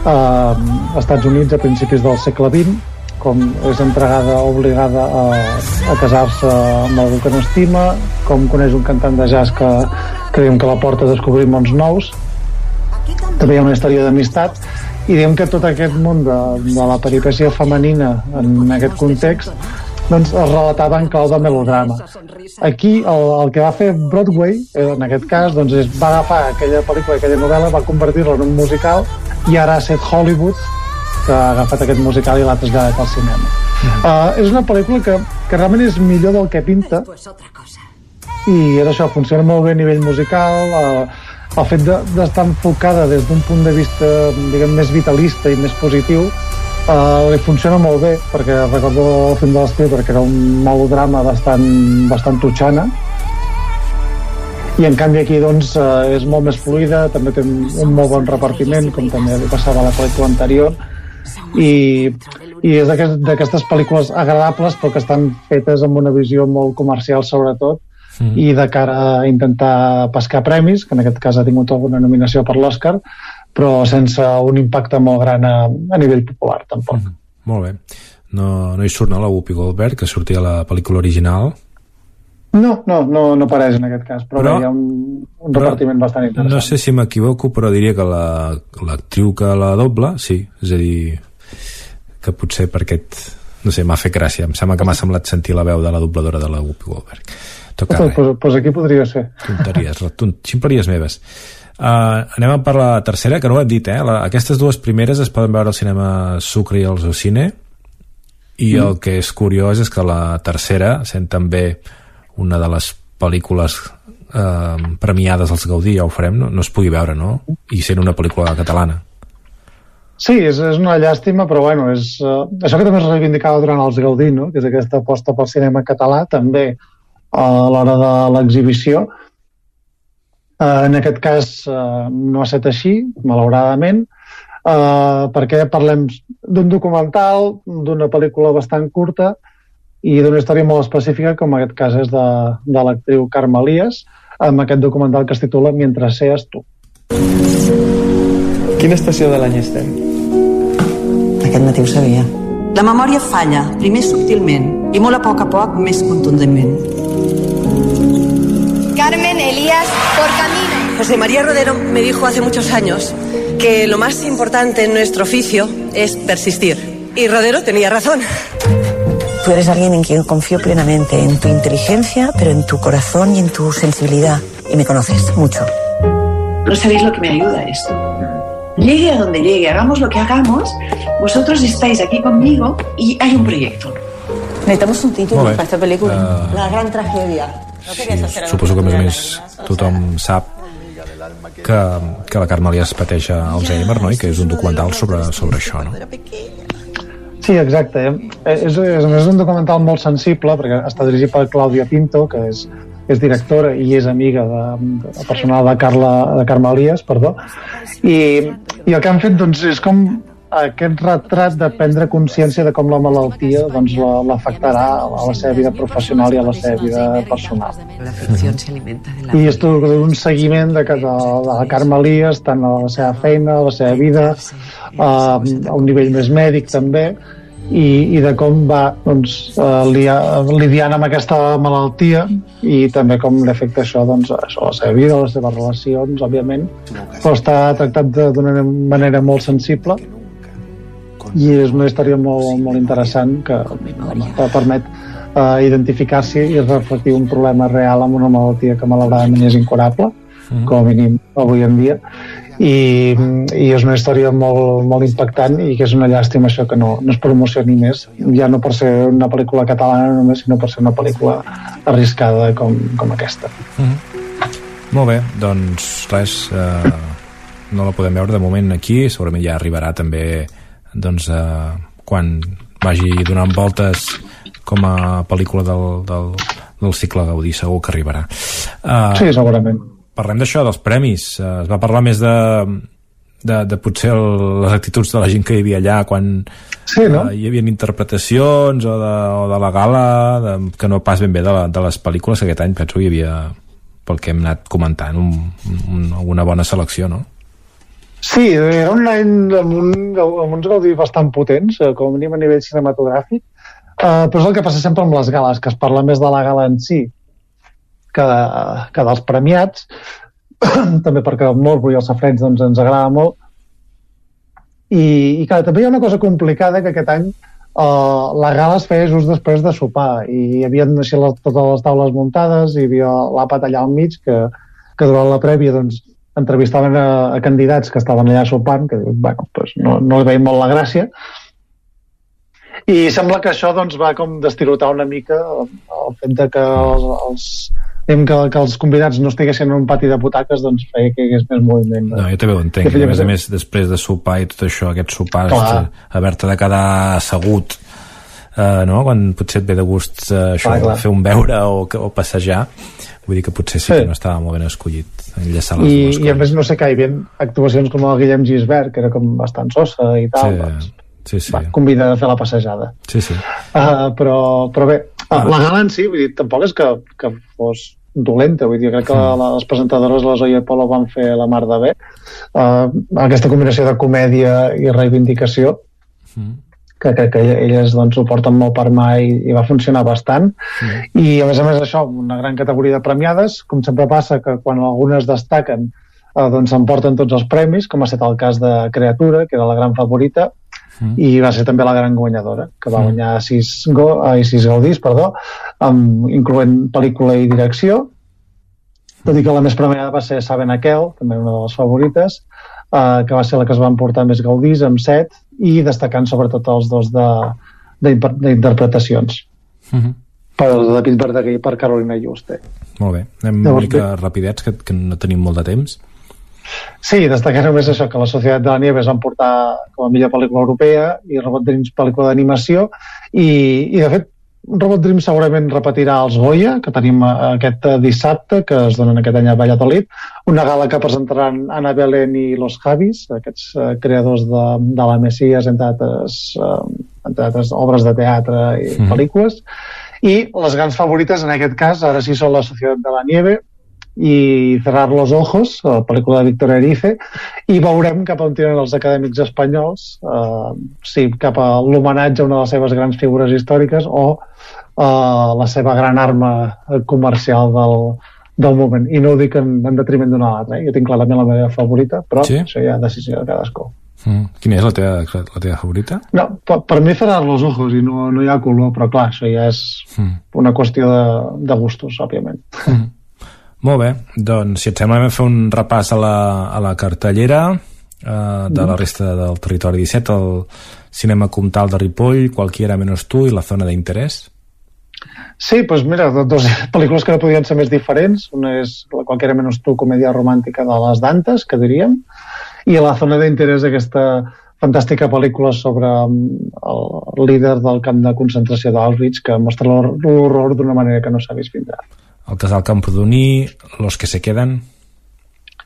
um, als Estats Units a principis del segle XX, com és entregada, obligada a, a casar-se amb algú que no estima, com coneix un cantant de jazz que creiem que la porta a descobrir mons nous, també hi ha una història d'amistat i diguem que tot aquest món de, de la peripècia femenina en aquest context doncs es relatava en clau de melodrama. Aquí el, el que va fer Broadway, eh, en aquest cas, doncs és, va agafar aquella pel·lícula, aquella novel·la, va convertir-la en un musical i ara ha set Hollywood que ha agafat aquest musical i l'ha traslladat al cinema. Uh, és una pel·lícula que, que realment és millor del que pinta. I és això, funciona molt bé a nivell musical uh, el fet de- d'estar de, enfocada des d'un punt de vista diguem, més vitalista i més positiu uh, li funciona molt bé perquè recordo el film de l'Spielberg que era un melodrama bastant, bastant tutxana i en canvi aquí doncs és molt més fluida, també té un, un molt bon repartiment, com també li passava a la pel·lícula anterior, i, i és d'aquest- d'aquestes pel·lícules agradables però que estan fetes amb una visió molt comercial sobretot, Mm. i de cara a intentar pescar premis, que en aquest cas ha tingut alguna nominació per l'Oscar, però sense un impacte molt gran a, a nivell popular, tampoc. Mm. Molt bé. No, no hi surt, no, la Whoopi Goldberg, que sortia a la pel·lícula original. No, no, no, no apareix en aquest cas, però, Però- hi ha un, un repartiment bastant interessant. No sé si m'equivoco, però diria que la- l'actriu que la dobla, sí, és a dir, que potser per aquest no sé, m'ha fet gràcia em sembla que m'ha semblat sentir la veu de la dobladora de la Whoopi Goldberg Toca Pues, pues, pues aquí podria ser. tonteries, tont ximpleries meves Uh, anem a per la tercera, que no ho hem dit, eh? La, aquestes dues primeres es poden veure al cinema Sucre i al Cine i Mm. el que és curiós és que la tercera, sent també una de les pel·lícules eh, premiades als Gaudí, ja ho farem, no, no es pugui veure, no? I sent una pel·lícula catalana. Sí, és, és una llàstima, però bueno, és, uh, això que també es reivindicava durant els Gaudí, no? que és aquesta aposta pel cinema català, també uh, a l'hora de l'exhibició. Uh, en aquest cas uh, no ha estat així, malauradament, uh, perquè parlem d'un documental, d'una pel·lícula bastant curta i d'una història molt específica, com en aquest cas és de, de l'actriu Carme Elias, amb aquest documental que es titula Mientras seas tu. Quina estació de l'any estem? Aquest matí ho sabia. La memòria falla, primer subtilment i molt a poc a poc més contundentment. Carmen Elías por camino. José María Rodero me dijo hace muchos años que lo más importante en nuestro oficio es persistir. Y Rodero tenía razón. Tú eres alguien en quien confío plenamente, en tu inteligencia, pero en tu corazón y en tu sensibilidad. Y me conoces mucho. No sabéis lo que me ayuda esto. Llegue a donde llegue, hagamos lo que hagamos, vosotros estáis aquí conmigo y hay un proyecto. Necesitamos un título Molt bé. para esta película. Ah. La gran tragedia. No algo Suposo que a més a més tothom sap que, que la Carme Elias pateix Alzheimer, no? I que és un documental sobre, sobre això, no? Sí, exacte. Eh, És, és, és un documental molt sensible perquè està dirigit per Clàudia Pinto, que és, és directora i és amiga de, de personal de, Carla, de Carme Elias, perdó. I, I el que han fet doncs, és com aquest retrat de prendre consciència de com la malaltia doncs, la- l'afectarà a la seva vida professional i a la seva vida personal. La ficción se alimenta de la... I és tot un seguiment de, de, de la Carme Elias, tant a la seva feina, a la seva vida, a, a un nivell més mèdic també, i, i de com va doncs, eh, lia, lidiant amb aquesta malaltia i també com li afecta això, doncs, això a la seva vida, a les seves relacions, òbviament, però està tractat d'una manera molt sensible i és una història molt, molt interessant que, home, permet uh, identificar-s'hi i reflectir un problema real amb una malaltia que malauradament és incurable, Mhm. com a mínim avui en dia, i, i és una història molt, molt impactant i que és una llàstima això que no, no es promocioni més, ja no per ser una pel·lícula catalana només, sinó per ser una pel·lícula arriscada com, com aquesta. Molt bé, doncs res, eh, no la podem veure de moment aquí, segurament ja arribarà també doncs, eh, quan vagi donant voltes com a pel·lícula del, del, del cicle Gaudí, segur que arribarà. Uh, Sí, segurament. Parlem d'això, dels premis. Uh, es va parlar més de, de, de potser el, les actituds de la gent que hi havia allà quan sí, no? uh, hi havia interpretacions o de, o de la gala de, que no pas ben bé de, la, de les pel·lícules que aquest any penso que hi havia pel que hem anat comentant un, un, una bona selecció, no? Sí, era un any amb, un, amb uns gaudis bastant potents, eh, com a mínim a nivell cinematogràfic, uh, però és el que passa sempre amb les gales, que es parla més de la gala en si que, que dels premiats, també perquè Morbo i els safrens doncs, ens agrada molt, i, i clar, també hi ha una cosa complicada que aquest any uh, la gala es feia just després de sopar i hi havia les, totes les taules muntades i hi havia l'àpat allà al mig que, que durant la prèvia doncs, entrevistaven a, a candidats que estaven allà sopant que bueno, pues no, no li veiem molt la gràcia i sembla que això doncs, va com destirotar una mica el, el fet de que els, els, que, que els convidats no estiguessin en un pati de butaques doncs feia que hi hagués més moviment. No, jo també ho entenc. Que A més a més, després de sopar i tot això, aquests sopars, haver-te de quedar assegut, eh, no? quan potser et ve de gust eh, això, Clar, clar. fer un beure o, o passejar, vull dir que potser sí, Sí. que no estava molt ben escollit enllaçar les I, dues i a més no sé que hi havia actuacions com el Guillem Gisbert que era com bastant sosa i tal doncs, Sí, sí. va, convida a fer la passejada Sí, sí. uh, però, però bé uh, la gala en si, vull dir, tampoc és que, que fos dolenta, vull dir, crec que la, les presentadores, la Zoya i Polo van fer la mar de bé uh, aquesta combinació de comèdia i reivindicació que crec que elles doncs, ho porten molt per mà i, i va funcionar bastant i a més a més això, una gran categoria de premiades com sempre passa que quan algunes destaquen eh, doncs s'emporten tots els premis com ha estat el cas de Creatura, que era la gran favorita mm. i va ser també la gran guanyadora, que va mm. guanyar sis, go, ai, sis gaudís, perdó, amb, incloent pel·lícula i direcció, tot i que la més premiada va ser Saben Aquel, també una de les favorites, eh, que va ser la que es va emportar més gaudís, amb set, i destacant sobretot els dos d'interpretacions. Mm -hmm. per David Verdaguer i per Carolina Juste. Molt bé. Anem Llavors, una mica rapidets, que, que no tenim molt de temps. Sí, destacar només això, que la Societat de la Nieve es va emportar com a millor pel·lícula europea i Robot Dreams pel·lícula d'animació i, i de fet Robot Dream segurament repetirà els Goya, que tenim eh, aquest eh, dissabte, que es donen aquest any a Valladolid, una gala que presentaran Ana Belén i Los Javis, aquests uh, creadors de, de la Messias, entre altres, entre altres obres de teatre i mm. pel·lícules, i les grans favorites, en aquest cas, ara sí són la Societat de la Nieve, i Cerrar los ojos, la pel·lícula de Víctor Erice, i veurem cap on tiren els acadèmics espanyols, eh, sí, cap a l'homenatge a una de les seves grans figures històriques o eh, la seva gran arma comercial del, del moment. I no ho dic en, en detriment d'una altra, eh? jo tinc clarament la meva favorita, però sí? això ja és decisió de cadascú. Mm. Quina és la teva, la teva favorita? No, per, per mi Cerrar los ojos i no, no hi ha color, però clar, això ja és mm. una qüestió de, de gustos, òbviament. Mm. Molt bé, doncs si et sembla vam fer un repàs a la, a la cartellera eh, de la mm. resta del territori 17, el cinema comtal de Ripoll, Qualquiera menos tu i la zona d'interès. Sí, doncs pues mira, dos pel·lícules que no podien ser més diferents. Una és la Qualquiera menos tu, comèdia romàntica de les Dantes, que diríem, i la zona d'interès aquesta fantàstica pel·lícula sobre mm, el líder del camp de concentració d'Auschwitz que mostra l'horror d'una manera que no s'ha vist fins ara el casal Camprodoní, Los que se queden...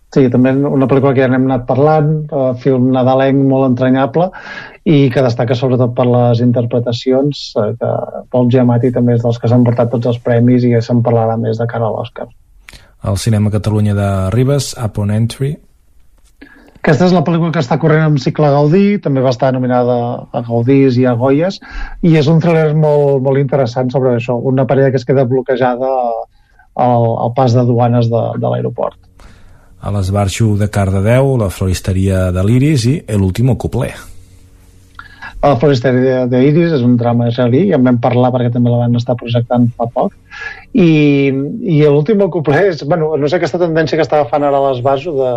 Sí, també una pel·lícula que ja n'hem anat parlant, uh, film nadalenc molt entranyable i que destaca sobretot per les interpretacions, uh, que Paul Giamatti també és dels que s'han portat tots els premis i se'n parlarà més de cara a l'Oscar. El cinema Catalunya de Ribes, Upon Entry. Aquesta és la pel·lícula que està corrent amb cicle Gaudí, també va estar nominada a Gaudís i a Goyes, i és un thriller molt, molt interessant sobre això, una parella que es queda bloquejada al, al pas de duanes de, de l'aeroport. A l'esbarxo de Cardedeu, la floristeria de l'Iris i l'últim cupler. La floristeria de l'Iris és un drama israelí, ja en vam parlar perquè també la van estar projectant fa poc. I, i l'últim cupler és, bueno, no sé aquesta tendència que estava fan ara a l'esbarxo de,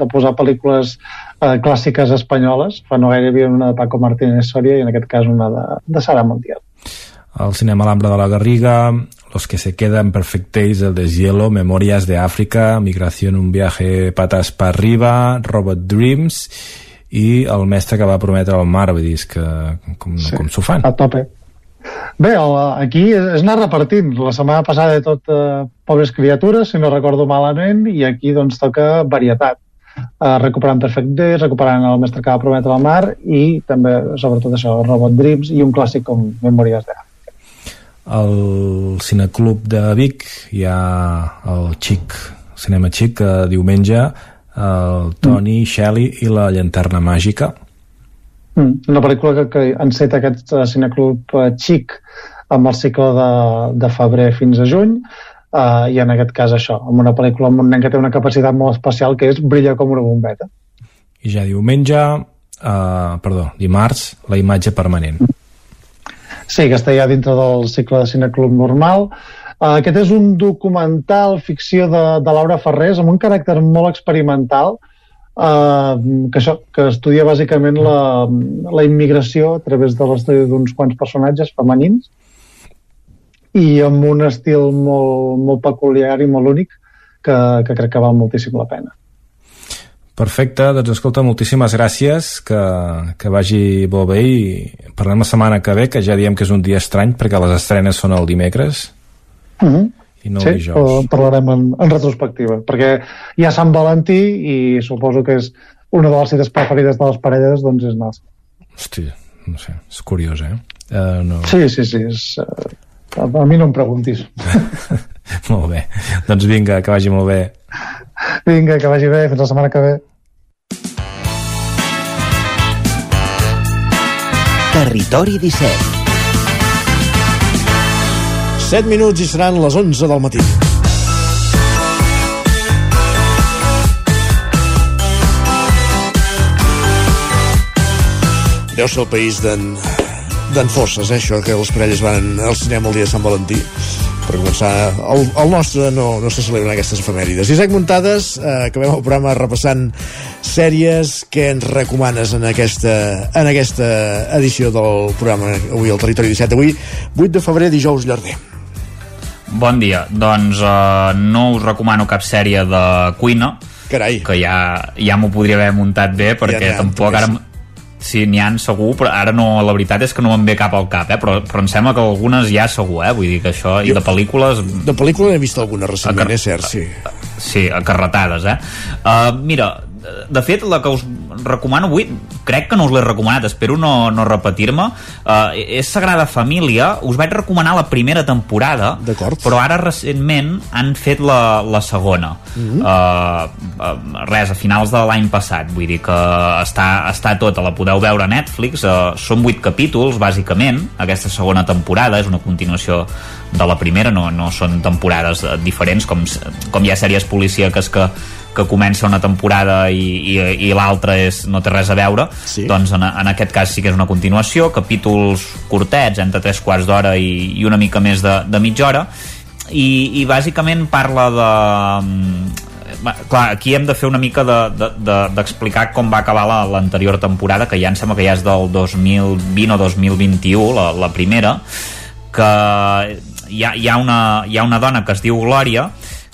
de posar pel·lícules eh, clàssiques espanyoles. Fa no gaire hi havia una de Paco Martínez Soria i en aquest cas una de, de Sara Montiel. El cinema Alhambra de la Garriga, Los que se quedan, Perfect Days, El deshielo, Memorias de África, Migración, un viaje patas para arriba, Robot Dreams i el mestre que va prometre el mar, vull dir, que com, sí, com s'ho fan. A tope. Bé, el, aquí és, anar repartint. La setmana passada de tot eh, pobres criatures, si no recordo malament, i aquí doncs toca varietat. Eh, recuperant Perfect Days, recuperant el mestre que va prometre el mar i també, sobretot això, Robot Dreams i un clàssic com Memòries d'Àfrica al Cineclub de Vic hi ha el Xic, cinema Xic, que diumenge el Toni, mm. Shelley i la llanterna màgica. Mm. Una pel·lícula que, que enceta aquest uh, cineclub xic amb el cicle de, de febrer fins a juny uh, i en aquest cas això, amb una pel·lícula amb un nen que té una capacitat molt especial que és brilla com una bombeta. I ja diumenge, uh, perdó, dimarts, la imatge permanent. Mm Sí, que està ja dintre del cicle de cineclub normal. Uh, aquest és un documental, ficció de, de Laura Ferrés, amb un caràcter molt experimental, uh, que, això, que estudia bàsicament la, la immigració a través de l'estudi d'uns quants personatges femenins i amb un estil molt, molt peculiar i molt únic que, que crec que val moltíssim la pena. Perfecte, doncs escolta, moltíssimes gràcies, que, que vagi molt bé i parlem la setmana que ve, que ja diem que és un dia estrany perquè les estrenes són el dimecres uh mhm. -huh. i no sí, el dijous. parlarem en, en retrospectiva, perquè hi ha Sant Valentí i suposo que és una de les cites preferides de les parelles, doncs és Nas. Hòstia, no sé, és curiós, eh? Uh, no... Sí, sí, sí, és, a, a mi no em preguntis. molt bé, doncs vinga, que vagi molt bé. Vinga, que vagi bé, fins la setmana que ve. Territori 17 7 minuts i seran les 11 del matí. deu ser el país d'en d'en Fosses, eh, això, que les parelles van al cinema el dia de Sant Valentí per començar, el, el nostre no, no se celebren aquestes efemèrides. Isaac Muntades, eh, acabem el programa repassant sèries que ens recomanes en aquesta, en aquesta edició del programa avui al Territori 17. Avui, 8 de febrer, dijous llarder. Bon dia. Doncs uh, no us recomano cap sèrie de cuina. Carai. Que ja, ja m'ho podria haver muntat bé, perquè Ja tampoc ara... sí. N'hi han segur, però ara no, la veritat és que no me'n ve cap al cap, eh? però, però em sembla que algunes ja segur, eh? vull dir que això, i de pel·lícules... De pel·lícula n'he vist alguna recentment, és cert, sí. Sí, acarretades, eh? Uh, mira, de fet, la que us recomano avui, crec que no us l'he recomanat, espero no, no repetir-me, uh, és Sagrada Família, us vaig recomanar la primera temporada, però ara recentment han fet la, la segona. Mhm. uh, uh, res, a finals de l'any passat, vull dir que està, està tota, la podeu veure a Netflix, uh, són vuit capítols, bàsicament, aquesta segona temporada, és una continuació de la primera, no, no són temporades eh, diferents, com, com hi ha sèries policíaques que, que comença una temporada i, i, i l'altra no té res a veure sí. doncs en, en aquest cas sí que és una continuació capítols curtets, entre tres quarts d'hora i, i una mica més de, de mitja hora i, i bàsicament parla de mm, clar, aquí hem de fer una mica de- de- de- d'explicar de, com va acabar la- l'anterior temporada, que ja em sembla que ja és del 2020 o 2021, la, la primera, que hi ha, hi, ha una, hi ha una dona que es diu Glòria,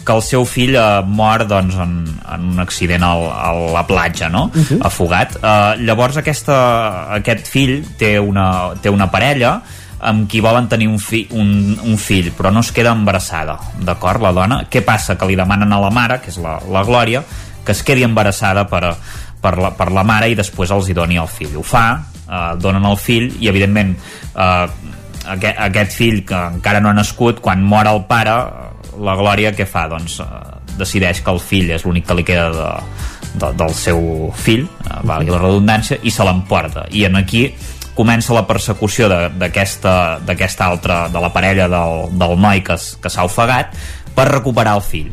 que el seu fill eh, mor doncs, en, en un accident al, a la platja, no? Uh -huh. afogat. Eh, llavors aquesta, aquest fill té una, té una parella amb qui volen tenir un, fi, un, un fill, però no es queda embarassada, d'acord, la dona? Què passa? Que li demanen a la mare, que és la, la Glòria, que es quedi embarassada per, per, la, per la mare i després els hi doni el fill. Ho fa, eh, donen el fill i, evidentment, eh, aquest, aquest fill que encara no ha nascut, quan mor el pare, la Glòria què fa? Doncs eh, decideix que el fill és l'únic que li queda de, de, del seu fill, eh, valgui la redundància, i se l'emporta. I en aquí comença la persecució d'aquesta altra, de la parella del, del noi que, que s'ha ofegat per recuperar el fill.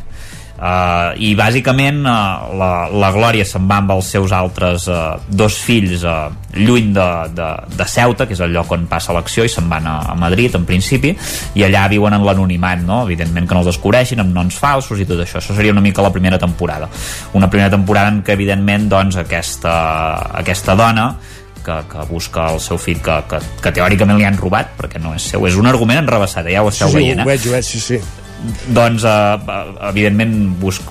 Uh, i bàsicament uh, la, la Glòria se'n va amb els seus altres uh, dos fills uh, lluny de, de, de Ceuta que és el lloc on passa l'acció i se'n van a, a Madrid en principi i allà viuen en l'anonimat no? evidentment que no els descobreixin amb noms falsos i tot això això seria una mica la primera temporada una primera temporada en què evidentment doncs, aquesta, aquesta dona que, que busca el seu fill que, que, que teòricament li han robat perquè no és seu, és un argument enrevessat ja ho Sí, esteu sí, veient ho eh? veig, ho veig, sí, sí. Doncs eh, evidentment busc,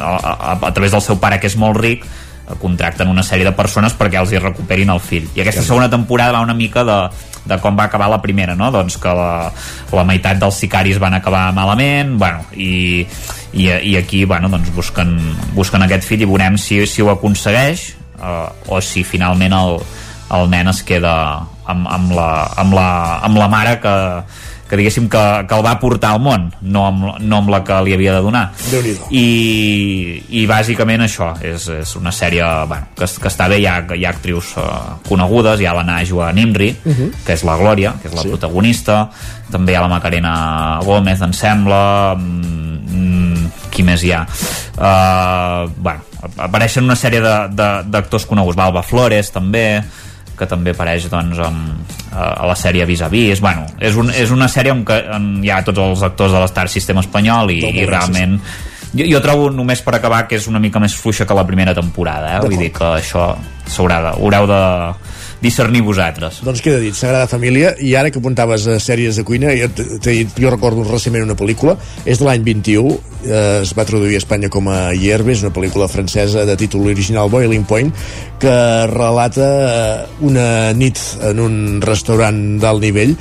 a, a, a través del seu pare que és molt ric contracten una sèrie de persones perquè els hi recuperin el fill i aquesta segona temporada va una mica de, de com va acabar la primera no? doncs que la, la meitat dels sicaris van acabar malament bueno, i, i, i aquí bueno, doncs busquen, busquen aquest fill i veurem si, si ho aconsegueix eh, o si finalment el, el nen es queda amb, amb, la, amb, la, amb la mare que, que diguéssim que, que el va portar al món no amb, no amb la que li havia de donar i, i bàsicament això és, és una sèrie bueno, que, que està bé, hi ha, hi ha actrius uh, conegudes, hi ha la Najwa Nimri Uh -huh. que és la Glòria, que és la sí. protagonista també hi ha la Macarena Gómez em sembla mm, qui més hi ha uh, bueno, apareixen una sèrie d'actors coneguts Balba Flores també que també apareix doncs, amb, a la sèrie Vis a Vis bueno, és, un, és una sèrie on, que, on hi ha tots els actors de l'Star System espanyol i, i realment jo, jo trobo només per acabar que és una mica més fluixa que la primera temporada eh? vull dir que això s'haurà de, haureu de discernir vosaltres. Doncs queda dit, Sagrada Família, i ara que apuntaves a sèries de cuina, jo, jo recordo recentment una pel·lícula, és de l'any 21, eh, es va traduir a Espanya com a Hierbes, una pel·lícula francesa de títol original Boiling Point, que relata eh, una nit en un restaurant d'alt nivell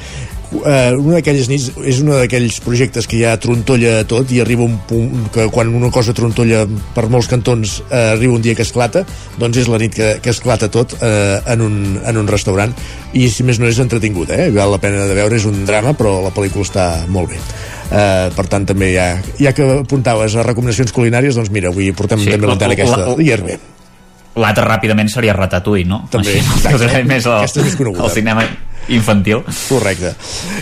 eh, una d'aquelles nits és un d'aquells projectes que ja trontolla tot i arriba un punt que quan una cosa trontolla per molts cantons eh, arriba un dia que esclata doncs és la nit que, que esclata tot eh, en, un, en un restaurant i si més no és entretingut, eh? val la pena de veure és un drama però la pel·lícula està molt bé eh, per tant també ja, ja que apuntaves a recomanacions culinàries doncs mira, avui portem sí, també l'antena aquesta la- Hierbe l'altre ràpidament seria Ratatouille no? També, Així, exacte. més el, Aquesta és coneguda. el cinema infantil. Correcte.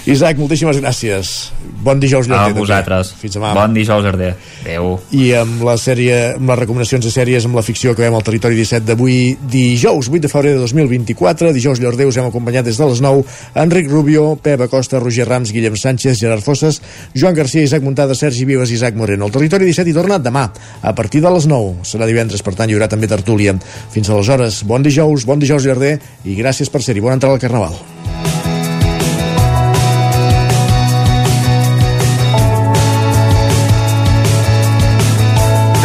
Isaac, moltíssimes gràcies. Bon dijous, A Llorder. vosaltres. Fins demà. Bon dijous, Arder. Adéu. I amb la sèrie, amb les recomanacions de sèries, amb la ficció que veiem al territori 17 d'avui, dijous 8 de febrer de 2024, dijous Llorder, us hem acompanyat des de les 9, Enric Rubio, Pep Acosta, Roger Rams, Guillem Sánchez, Gerard Fosses, Joan Garcia, Isaac Muntada, Sergi Vives i Isaac Moreno. El territori 17 hi torna demà, a partir de les 9. Serà divendres, per tant, hi haurà també tertúlia. Fins aleshores, bon dijous, bon dijous Llorder, i gràcies per ser-hi. Bona entrada al Carnaval.